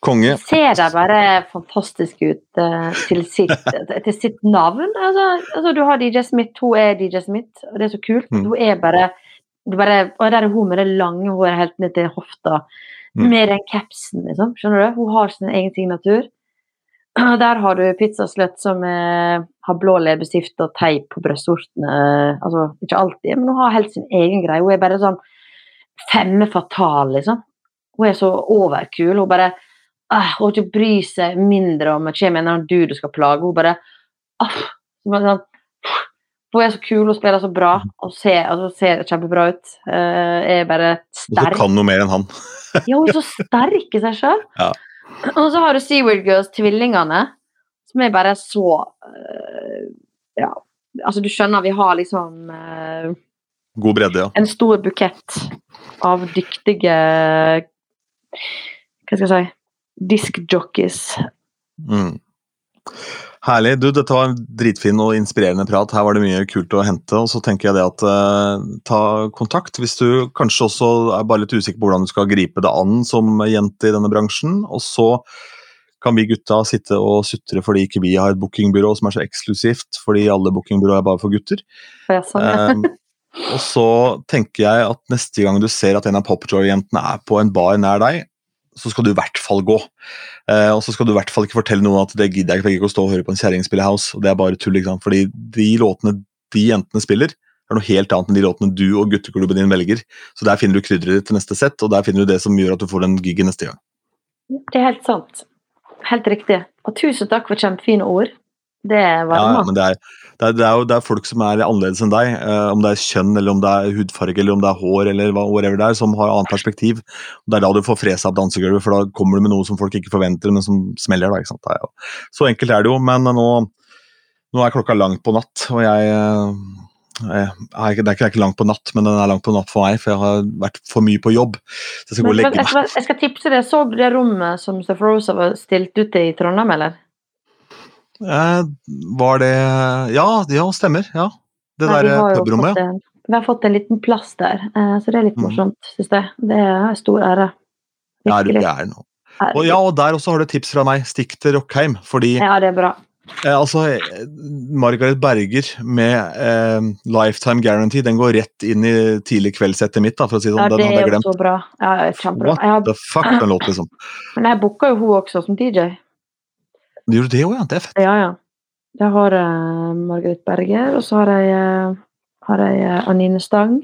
S4: Konge.
S3: Ser de bare fantastisk ut uh, til, sitt, (laughs) til, sitt, navn? Altså, altså, du har DJ Smith, hun er DJ Smith, og det er så kult. Mm. Hun er bare, bare, Og der er hun med det lange håret helt ned til hofta, mm. med den capsen, liksom. Skjønner du? Hun har sin egen signatur. (clears throat) Der har du pizzasløtt som uh, har blå leppestift og teip på brystvortene. Altså, ikke alltid, men hun har helt sin egen greie. Hun er bare sånn femme fatal, liksom. Hun er så overkul. Hun bare Hun ikke bry seg mindre om det kommer en du dude skal plage. Hun bare ah, sånn, Hun er så kul og spiller så bra og ser, altså, ser kjempebra ut. Er bare sterk.
S4: Og så kan noe mer enn han. (laughs)
S3: ja, hun er så sterk i seg sjøl.
S4: Ja.
S3: Og så har du Seaward Girls, tvillingene, som er bare så uh, Ja, altså du skjønner, vi har liksom uh,
S4: God bredde, ja.
S3: En stor bukett av dyktige Hva skal jeg si diskjockeys.
S4: Mm. Herlig. Du, dette var en dritfin og inspirerende prat. Her var det mye kult å hente. og så tenker jeg det at eh, Ta kontakt hvis du kanskje også er bare litt usikker på hvordan du skal gripe det an som jente i denne bransjen. Og så kan vi gutta sitte og sutre fordi ikke vi har et bookingbyrå som er så eksklusivt, fordi alle bookingbyråer er bare for gutter.
S3: Ja, sånn, ja.
S4: eh, og så tenker jeg at neste gang du ser at en av Popjoy-jentene er på en bar nær deg, så skal du i hvert fall gå. Eh, og så skal du i hvert fall ikke fortelle noen at det gidder jeg ikke, å stå og høre på en kjerring spille house. og Det er bare tull. ikke? Fordi de låtene de jentene spiller, er noe helt annet enn de låtene du og gutteklubben din velger. Så der finner du krydderet til neste sett, og der finner du det som gjør at du får den gigen neste gang.
S3: Det er helt sant. Helt riktig. Og tusen takk for kjempefine ord. Det var
S4: ja, men det er, det, er, det, er jo, det er folk som er annerledes enn deg. uh, om det er kjønn, eller om det er hudfarge, eller om det er hår, eller whatever det er, som har annet perspektiv. Det er da du får fresa opp dansegulvet, for da kommer du med noe som folk ikke forventer, men som smeller. Da, ikke sant? Er jo, så enkelt er det jo, men nå, nå er klokka langt på natt, og jeg eh, jeg, det, er ikke, det er ikke langt på natt, men den er langt på natt for meg, for jeg har vært for mye på jobb. Så jeg skal gå og legge
S3: meg. Jeg, jeg skal tipse deg, Så du det rommet som Stuff Rosa var stilt ute i Trondheim, eller?
S4: Eh, var det Ja, ja, stemmer. Ja. Det ja, der pubrommet.
S3: Vi har fått en liten plass der, eh, så det er litt mm. morsomt, mm. syns jeg. Det er stor ære.
S4: Ja, er det gæren. Og, ja, og der også har du tips fra meg. Stikk til Rockheim, fordi
S3: Ja, det er bra.
S4: Eh, altså, Margaret Berger med eh, Lifetime Guarantee den går rett inn i tidlig kveldssettet mitt. da, for å si sånn.
S3: Ja, det
S4: den
S3: er jo så bra. Ja, kjempebra.
S4: What the fuck, den låt, liksom. (laughs)
S3: Men jeg booka jo hun også som DJ.
S4: Du gjorde det òg, ja? Det er fett.
S3: Ja, ja. Jeg har uh, Margaret Berger, og så har jeg, uh, har jeg uh, Anine Stang.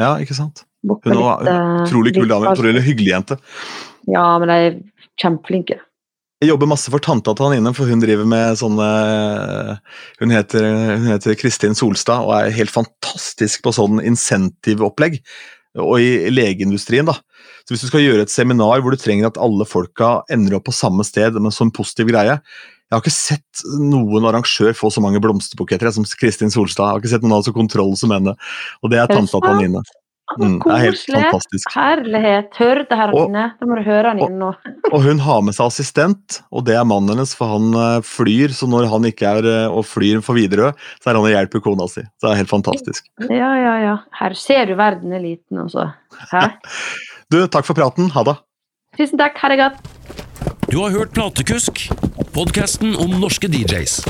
S4: Ja, ikke sant. Hun var utrolig kul dame. Utrolig hyggelig jente.
S3: Ja, men de er kjempeflinke.
S4: Jeg jobber masse for tanta til Anine, for hun driver med sånne Hun heter, hun heter Kristin Solstad og er helt fantastisk på sånn insentive-opplegg. Og i legeindustrien, da Så hvis du skal gjøre et seminar hvor du trenger at alle folka ender opp på samme sted med sånn positiv greie Jeg har ikke sett noen arrangør få så mange blomsterbuketter som Kristin Solstad. Jeg har ikke sett noen ha så kontroll som henne. Og det er tanta til? Anine. Mm, det er helt fantastisk.
S3: Herlighet. Hør det her, Anine. Da må du høre han inn nå.
S4: Og hun har med seg assistent, og det er mannen hennes, for han eh, flyr. Så når han ikke er eh, og flyr for Widerøe, så er han og hjelper kona si. Så det er helt fantastisk.
S3: Ja, ja, ja. Her ser du verden er liten, altså. Hæ? (laughs)
S4: Du, takk for praten. Ha det.
S3: Tusen takk. Ha det godt.
S1: Du har hørt Platekusk, podkasten om norske DJs.